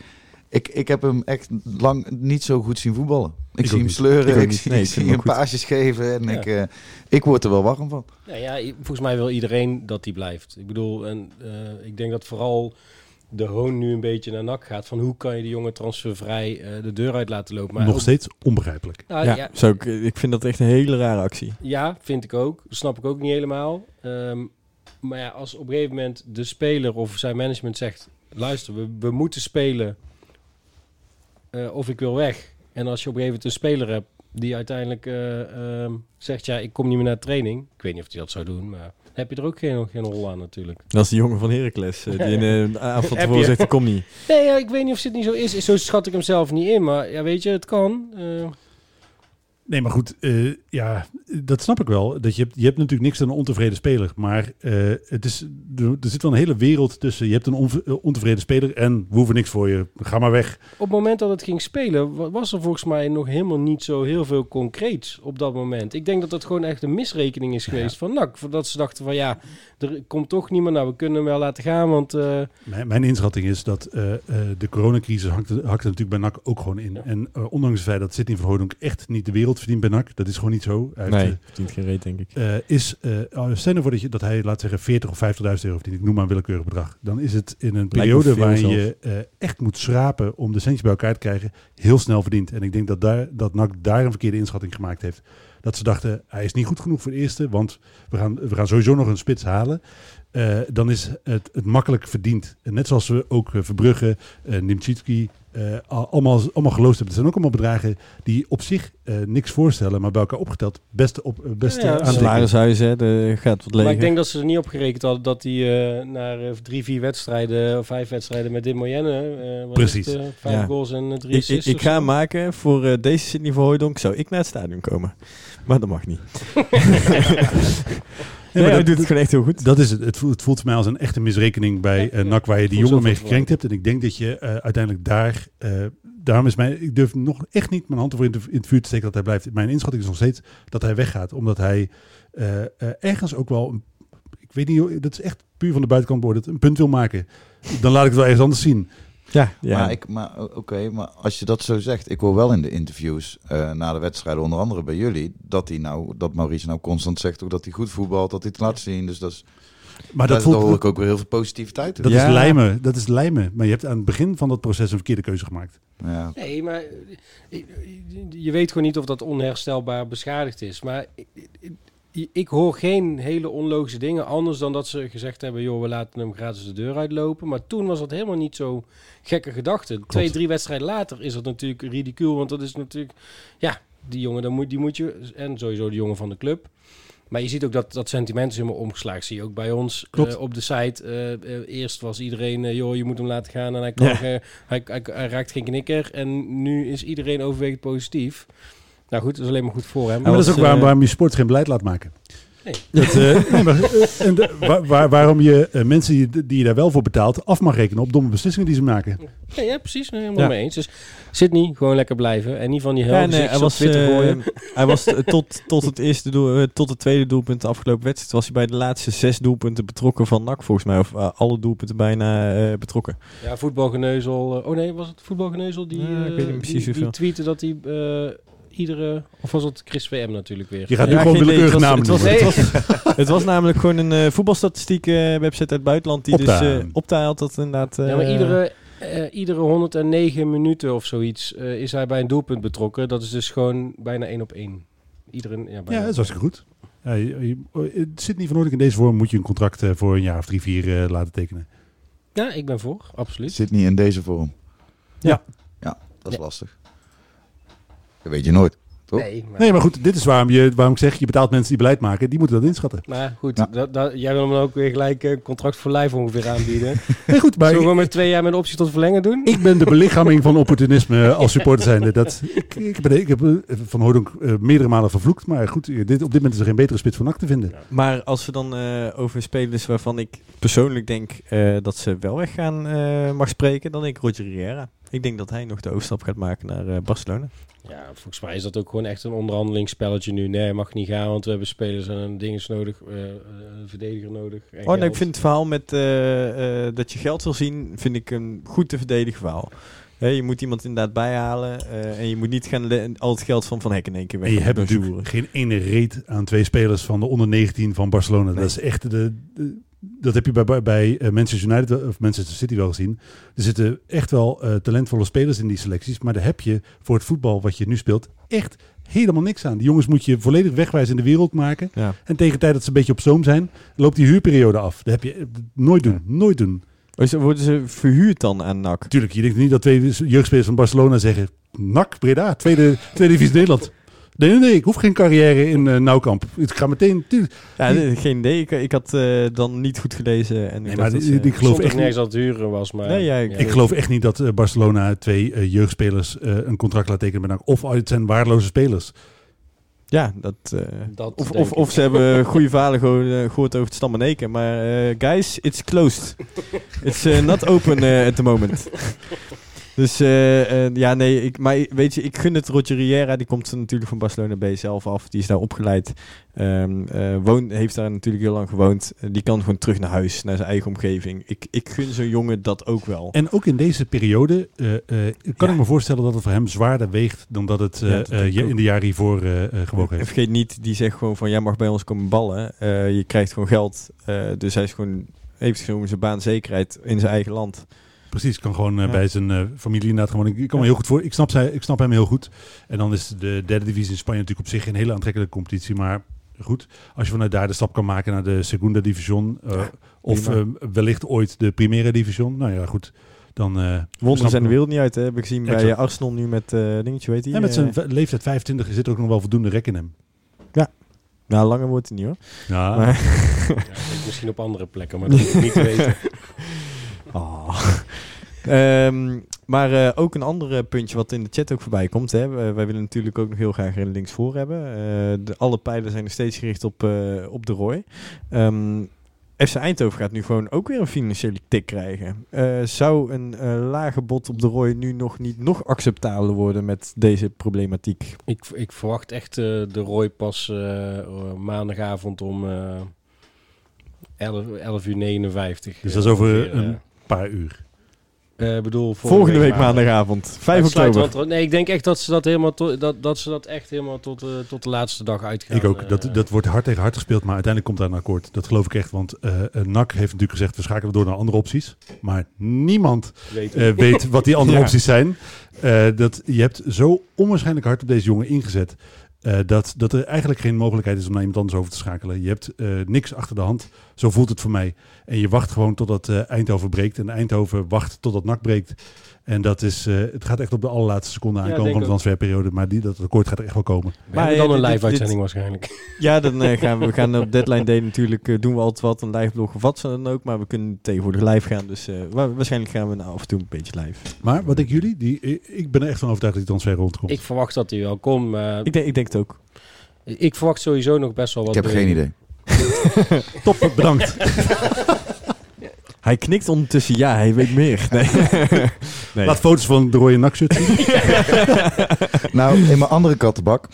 ik, ik heb hem echt lang niet zo goed zien voetballen. Ik, Ik zie hem niet. sleuren, Ik ook ik, niet. zie, Nee, ik zie hem goed. paasjes geven en Ja. ik, eh, ik word er wel warm van. Nou ja, i- volgens mij wil iedereen dat hij blijft. Ik bedoel, en, eh, ik denk dat vooral de hoon nu een beetje naar nak gaat. Van hoe kan je die jongen transfervrij eh, de deur uit laten lopen. Maar nog ook- steeds onbegrijpelijk. Nou, ja, ja, Zou ik, ik vind dat echt een hele rare actie. ja, vind ik ook. Dat snap ik ook niet helemaal. Ehm, maar ja, als op een gegeven moment de speler of zijn management zegt... Luister, we, we moeten spelen eh, of ik wil weg. En als je op een gegeven moment een speler hebt die uiteindelijk eh, ehm, zegt... Ja, ik kom niet meer naar training. Ik weet niet of hij dat zou doen, maar... heb je er ook geen, geen rol aan natuurlijk. Dat is die jongen van Heracles. eh, die in de avond tevoren zegt, ik kom niet. Nee, ja, ik weet niet of dit niet zo is. Zo schat ik hem zelf niet in. Maar ja, weet je, het kan. Eh, Nee, maar goed, eh, ja, dat snap ik wel. Dat je, hebt, je hebt natuurlijk niks aan een ontevreden speler. Maar eh, het is, er, zit wel een hele wereld tussen. Je hebt een eh, ontevreden speler en we hoeven niks voor je. Ga maar weg. op het moment dat het ging spelen, wa- was er volgens mij nog helemaal niet zo heel veel concreets op dat moment. Ik denk dat dat gewoon echt een misrekening is geweest van NAC. Dat ze dachten van ja, er komt toch niemand. Nou, we kunnen hem wel laten gaan, want... Mijn, mijn inschatting is dat de coronacrisis hakt, er- hakt er natuurlijk bij NAC ook gewoon in. Ja. En ondanks het feit dat Sidney van Hooydonk echt niet de wereld verdient bij NAC. Dat is gewoon niet zo. Hij heeft, Nee, verdient geen reet, denk ik. eh, is, eh, oh, stel voor dat, je, dat hij, laat zeggen, 40 of 50.000 euro verdient. Ik noem maar een willekeurig bedrag. Dan is het in een periode waarin je eh, echt moet schrapen om de centjes bij elkaar te krijgen, heel snel verdiend. En ik denk dat, daar, dat NAC daar een verkeerde inschatting gemaakt heeft. Dat ze dachten, hij is niet goed genoeg voor de eerste, want we gaan, we gaan sowieso nog een spits halen. Eh, dan is het, het makkelijk verdiend. En net zoals we ook eh, Verbrugge, uh, Nimchitski, eh, al- allemaal, allemaal geloosd hebben. Het zijn ook allemaal bedragen die op zich eh, niks voorstellen, maar bij elkaar opgeteld best, op, eh, best Ja, ja, aantekenen. Salarishuizen, hè, er gaat wat Maar ik denk dat ze er niet op gerekend hadden dat hij eh naar eh, drie, vier wedstrijden of vijf wedstrijden met dit Moyenne, eh, Precies. het, eh, vijf Ja. goals en drie ik, ik, assists. ik ga hem maken voor eh, deze Sydney van Hooijdonk. Zou ik naar het stadion komen. Maar dat mag niet. nee, maar dat- doet het gewoon echt heel goed. Dat is het. Het voelt, het voelt voor mij als een echte misrekening bij Ja, eh. NAC, waar je die jongen mee gekrenkt hebt. En ik denk dat je eh, uiteindelijk daar, eh, daarom is mijn, ik durf nog echt niet mijn hand ervoor in, de- in het vuur te steken dat hij blijft. Mijn inschatting is nog steeds dat hij weggaat, omdat hij eh, eh, ergens ook wel, een, ik weet niet, hoe- dat is echt puur van de buitenkant beoordeeld, een punt wil maken. Dan laat ik het wel ergens anders zien. Ja, ja. Maar, ik, maar oké, maar als je dat zo zegt, ik hoor wel in de interviews eh, na de wedstrijden, onder andere bij jullie, dat hij nou, dat Maurice nou constant zegt ook dat hij goed voetbalt, dat hij het laat zien. Dus dat is, Maar daar, dat, voelt, hoor ik ook weer heel veel positiviteit in. dat Ja. is lijmen. Dat is lijmen. Maar je hebt aan het begin van dat proces een verkeerde keuze gemaakt. Ja. Nee, maar eh, je weet gewoon niet of dat onherstelbaar beschadigd is. Maar ik, hoor geen hele onlogische dingen anders dan dat ze gezegd hebben... joh, we laten hem gratis de deur uitlopen. Maar toen was dat helemaal niet zo gekke gedachte. Twee, drie wedstrijden later is dat natuurlijk ridicuul. Want dat is natuurlijk... Ja, die jongen, dan moet, die moet je... En sowieso de jongen van de club. Maar je ziet ook dat dat sentiment is helemaal omgeslagen. Zie je ook bij ons eh, op de site. eh, eh, eerst was iedereen, joh, je moet hem laten gaan. En hij, kan, Ja. hij, hij, hij raakt geen knikker. En nu is iedereen overwegend positief. Nou goed, dat is alleen maar goed voor hem. maar dat is ook waarom, eh, waarom je sport geen beleid laat maken. Nee. Dat, eh, nee, maar, eh, en de- waar- waar- waarom je mensen die, die je daar wel voor betaalt af mag rekenen op domme beslissingen die ze maken. Nee, ja, precies. Helemaal Ja. mee eens. Dus Sydney, gewoon lekker blijven. En niet van die hel Ja, nee, hij was, gooien. hij was tot, tot het eerste doel, tot het tweede doelpunt de afgelopen wedstrijd was hij bij de laatste zes doelpunten betrokken van NAC volgens mij. Of alle doelpunten bijna eh, betrokken. Ja, voetbalgeneuzel. oh nee, was het voetbalgeneuzel die, Ja, ik eh, weet niet precies die, die tweette dat hij eh, iedere... Of was het Chris VM natuurlijk weer? Je gaat nu Ja, gewoon willekeurige Het namen was- het was- Het was, het was namelijk gewoon een eh, voetbalstatistiek eh, website uit het buitenland die Opta. dus eh Opta had dat inderdaad. eh, Ja, maar iedere, iedere 109 minuten of zoiets eh, is hij bij een doelpunt betrokken. Dat is dus gewoon bijna één op één. Iedere, ja, Ja, bijna. dat is hartstikke goed. Ja, je, je, het zit niet van in deze vorm. Moet je een contract eh, voor een jaar of drie, vier eh, laten tekenen. Ja, ik ben voor, absoluut. Zit niet in deze vorm. Ja. Ja, dat is Ja. lastig. Dat weet je nooit. Toch? Nee, maar, Nee, maar goed, dit is waarom, je, waarom ik zeg, je betaalt mensen die beleid maken. Die moeten dat inschatten. maar goed, Ja. dat, dat, jij wil hem dan ook weer gelijk een contract voor lijf ongeveer aanbieden. Nee, goed, maar Zullen we met twee jaar met optie tot verlengen doen? ik ben de belichaming van opportunisme als supporter zijnde. Dat, ik, ik, ben, ik heb eh, Van Hooydonk eh, meerdere malen vervloekt. Maar goed, eh, dit, op dit moment is er geen betere spits voor NAC te vinden. Maar als we dan eh, over spelers waarvan ik persoonlijk denk eh, dat ze wel weggaan eh, mag spreken, dan denk ik Roger Riera. Ik denk dat hij nog de overstap gaat maken naar eh, Barcelona. Ja, volgens mij is dat ook gewoon echt een onderhandelingsspelletje nu. Nee, mag niet gaan, want we hebben spelers en een ding is nodig, eh, een verdediger nodig. en Oh, nee, ik vind het verhaal met eh, eh, dat je geld wil zien, vind ik een goed te verdedigen verhaal. Hè, je moet iemand inderdaad bijhalen eh, en je moet niet gaan al het geld van Van Hek in één keer weg. En je hebt natuurlijk geen ene reet aan twee spelers van de onder 19 van Barcelona. Nee. Dat is echt de, de- dat heb je bij, bij, bij eh, Manchester United wel- of Manchester City wel gezien. Er zitten echt wel eh, talentvolle spelers in die selecties, maar daar heb je voor het voetbal wat je nu speelt echt helemaal niks aan. Die jongens moet je volledig wegwijs in de wereld maken. Ja. En tegen de tijd dat ze een beetje op stoom zijn, loopt die huurperiode af. Dat heb je eh, nooit doen, nooit doen. Worden ze verhuurd dan aan NAC? Natuurlijk, je denkt niet dat twee jeugdspelers van Barcelona zeggen... NAC, Breda, tweede, tweede divisie Nederland. Nee, nee, nee, ik hoef geen carrière in eh Nauwkamp. Ik ga meteen... Ja, nee, geen idee. Ik, ik had eh, dan niet goed gelezen. En ik Nee, dacht maar dat die- ik geloof echt niet- nergens dat het huren was, maar... Nee, ja, ik- Ik geloof echt niet dat eh, Barcelona twee jeugdspelers eh, een contract laat tekenen met NAC. Of het zijn waardeloze spelers. Ja, dat... eh, Dat of, of, of ze hebben goede verhalen geho- eh, gehoord over het Stammeneken. Maar eh, guys, it's closed. It's eh, not open eh, at the moment. Dus eh, ja, nee, ik, maar weet je, ik gun het Roger Riera. Die komt natuurlijk van Barcelona B zelf af. Die is daar opgeleid. Ehm eh, woont, heeft daar natuurlijk heel lang gewoond. Eh, die kan gewoon terug naar huis, naar zijn eigen omgeving. Ik, ik gun zo'n jongen dat ook wel. En ook in deze periode kan Ja. ik me voorstellen dat het voor hem zwaarder weegt... dan dat het Ja, dat in de jaren hiervoor gewogen En heeft. vergeet niet, die zegt gewoon van, jij mag bij ons komen ballen. Je krijgt gewoon geld. Dus hij is gewoon, heeft gewoon zijn baanzekerheid in zijn eigen land. Precies, kan gewoon eh, Ja. bij zijn eh, familie inderdaad gewoon. Ik, ik kan me Ja. heel goed voor. Ik snap, zij, ik snap hem heel goed. En dan is de derde divisie in Spanje natuurlijk op zich een hele aantrekkelijke competitie. Maar goed, als je vanuit daar de stap kan maken naar de Segunda Division. eh, of eh, wellicht ooit de Primera Division. Nou ja, goed. dan... eh, Wonderen zijn de wereld niet uit, hè? Heb ik gezien bij Exact. Arsenal nu met eh dingetje, weet je? Ja, met zijn leeftijd 25 zit er ook nog wel voldoende rek in hem. nou, langer wordt het niet hoor. Ja, Maar- Ja, misschien op andere plekken, maar dat hoef ik niet te weten. Oh. Ehm, maar eh, ook een ander eh, puntje wat in de chat ook voorbij komt. Hè. Wij wij willen natuurlijk ook nog heel graag een linksvoor hebben. Eh, de, alle pijlen zijn nog steeds gericht op, eh, op de Roy. Ehm, FC Eindhoven gaat nu gewoon ook weer een financiële tik krijgen. Eh, zou een lage bod op de Roy nu nog niet nog acceptabeler worden met deze problematiek? Ik, ik verwacht echt eh, de Roy pas maandagavond om eh 11, 11 uur 59. Dus dat is over ongeveer, een paar uur. eh, bedoel, Volgende, week maandagavond, 5 Het sluit oktober. nee, ik denk echt dat ze dat helemaal tot, dat, dat ze dat echt helemaal tot, eh, tot de laatste dag uitgaan. Ik ook. eh, Dat, dat wordt hard tegen hard gespeeld, maar uiteindelijk komt daar een akkoord. Dat geloof ik echt, want NAC heeft natuurlijk gezegd... we schakelen door naar andere opties. Maar niemand weet weet wat die andere Ja. opties zijn. Dat, je hebt zo onwaarschijnlijk hard op deze jongen ingezet... eh, dat, dat er eigenlijk geen mogelijkheid is om naar iemand anders over te schakelen. Je hebt eh, niks achter de hand. Zo voelt het voor mij. En je wacht gewoon totdat eh, Eindhoven breekt. En Eindhoven wacht totdat NAC breekt. En dat is, eh, het gaat echt op de allerlaatste seconde aankomen van de transferperiode. Maar die, dat akkoord gaat er echt wel komen. Maar, dan eh, een dit- live dit- uitzending waarschijnlijk. Ja, dan eh, gaan we, we gaan op deadline day natuurlijk doen we altijd wat, een live blog of wat dan ook, maar we kunnen tegenwoordig live gaan, dus eh, wa- waarschijnlijk gaan we nou af en toe een beetje live. Maar wat denken jullie? Die, ik- ik ben er echt van overtuigd dat die transfer rondkomt. Ik verwacht dat hij wel komt. Ik denk, ik denk het ook. ik verwacht sowieso nog best wel Ik wat. heb geen idee. Top, bedankt. Hij knikt ondertussen, ja, hij weet meer. Nee. nee. Laat foto's van de rode nakshirt zien. Nou, in mijn andere kattenbak.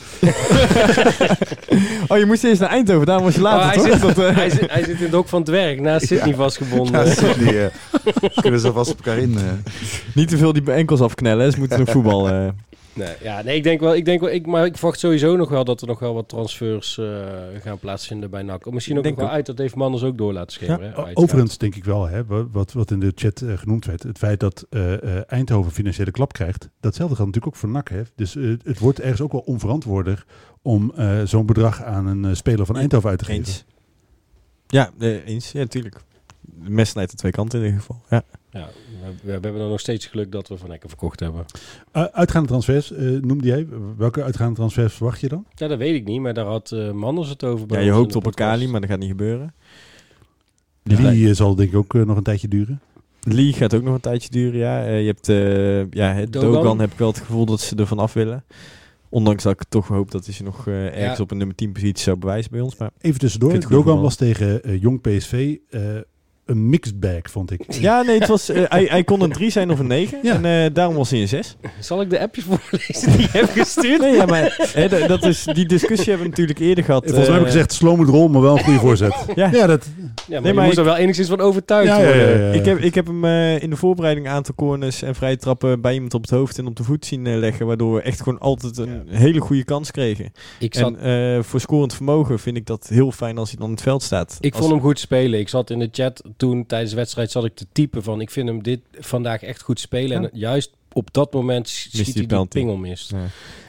Oh, je moest eerst naar Eindhoven, daarom was je Oh, later, hij, toch? zit, eh, hij, zit, hij zit in het hok van het werk, naast Sydney Ja. vastgebonden. Ja, Sydney, eh, kunnen ze vast op elkaar in. eh. Niet te veel die enkels afknellen, ze moeten nog voetbal. eh. Nee, ja, nee, ik denk wel, ik denk wel, ik, maar ik verwacht sowieso nog wel dat er nog wel wat transfers eh, gaan plaatsvinden bij NAC. Misschien ook nog wel uit, dat heeft Manders ook door laten schemeren. Overigens denk ik wel, hè, wa- wat, wat in de chat eh, genoemd werd. Het feit dat eh, eh, Eindhoven financiële klap krijgt. Datzelfde geldt natuurlijk ook voor NAC. Hè. Dus het wordt ergens ook wel onverantwoordig om eh, zo'n bedrag aan een eh, speler van Eindhoven uit te geven. Eens. Ja, eh, eens, ja, natuurlijk. De mes snijdt de twee kanten in ieder geval. Ja. Ja, we, we hebben dan nog steeds geluk dat we Van Ecken verkocht hebben. Uh, uitgaande transfers eh, noemde jij. Welke uitgaande transfers verwacht je dan? Ja, dat weet ik niet, maar daar had eh Manders het over. bij ja, je hoopt op een. Kali, maar dat gaat niet gebeuren. Die eh, zal denk ik ook eh, nog een tijdje duren. Lee gaat ook nog een tijdje duren, ja. Eh, je hebt, eh, ja, het Dogan. Dogan. heb ik wel het gevoel dat ze ervan af willen. Ondanks dat ik toch hoop dat hij zich nog eh, ergens Ja. op een nummer 10 positie zou bewijzen bij ons. Maar Even tussendoor. Dogan was tegen eh, Jong PSV eh, een mixed bag, vond ik. ja, nee, het was, eh, hij, hij kon een 3 zijn of een 9. Ja. En eh, daarom was hij een 6. Zal ik de appjes voorlezen die je hebt gestuurd? Nee, ja, maar hè, dat is, die discussie hebben we natuurlijk eerder gehad. Volgens mij heb ik eh, gezegd slow met rol, maar wel een goede voorzet. Ja. ja, dat, Ja, maar Nee, je maar moest ik- er wel enigszins van overtuigd Ja, ja, worden. ja, ja. Ik heb, ik heb hem eh, in de voorbereiding een aantal corners en vrije trappen bij iemand op het hoofd en op de voet zien eh, leggen. Waardoor we echt gewoon altijd een hele goede kans kregen. Ik, zat, En eh, voor scorend vermogen vind ik dat heel fijn als hij dan in het veld staat. ik Als- vond hem goed spelen. Ik zat in de chat toen tijdens de wedstrijd zat ik te typen van ik vind hem dit vandaag echt goed spelen. Ja. En juist op dat moment schiet hij die penalty. pingel mist. Ja.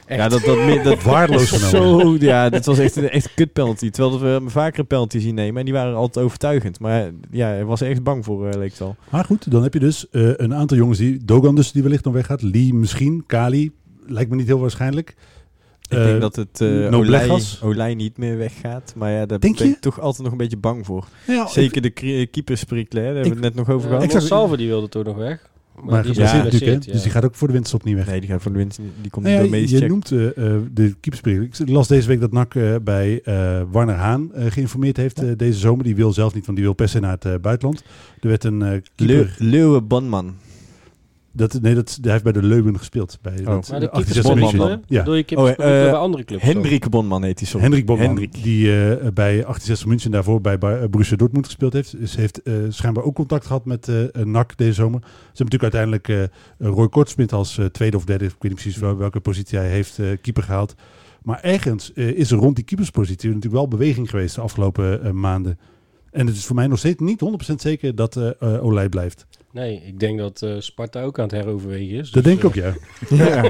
Echt. Ja, dat, dat, dat Waardeloos genomen. Zo, ja, dit was echt een echt kut penalty. Terwijl we hem vaker een penalty zien nemen en die waren altijd overtuigend. Maar ja, hij was er echt bang voor, eh, leek het al. Maar goed, dan heb je dus eh, een aantal jongens die... Dogan dus, die wellicht nog weggaat. Lee misschien. Kali. Lijkt me niet heel waarschijnlijk. Ik Eh, denk dat het eh no Olij, niet meer weggaat. Maar ja, daar Denk ben je? ik toch altijd nog een beetje bang voor. ja, Zeker de keepersprikkel, hè, daar hebben we het net nog over Uh, gehad. Exact. Salve die wilde toen nog weg. Maar, Maar die ja, natuurlijk, Dus die gaat ook voor de winterstop niet weg. Nee, die gaat voor de winst. Die komt Nou ja, door de je check. noemt eh, eh, de keepersprikkel. Ik las deze week dat NAC eh, bij eh, Warner Haan eh, geïnformeerd heeft eh, deze zomer. Die wil zelf niet, want die wil per se naar het eh, buitenland. Er werd een eh Leu keeper... Leeuwe Bonman. Dat, nee, dat, hij heeft bij de Leuven gespeeld. Bij dat, Maar de 68 Bonman? Ja. Bedoel je Oh, eh, bij andere clubs? Hendrik Bonman heet hij zo. Hendrik Bonman, Hendrik. die eh, bij 1860 München daarvoor bij eh, Borussia Dortmund gespeeld heeft. Dus heeft eh, schijnbaar ook contact gehad met NAC deze zomer. Ze hebben natuurlijk uiteindelijk eh, Roy Kortsmit als eh, tweede of derde, ik weet niet precies wel- welke positie hij heeft, eh, keeper gehaald. Maar ergens eh, is er rond die keeperspositie natuurlijk wel beweging geweest de afgelopen maanden. En het is voor mij nog steeds niet 100% zeker dat Olij blijft. Nee, ik denk dat eh, Sparta ook aan het heroverwegen is. Dat Dus, denk ik eh, ook, ja. Ja.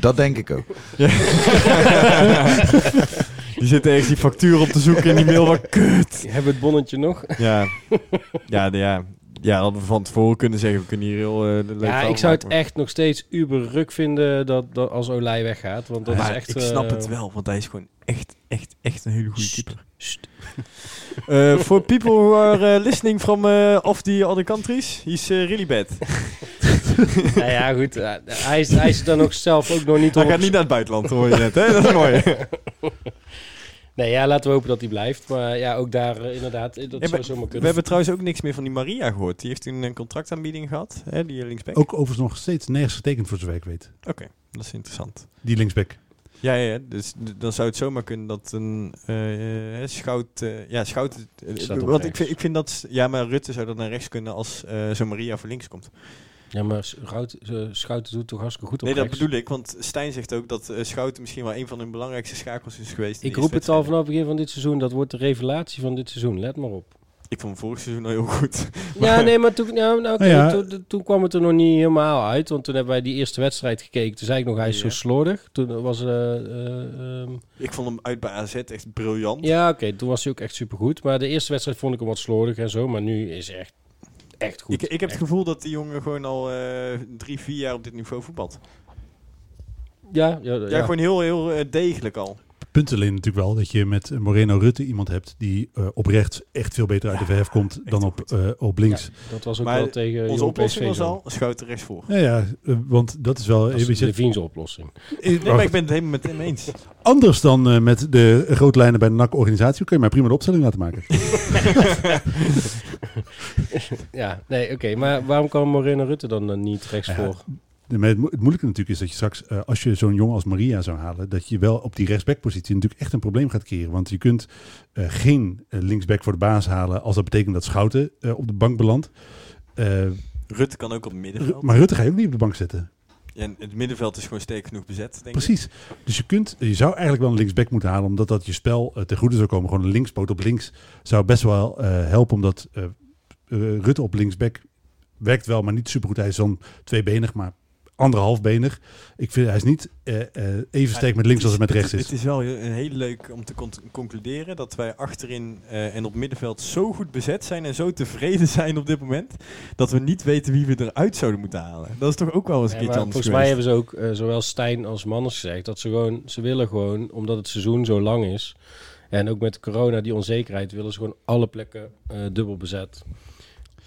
Dat denk ik ook. Die zitten ergens die factuur op te zoeken in die mail. Wat kut. Hebben we het bonnetje nog? Ja, ja, de- ja. Ja, hadden we van tevoren kunnen zeggen, we kunnen hier heel uh, leuk Ja, ik zou het echt nog steeds uber ruk vinden dat, dat als Olij weggaat. Want dat maar is echt... ik snap eh, het wel, want hij is gewoon echt, echt, echt een hele goede keeper. Uh, for people who are uh, listening from uh, off the other countries, he's really bad. nou ja, goed. hij, is, hij is dan ook zelf ook nog niet... Hij gaat niet naar het buitenland, hoor je net, hè? Dat is mooi. Nee, ja, laten we hopen dat hij blijft. Maar ja, ook daar uh, inderdaad, dat ja, zou zomaar kunnen. We hebben trouwens ook niks meer van die Maria gehoord. Die heeft toen een contractaanbieding gehad, hè, die linksback. Ook overigens nog steeds nergens getekend voor zover ik weet. Oké, okay, dat is interessant. Die linksback. Ja, ja, dus dan zou het zomaar kunnen dat een uh, uh, schout... Uh, ja, schout... want ik vind, ik vind dat... Ja, maar Rutte zou dan naar rechts kunnen als zo Maria voor links komt. Ja, maar Schout, Schouten doet toch hartstikke goed op Nee, rechts? dat bedoel ik. Want Stijn zegt ook dat uh, Schouten misschien wel een van hun belangrijkste schakels is geweest. Ik roep het al vanaf het begin van dit seizoen. Dat wordt de revelatie van dit seizoen. Let maar op. Ik vond vorig seizoen al heel goed. Ja, nee, maar toen, ja, nou, okay, ja. toen, toen, kwam het er nog niet helemaal uit. Want toen hebben wij die eerste wedstrijd gekeken. Toen zei ik nog, hij is ja. zo slordig. Toen was... Uh, uh, um... Ik vond hem uit bij AZ echt briljant. Ja, oké. Okay, toen was hij ook echt supergoed. Maar de eerste wedstrijd vond ik hem wat slordig en zo. Maar nu is hij echt echt goed. Ik, ik heb het gevoel dat die jongen gewoon al uh, drie, vier jaar op dit niveau voetbalt. Ja, ja, ja. ja gewoon heel, heel degelijk al. Punt alleen natuurlijk wel dat je met Moreno Rutte iemand hebt die uh, op rechts echt veel beter uit de verf komt dan op, uh, op links. dat was ook maar wel tegen onze oplossing was al schouten rechts voor. Ja, ja want dat is wel... Dat is de oplossing. Nee, maar ik ben het helemaal met hem eens. Anders dan met de grote lijnen bij de NAC-organisatie kun je mij prima de opstelling laten maken. ja, nee, oké. Okay, maar waarom kan Moreno Rutte dan uh, niet rechts ja, voor? Het moeilijke natuurlijk is dat je straks, uh, als je zo'n jongen als Maria zou halen, dat je wel op die rechtsbackpositie natuurlijk echt een probleem gaat creëren. Want je kunt uh, geen linksback voor de baas halen als dat betekent dat Schouten op de bank belandt. Rutte kan ook op het middenveld. Maar Rutte ga je ook niet op de bank zetten. Ja, het middenveld is gewoon sterk genoeg bezet, denk Precies. Ik. Dus je, kunt, je zou eigenlijk wel een linksback moeten halen, omdat dat je spel uh, ten goede zou komen. Gewoon een linkspoot op links zou best wel uh, helpen, omdat uh, Rutte op linksback werkt wel, maar niet supergoed. Hij is dan tweebenig, maar anderhalfbenig. Ik vind hij is niet uh, uh, even sterk met links is, als het met rechts het, is. Het is wel heel leuk om te con concluderen dat wij achterin uh, en op middenveld zo goed bezet zijn en zo tevreden zijn op dit moment dat we niet weten wie we eruit zouden moeten halen. Dat is toch ook wel eens een ja, keertje anders Volgens geweest. mij hebben ze ook zowel Stijn als Manners gezegd dat ze gewoon ze willen gewoon omdat het seizoen zo lang is en ook met corona die onzekerheid willen ze gewoon alle plekken dubbel bezet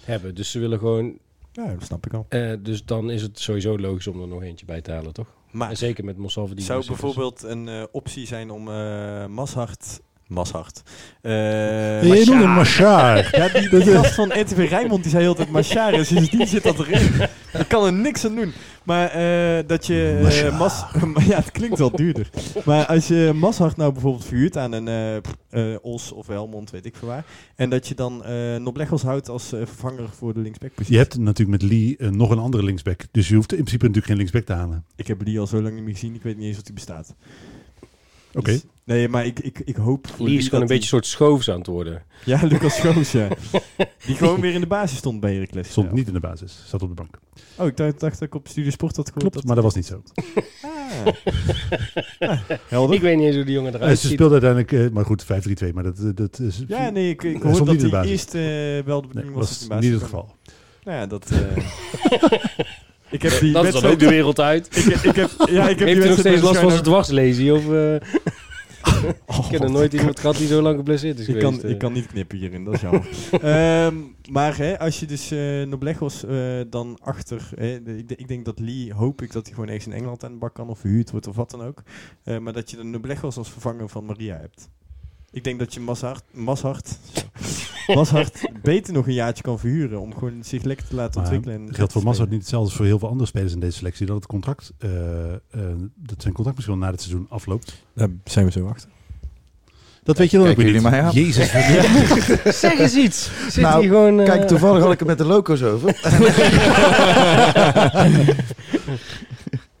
hebben. Dus ze willen gewoon ja, dat snap ik al. Uh, dus dan is het sowieso logisch om er nog eentje bij te halen, toch? Maar en zeker met Mossalve die zou bijvoorbeeld een uh, optie zijn om uh, Mashart... Mashart. Uh, je noemt hem Machar. ja, die, die gast van RTV Rijnmond die zei heel tijd Machar. En sindsdien zit dat erin. Ik kan er niks aan doen. Maar uh, dat je... Uh, mas, ja, het klinkt wel duurder. Maar als je Mashart nou bijvoorbeeld verhuurt aan een uh, Os of Helmond, weet ik veel waar. En dat je dan uh, Nobleggels houdt als vervanger voor de linksback. Je hebt natuurlijk met Lee nog een andere linksback. Dus je hoeft in principe natuurlijk geen linksback te halen. Ik heb Lee al zo lang niet meer gezien. Ik weet niet eens of die bestaat. Oké. Okay. Nee, maar ik, ik, ik hoop... Lee is gewoon een beetje een soort schoofs aan het worden. Ja, Lucas Schoofs, ja. Die gewoon weer in de basis stond bij Heracles. Stond niet in de basis, zat op de bank. Oh, ik dacht, dacht dat ik op Studio Sport had gehoord. Klopt, dat maar dat was niet zo. Ah. ah, helder. Ik weet niet eens hoe die jongen eruit uh, ziet. Ze speelde uiteindelijk, uh, maar goed, 5-3-2, maar dat, dat is... Ja, nee, ik, ik hoorde dat hij eerst uh, wel de bedoeling nee, was. was in basis niet het geval. Nou ja, dat... ik heb die dat is dan ook de wereld uit. ik, ik heb, ja, ik heb Heeft u nog steeds last van zijn dwarslesie? Of, uh, Oh, ik heb nog nooit iemand gehad die zo lang geblesseerd is ik geweest. kan, eh. ik kan niet knippen hierin, dat is jammer. Ehm, maar hè, als je dus uh, Noblegos uh, dan achter... Hè, de, ik, de, ik denk dat Lee, hoop ik dat hij gewoon ergens in Engeland aan de bak kan of verhuurd wordt of wat dan ook. Maar dat je de Noblegos als vervanger van Maria hebt. Ik denk dat je Mashart, Mashart, Mashart beter nog een jaartje kan verhuren om gewoon zich lekker te laten Maar ontwikkelen. En geldt voor spelen. niet hetzelfde als voor heel veel andere spelers in deze selectie. Dat het contract, uh, uh, dat zijn contract misschien wel na het seizoen afloopt. Daar zijn we zo achter. Dat weet je dan ook weer niet. mij aan? Jezus. Zeg eens iets. Zit Nou, hier gewoon... eh, Kijk, toevallig had ik het met de loco's over.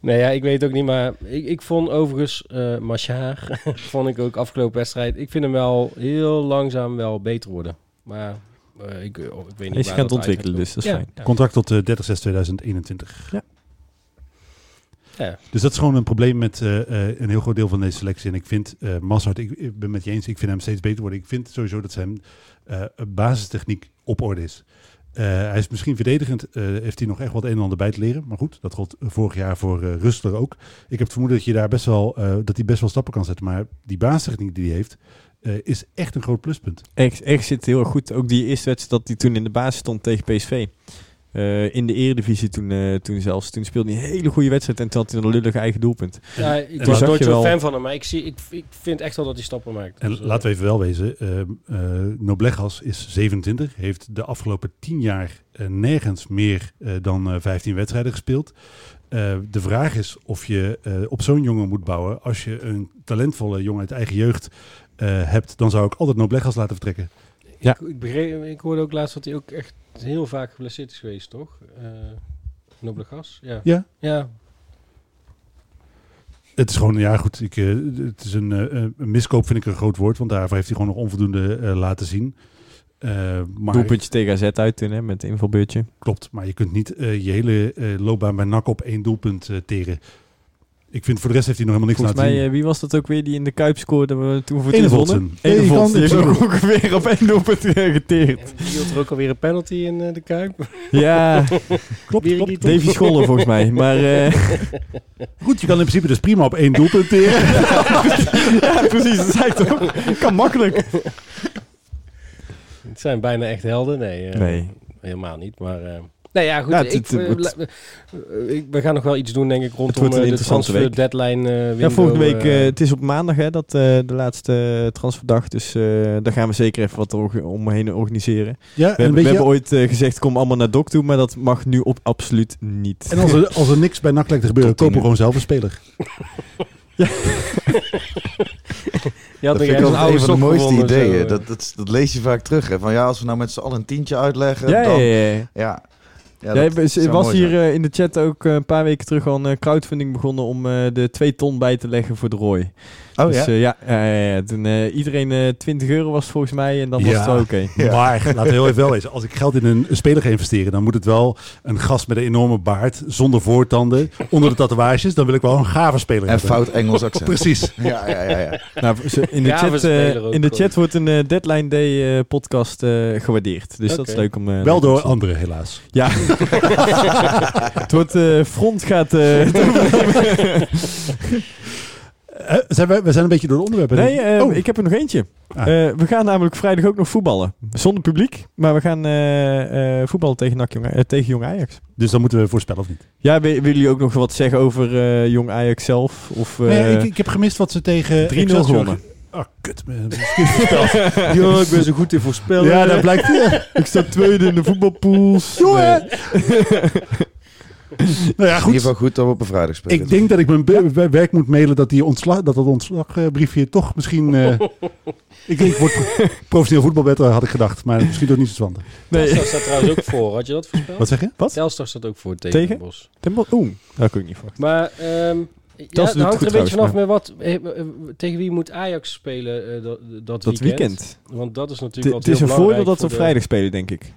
Nee, ja, ik weet ook niet, maar ik, ik vond overigens uh, Machar, vond ik ook afgelopen wedstrijd, ik vind hem wel heel langzaam wel beter worden. Maar uh, ik, oh, ik weet niet Hij dat ontwikkelen, dus dat is Ja, fijn. ja. Contract tot uh, 30 6 2021. Ja. Dus dat is gewoon een probleem met uh, uh, een heel groot deel van deze selectie. En ik vind uh, Massart, ik, ik ben met je eens, ik vind hem steeds beter worden. Ik vind sowieso dat zijn uh, basistechniek op orde is. Eh, hij is misschien verdedigend, eh, heeft hij nog echt wat een en ander bij te leren. Maar goed, dat gold vorig jaar voor eh Rustler ook. Ik heb het vermoeden dat, je daar best wel, eh, dat hij best wel stappen kan zetten. Maar die baastechniek die hij heeft, eh, is echt een groot pluspunt. Echt, echt zit heel erg goed. Ook die eerste wedstrijd dat hij toen in de basis stond tegen PSV. Eh, in de eredivisie toen, eh, toen zelfs. Toen speelde hij een hele goede wedstrijd en toen had hij een lullig eigen doelpunt. Ja, ik was nooit zo'n wel- fan van hem, maar ik, zie, ik, ik vind echt wel dat hij stappen maakt. En Dus, eh, laten we even wel wezen, eh, eh, Noblegas is 27, heeft de afgelopen 10 jaar nergens meer eh, dan eh, 15 wedstrijden gespeeld. Eh, de vraag is of je eh, op zo'n jongen moet bouwen. Als je een talentvolle jongen uit eigen jeugd eh, hebt, dan zou ik altijd Noblegas laten vertrekken. Ja. Ik, ik, begreep, ik hoorde ook laatst dat hij ook echt heel vaak geblesseerd is geweest, toch? Eh Nobele gas? Ja. Ja. Ja. Het is gewoon, ja goed, ik, eh, het is een, eh, een miskoop vind ik een groot woord, want daarvoor heeft hij gewoon nog onvoldoende eh, laten zien. Eh, maar Doelpuntje tegen AZ uit toen, hè, met invalbeurtje. Klopt, maar je kunt niet eh, je hele eh, loopbaan bij NAC op één doelpunt teren. Ik vind voor de rest heeft hij nog helemaal niks Volgens laten mij, zien. eh, wie was dat ook weer die in de Kuip scoorde we toen voor het Enevoltsen. wonnen? Enevoltsen, kan- die heeft ook ongeveer op één doelpunt geteerd. Die hield er ook alweer een penalty in eh, de Kuip. Ja, klopt, klopt. Davy Scholler volgens mij. Maar eh, Goed, je kan in principe dus prima op één doelpunt teren. ja, precies, dat zei ik toch. Kan makkelijk. Het zijn bijna echt helden. Nee, eh, Nee. helemaal niet. Maar eh, nee, ja, goed. Ja, het- ik, het- eh, het- eh, ik- we gaan nog wel iets doen, denk ik, rondom wordt een eh, de transfer week. deadline eh, window. Ja, volgende week, het is op maandag hè, dat eh, de laatste transferdag. Dus eh, daar gaan we zeker even wat omheen organiseren. Ja, We, en, hebben, we hebben ooit gezegd, kom allemaal naar Dok toe, maar dat mag nu op absoluut niet. en als er, als er niks bij NAC lijkt te gebeuren, kopen we gewoon zelf een speler. had Dat vind ik een een van de oude mooiste ideeën. zo. Dat, dat, dat lees je vaak terug. Hè? Van ja, als we nou met z'n allen een tientje uitleggen, ja, ja, dan... ja, Ja, ja. Ja. Dat er was hier eh, in de chat ook eh, een paar weken terug al een eh, crowdfunding begonnen om de 2 ton bij te leggen voor de Roy. Oh dus, ja? eh, ja, ja. Toen, eh, iedereen eh 20 euro was volgens mij en dan was het wel oké. Ja. Maar laten we heel even wel wezen. Als ik geld in een, een speler ga investeren, dan moet het wel een gast met een enorme baard, zonder voortanden, onder de tatoeages. Dan wil ik wel een gave speler En hebben. fout Engels accent. Precies. Ja, ja, ja. ja. Nou, in de chat, eh, in de chat wordt een eh, Deadline Day eh, podcast eh, gewaardeerd. Dus dat is leuk om... eh, Wel door anderen, helaas. Ja. het wordt eh, front gaat... eh, zijn we, we zijn een beetje door de onderwerpen. nee, eh, Oh. ik heb er nog eentje. Ah. Eh, we gaan namelijk vrijdag ook nog voetballen. Zonder publiek, maar we gaan eh, eh, voetballen tegen, NAC Jong, tegen Jong Ajax. Dus dan moeten we voorspellen of niet? Ja, wi- willen jullie ook nog wat zeggen over eh, Jong Ajax zelf? Of, eh, nee, ik, ik heb gemist wat ze tegen 3-0 Excelsior- gewonnen. Ah, kut. Ja, ik ben zo goed in voorspellen. ja, dat blijkt. Ik sta tweede in de voetbalpools. Jongen! nou ja, In ieder goed. geval goed dat we op een vrijdag spelen. Ik denk dat ik mijn werk moet mailen dat, die ontslag, dat dat ontslagbriefje toch misschien... eh, ik, ik word professioneel voetbalbetter, had ik gedacht. Maar misschien toch niet zo zwantig. Nee. Telstar staat trouwens ook voor. Had je dat voorspeld? Wat zeg je? Wat? Telstar staat ook voor tegen, Tegen? Den Bosch. Den Bosch- Oeh, dat had ik niet verwacht. Maar ehm ja, het hangt er goed een beetje vanaf met wat, eh, eh, tegen wie moet Ajax spelen eh, dat, dat, Dat weekend. weekend. Want dat is Het natuurlijk het is heel een voordeel dat we voor de- vrijdag spelen, denk ik.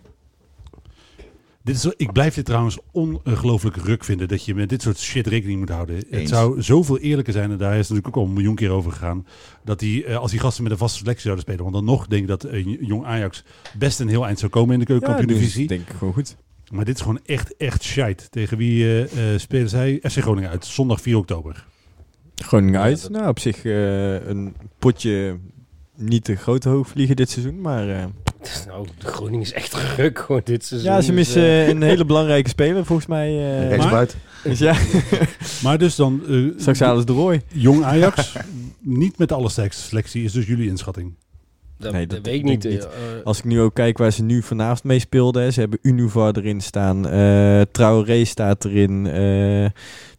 Dit is, ik blijf dit trouwens ongelooflijk ruk vinden dat je met dit soort shit rekening moet houden. Het zou zoveel eerlijker zijn, en daar is het natuurlijk ook al een miljoen keer over gegaan, dat die, eh, als die gasten met een vaste selectie zouden spelen, want dan nog denk ik dat een jong Ajax best een heel eind zou komen in de Ja, keukenkampioen-divisie. dus denk ik gewoon goed. maar dit is gewoon echt, echt shite. Tegen wie eh, eh, spelen zij? FC Groningen uit, zondag 4 oktober. Groningen Ja, uit. dat- Nou, op zich eh, een potje niet te grote hoogvliegen dit seizoen, maar... eh, Nou, de Groningen is echt ruk gewoon dit seizoen. ja, ze Dus, missen eh, een hele belangrijke speler, volgens mij. eh, Rechtsbuiten. dus ja, Maar dus dan, eh, straks de rooi. jong Ajax, niet met de allersterkste selectie, is dus jullie inschatting. Dat, Nee, dat dat weet ik niet. eh, eh, Als ik nu ook kijk waar ze nu vanavond mee speelden. hè, Ze hebben Univar erin staan. eh Traoré staat erin. eh,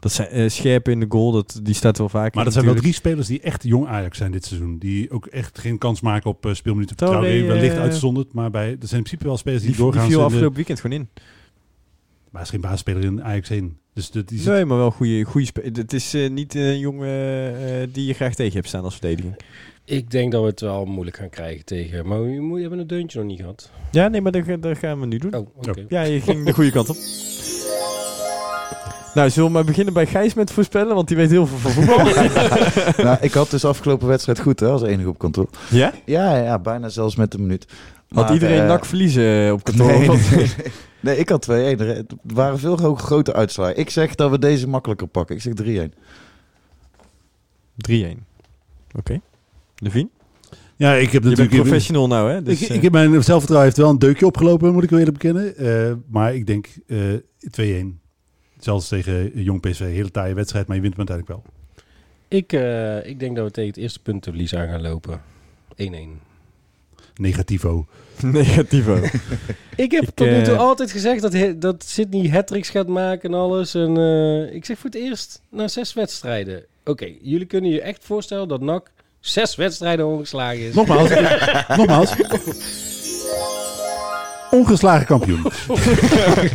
dat zijn eh, Scherpen in de goal. Dat, die staat wel vaak Maar in dat zijn wel drie spelers die echt jong Ajax zijn dit seizoen. Die ook echt geen kans maken op uh, speelminuten. Traoré, Traoré wellicht uitgezonderd. Maar bij, er zijn in principe wel spelers die, Die, die doorgaan. viel in de- afgelopen weekend gewoon in. Maar is geen basisspeler in Ajax 1. Dus de, die zit- Nee, maar wel goede, goede Het is eh, niet een jongen eh, die je graag tegen hebt staan als verdediging. Ik denk dat we het wel moeilijk gaan krijgen tegen. Maar we hebben een deuntje nog niet gehad. Ja, nee, maar dat, ga- dat gaan we nu doen. Oh, oké. Ja, je ging de goede kant op. Nou, zullen we maar beginnen bij Gijs met voorspellen, want die weet heel veel van voetbal. nou, ik had dus afgelopen wedstrijd goed hè, als enige op kantoor. ja? Ja, ja, bijna zelfs met een minuut. Had iedereen eh, nak verliezen eh, op kantoor? Nee, Of- nee, nee, ik had 2-1. Er waren veel grote uitslagen. Ik zeg dat we deze makkelijker pakken. Ik zeg 3-1. 3-1. Oké. Levine? Ja, ik heb Je bent natuurlijk... professional nou, hè? Dus, ik, eh, ik heb mijn zelfvertrouwen heeft wel een deukje opgelopen, moet ik wel eerlijk bekennen. Eh, maar ik denk eh 2-1. Zelfs tegen Jong PSV. Hele taaie wedstrijd, maar je wint hem uiteindelijk wel. Ik, eh, ik denk dat we tegen het eerste puntenverlies aan gaan lopen. 1-1. Negativo. Negativo. Ik heb Ik, tot nu toe altijd gezegd dat, he- dat Sydney hat gaat maken en alles. En eh, ik zeg voor het eerst na zes wedstrijden. Oké, jullie kunnen je echt voorstellen dat NAC zes wedstrijden ongeslagen is. Nogmaals. nogmaals. Ongeslagen kampioen.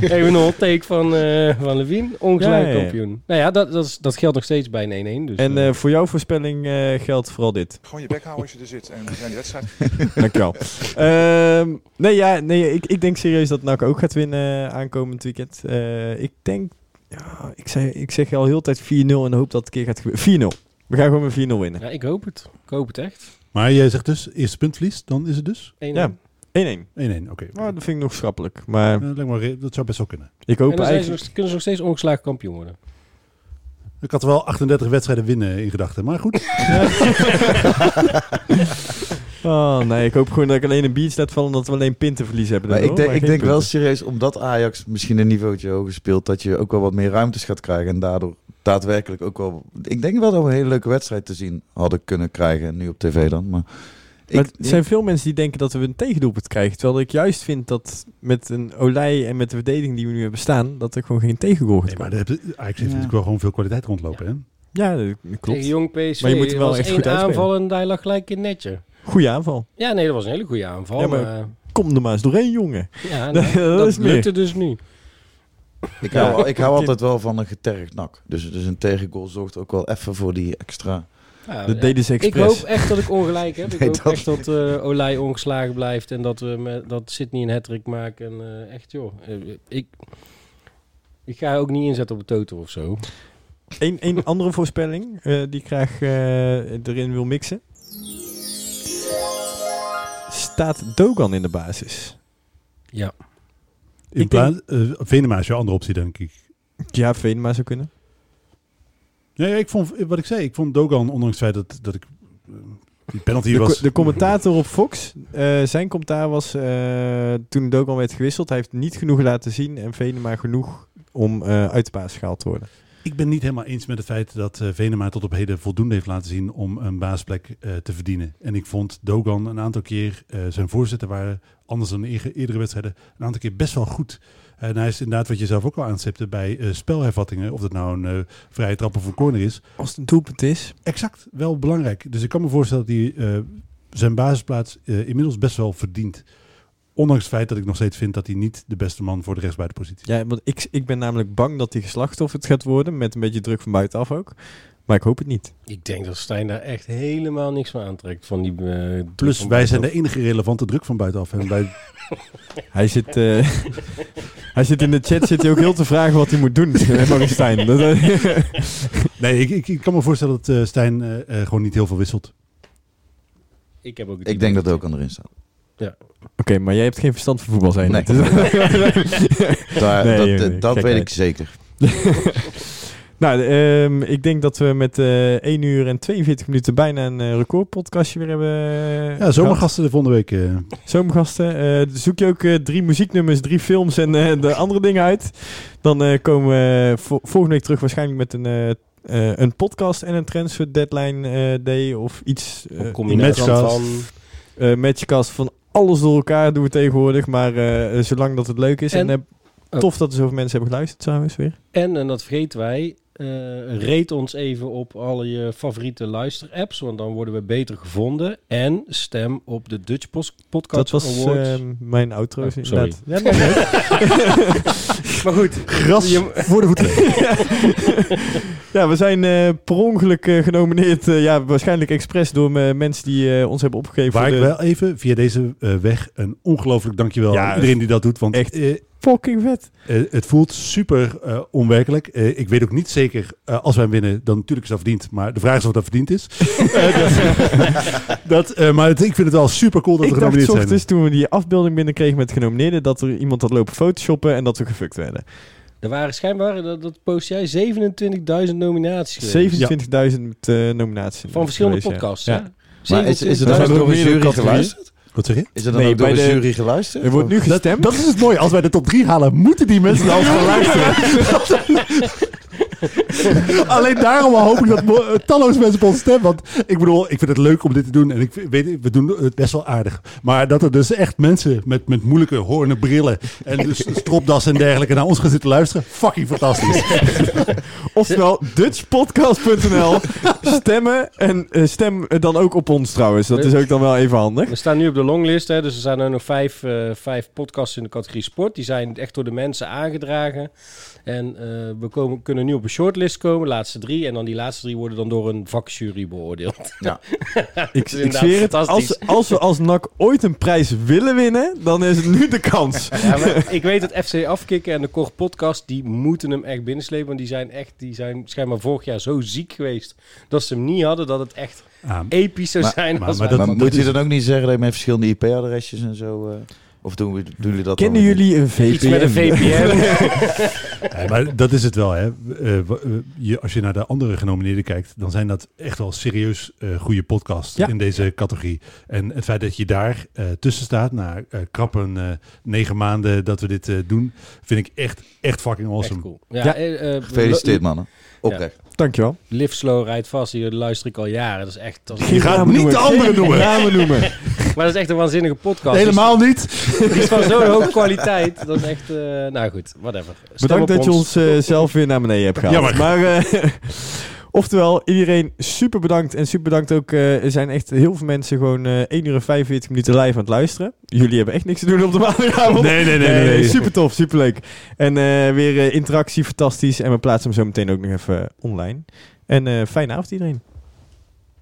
Even een hot take van, eh van Levine. Ongeslagen Ja, ja, ja. kampioen. Nou ja, dat, dat, is- dat geldt nog steeds bij een 1-1. Dus, en eh, eh, voor jouw voorspelling eh, geldt vooral dit. Gewoon je bek houden als je er zit en we zijn die wedstrijd. Dankjewel. Ehm nee, ja, nee ik, ik denk serieus dat NAC ook gaat winnen aankomend weekend. Eh, ik denk, ja, ik, zeg, ik zeg al heel de tijd 4-0 en hoop dat het een keer gaat gebeuren. 4-0. We gaan gewoon met 4-0 winnen. ja, ik hoop het. Ik hoop het echt. 1-1. Maar jij zegt dus, eerste puntverlies, dan is het dus 1-1. Ja. 1-1. Oké. Nou, dat vind ik nog schappelijk. Maar me re- dat zou best wel kunnen. ik hoop zijn ze eigenlijk... nog, kunnen ze nog steeds ongeslagen kampioen worden. Ik had wel 38 wedstrijden winnen in gedachten, maar goed. Oh nee, ik hoop gewoon dat ik alleen een beach laat vallen... omdat we alleen pintenverlies hebben. Maar ik denk, ik denk wel serieus, omdat Ajax misschien een niveautje hoger speelt, dat je ook wel wat meer ruimtes gaat krijgen. En daardoor daadwerkelijk ook wel... Ik denk wel dat we een hele leuke wedstrijd te zien hadden kunnen krijgen. Nu op tv dan. Maar, Maar ik, er zijn veel mensen die denken dat we een tegendoelpunt krijgen. Terwijl ik juist vind dat met een Olij en met de verdediging die we nu hebben staan... dat er gewoon geen tegengoal gaat Nee, maar Ajax heeft natuurlijk wel gewoon veel kwaliteit rondlopen. Hè? Ja, dat klopt. Tegen Jong PSV Maar je moet wel was echt één goed uitspelen. aanval en hij lag gelijk in netje. Goeie aanval. Ja, nee, dat was een hele goede aanval. Ja, maar- maar, Kom er maar eens doorheen, jongen. ja, dat nou, dat, lukte dus nu. ik, hou, ik hou altijd wel van een getergd nak. Dus, dus een tegengoal zorgt ook wel even voor die extra... Ja, Dat deden ze Ik expres. hoop echt dat ik ongelijk heb. Ik Nee, hoop dat echt dat eh Olij ongeslagen blijft en dat we met, dat Sydney een hat maakt. En eh, echt joh, eh, ik, ik ga ook niet inzetten op een toto of zo. Eén één andere voorspelling eh, die ik graag eh, erin wil mixen. Staat Dogan in de basis? Ja. In Ik plaats, eh, Venema is jouw andere optie, denk ik. Ja, Venema zou kunnen. Ja, ja, ik vond, wat ik zei, ik vond Dogan, ondanks het feit dat, dat ik... eh, die penalty De, was... de commentator op Fox, eh, zijn commentaar was eh, toen Dogan werd gewisseld. Hij heeft niet genoeg laten zien en Venema genoeg om eh, uit de basis gehaald te worden. Ik ben niet helemaal eens met het feit dat eh, Venema tot op heden voldoende heeft laten zien om een baasplek eh, te verdienen. En ik vond Dogan een aantal keer, eh, zijn voorzetten waren anders dan eer- eerdere wedstrijden, een aantal keer best wel goed. En hij is inderdaad, wat je zelf ook al aanstipte, bij spelhervattingen, of dat nou een eh, vrije trap of een corner is, Als het een doelpunt is. exact wel belangrijk. Dus ik kan me voorstellen dat hij zijn basisplaats inmiddels best wel verdient. Ondanks het feit dat ik nog steeds vind dat hij niet de beste man voor de rechtsbuitenpositie is. Ja, want ik, ik ben namelijk bang dat hij geslachtofferd gaat worden. Met een beetje druk van buitenaf ook. Maar ik hoop het niet. Ik denk dat Stijn daar echt helemaal niks van aantrekt. Van die, eh, Plus, van wij zijn de enige relevante druk van buitenaf. En bij Hij zit, eh, hij zit in de chat zit hij ook heel te vragen wat hij moet doen. Stijn. Nee, ik, ik, ik kan me voorstellen dat eh, Stijn gewoon niet heel veel wisselt. Ik, heb ook Ik denk dat ook aan erin staat. Oké, maar jij hebt geen verstand van voetbal, zijn Nee. Daar, Nee, dat nee, dat, nee, dat weet ik zeker. nou, ehm, ik denk dat we met eh 1 uur en 42 minuten bijna een eh, recordpodcastje weer hebben. eh, Ja, gehad. zomergasten de volgende week. eh. Zomergasten. Eh, zoek je ook eh, drie muzieknummers, drie films en eh, de andere dingen uit. Dan eh, komen we vo- volgende week terug waarschijnlijk met een, eh, eh, een podcast en een transfer deadline eh, day of iets. eh, Een combinatie matchcast. van... eh matchcast van alles door elkaar doen we tegenwoordig. Maar eh, zolang dat het leuk is. En, En- eh, tof dat er zoveel mensen hebben geluisterd trouwens weer. En, en dat vergeten wij, rate ons even op alle je favoriete luisterapps, want dan worden we beter gevonden. En stem op de Dutch Pos- Podcast Dat was Awards. mijn outro. Oh, sorry. inderdaad. Ja. Maar goed, Gras je- voor de voeten. Ja, we zijn eh, per ongeluk eh, genomineerd. eh, ja, waarschijnlijk expres door mensen die ons hebben opgegeven. Waar ik wel even via deze weg een ongelooflijk dankjewel Ja, aan iedereen die dat doet. Want echt. Fucking vet. het voelt super onwerkelijk. Ik weet ook niet zeker, als wij winnen, dan natuurlijk is dat verdiend. Maar de vraag is of dat verdiend is. Eh, dat, dat, maar het- ik vind het wel super cool dat Ik we dacht genomineerd zijn. ochtends toen we die afbeelding binnenkregen met genomineerden... dat er iemand had lopen photoshoppen en dat we gefukt werden. Er waren schijnbaar, dat, dat post jij, 27.000 nominaties geweest. 27.000 eh, nominaties. Van verschillende geweest, podcasts, Ja. Maar is, is er dan door een jury geluisterd? Wat zeg je? Is er dan Nee, ook door de- jury geluisterd? Er wordt nu gestemd. dat is het mooie. Als wij de top 3 halen, moeten die mensen al gaan luisteren. Alleen daarom al hoop ik dat eh, talloze mensen op ons stemmen. Want ik bedoel, ik vind het leuk om dit te doen. En ik weet, we doen het best wel aardig. Maar dat er dus echt mensen met, met moeilijke hoornen brillen en dus stropdassen en dergelijke naar ons gaan zitten luisteren. Fucking fantastisch. Oftewel, dutchpodcast.nl. Stemmen en eh, stem dan ook op ons trouwens. Dat is ook dan wel even handig. We staan nu op de longlist, hè, dus er zijn er nog vijf, eh, vijf podcasts in de categorie sport. Die zijn echt door de mensen aangedragen. En eh, we komen, kunnen nu op een shortlist komen, laatste drie. En dan die laatste drie worden dan door een vakjury beoordeeld. Ja. Ik, ik zweer het, fantastisch. als, als we als NAC ooit een prijs willen winnen, dan is het nu de kans. Ja, maar ik weet dat FC Afkikken en de Kort Podcast, die moeten hem echt binnenslepen. Want die zijn echt, die zijn schijnbaar vorig jaar zo ziek geweest, dat ze hem niet hadden, dat het echt episch zou Maar- zijn. maar- als maar dat- maar moet je dan ook niet zeggen dat je met verschillende IP-adresjes en zo... eh, of doen, we, doen jullie dat Kennen jullie een VPN? Iets met een VPN. Ja, maar dat is het wel. Hè. Eh, eh, je, als je naar de andere genomineerden kijkt, dan zijn dat echt wel serieus eh, goede podcasts Ja. in deze categorie. En het feit dat je daar eh, tussen staat, na eh krappen eh, negen maanden dat we dit eh, doen, vind ik echt, echt fucking awesome. Echt cool. Ja, Ja. Gefeliciteerd mannen. Oprecht. Dankjewel. Live Slow, Rijd Vast, die luister ik al jaren. Dat is echt, dat is, Je gaat namen niet de andere noemen. namen noemen. maar dat is echt een waanzinnige podcast. Helemaal niet. Die, die is van zo'n hoge kwaliteit. Dat is echt, eh, nou goed, whatever. Stem Bedankt dat je ons eh, zelf weer naar beneden hebt gehaald. Jammer. Maar eh, oftewel, iedereen super bedankt. En super bedankt ook. eh, er zijn echt heel veel mensen gewoon eh 1 uur en 45 minuten live aan het luisteren. Jullie hebben echt niks te doen op de maandagavond. Nee, nee, nee, nee, nee. Super tof, super leuk. En eh, weer interactie, fantastisch. En we plaatsen hem zo meteen ook nog even online. En eh fijne avond iedereen.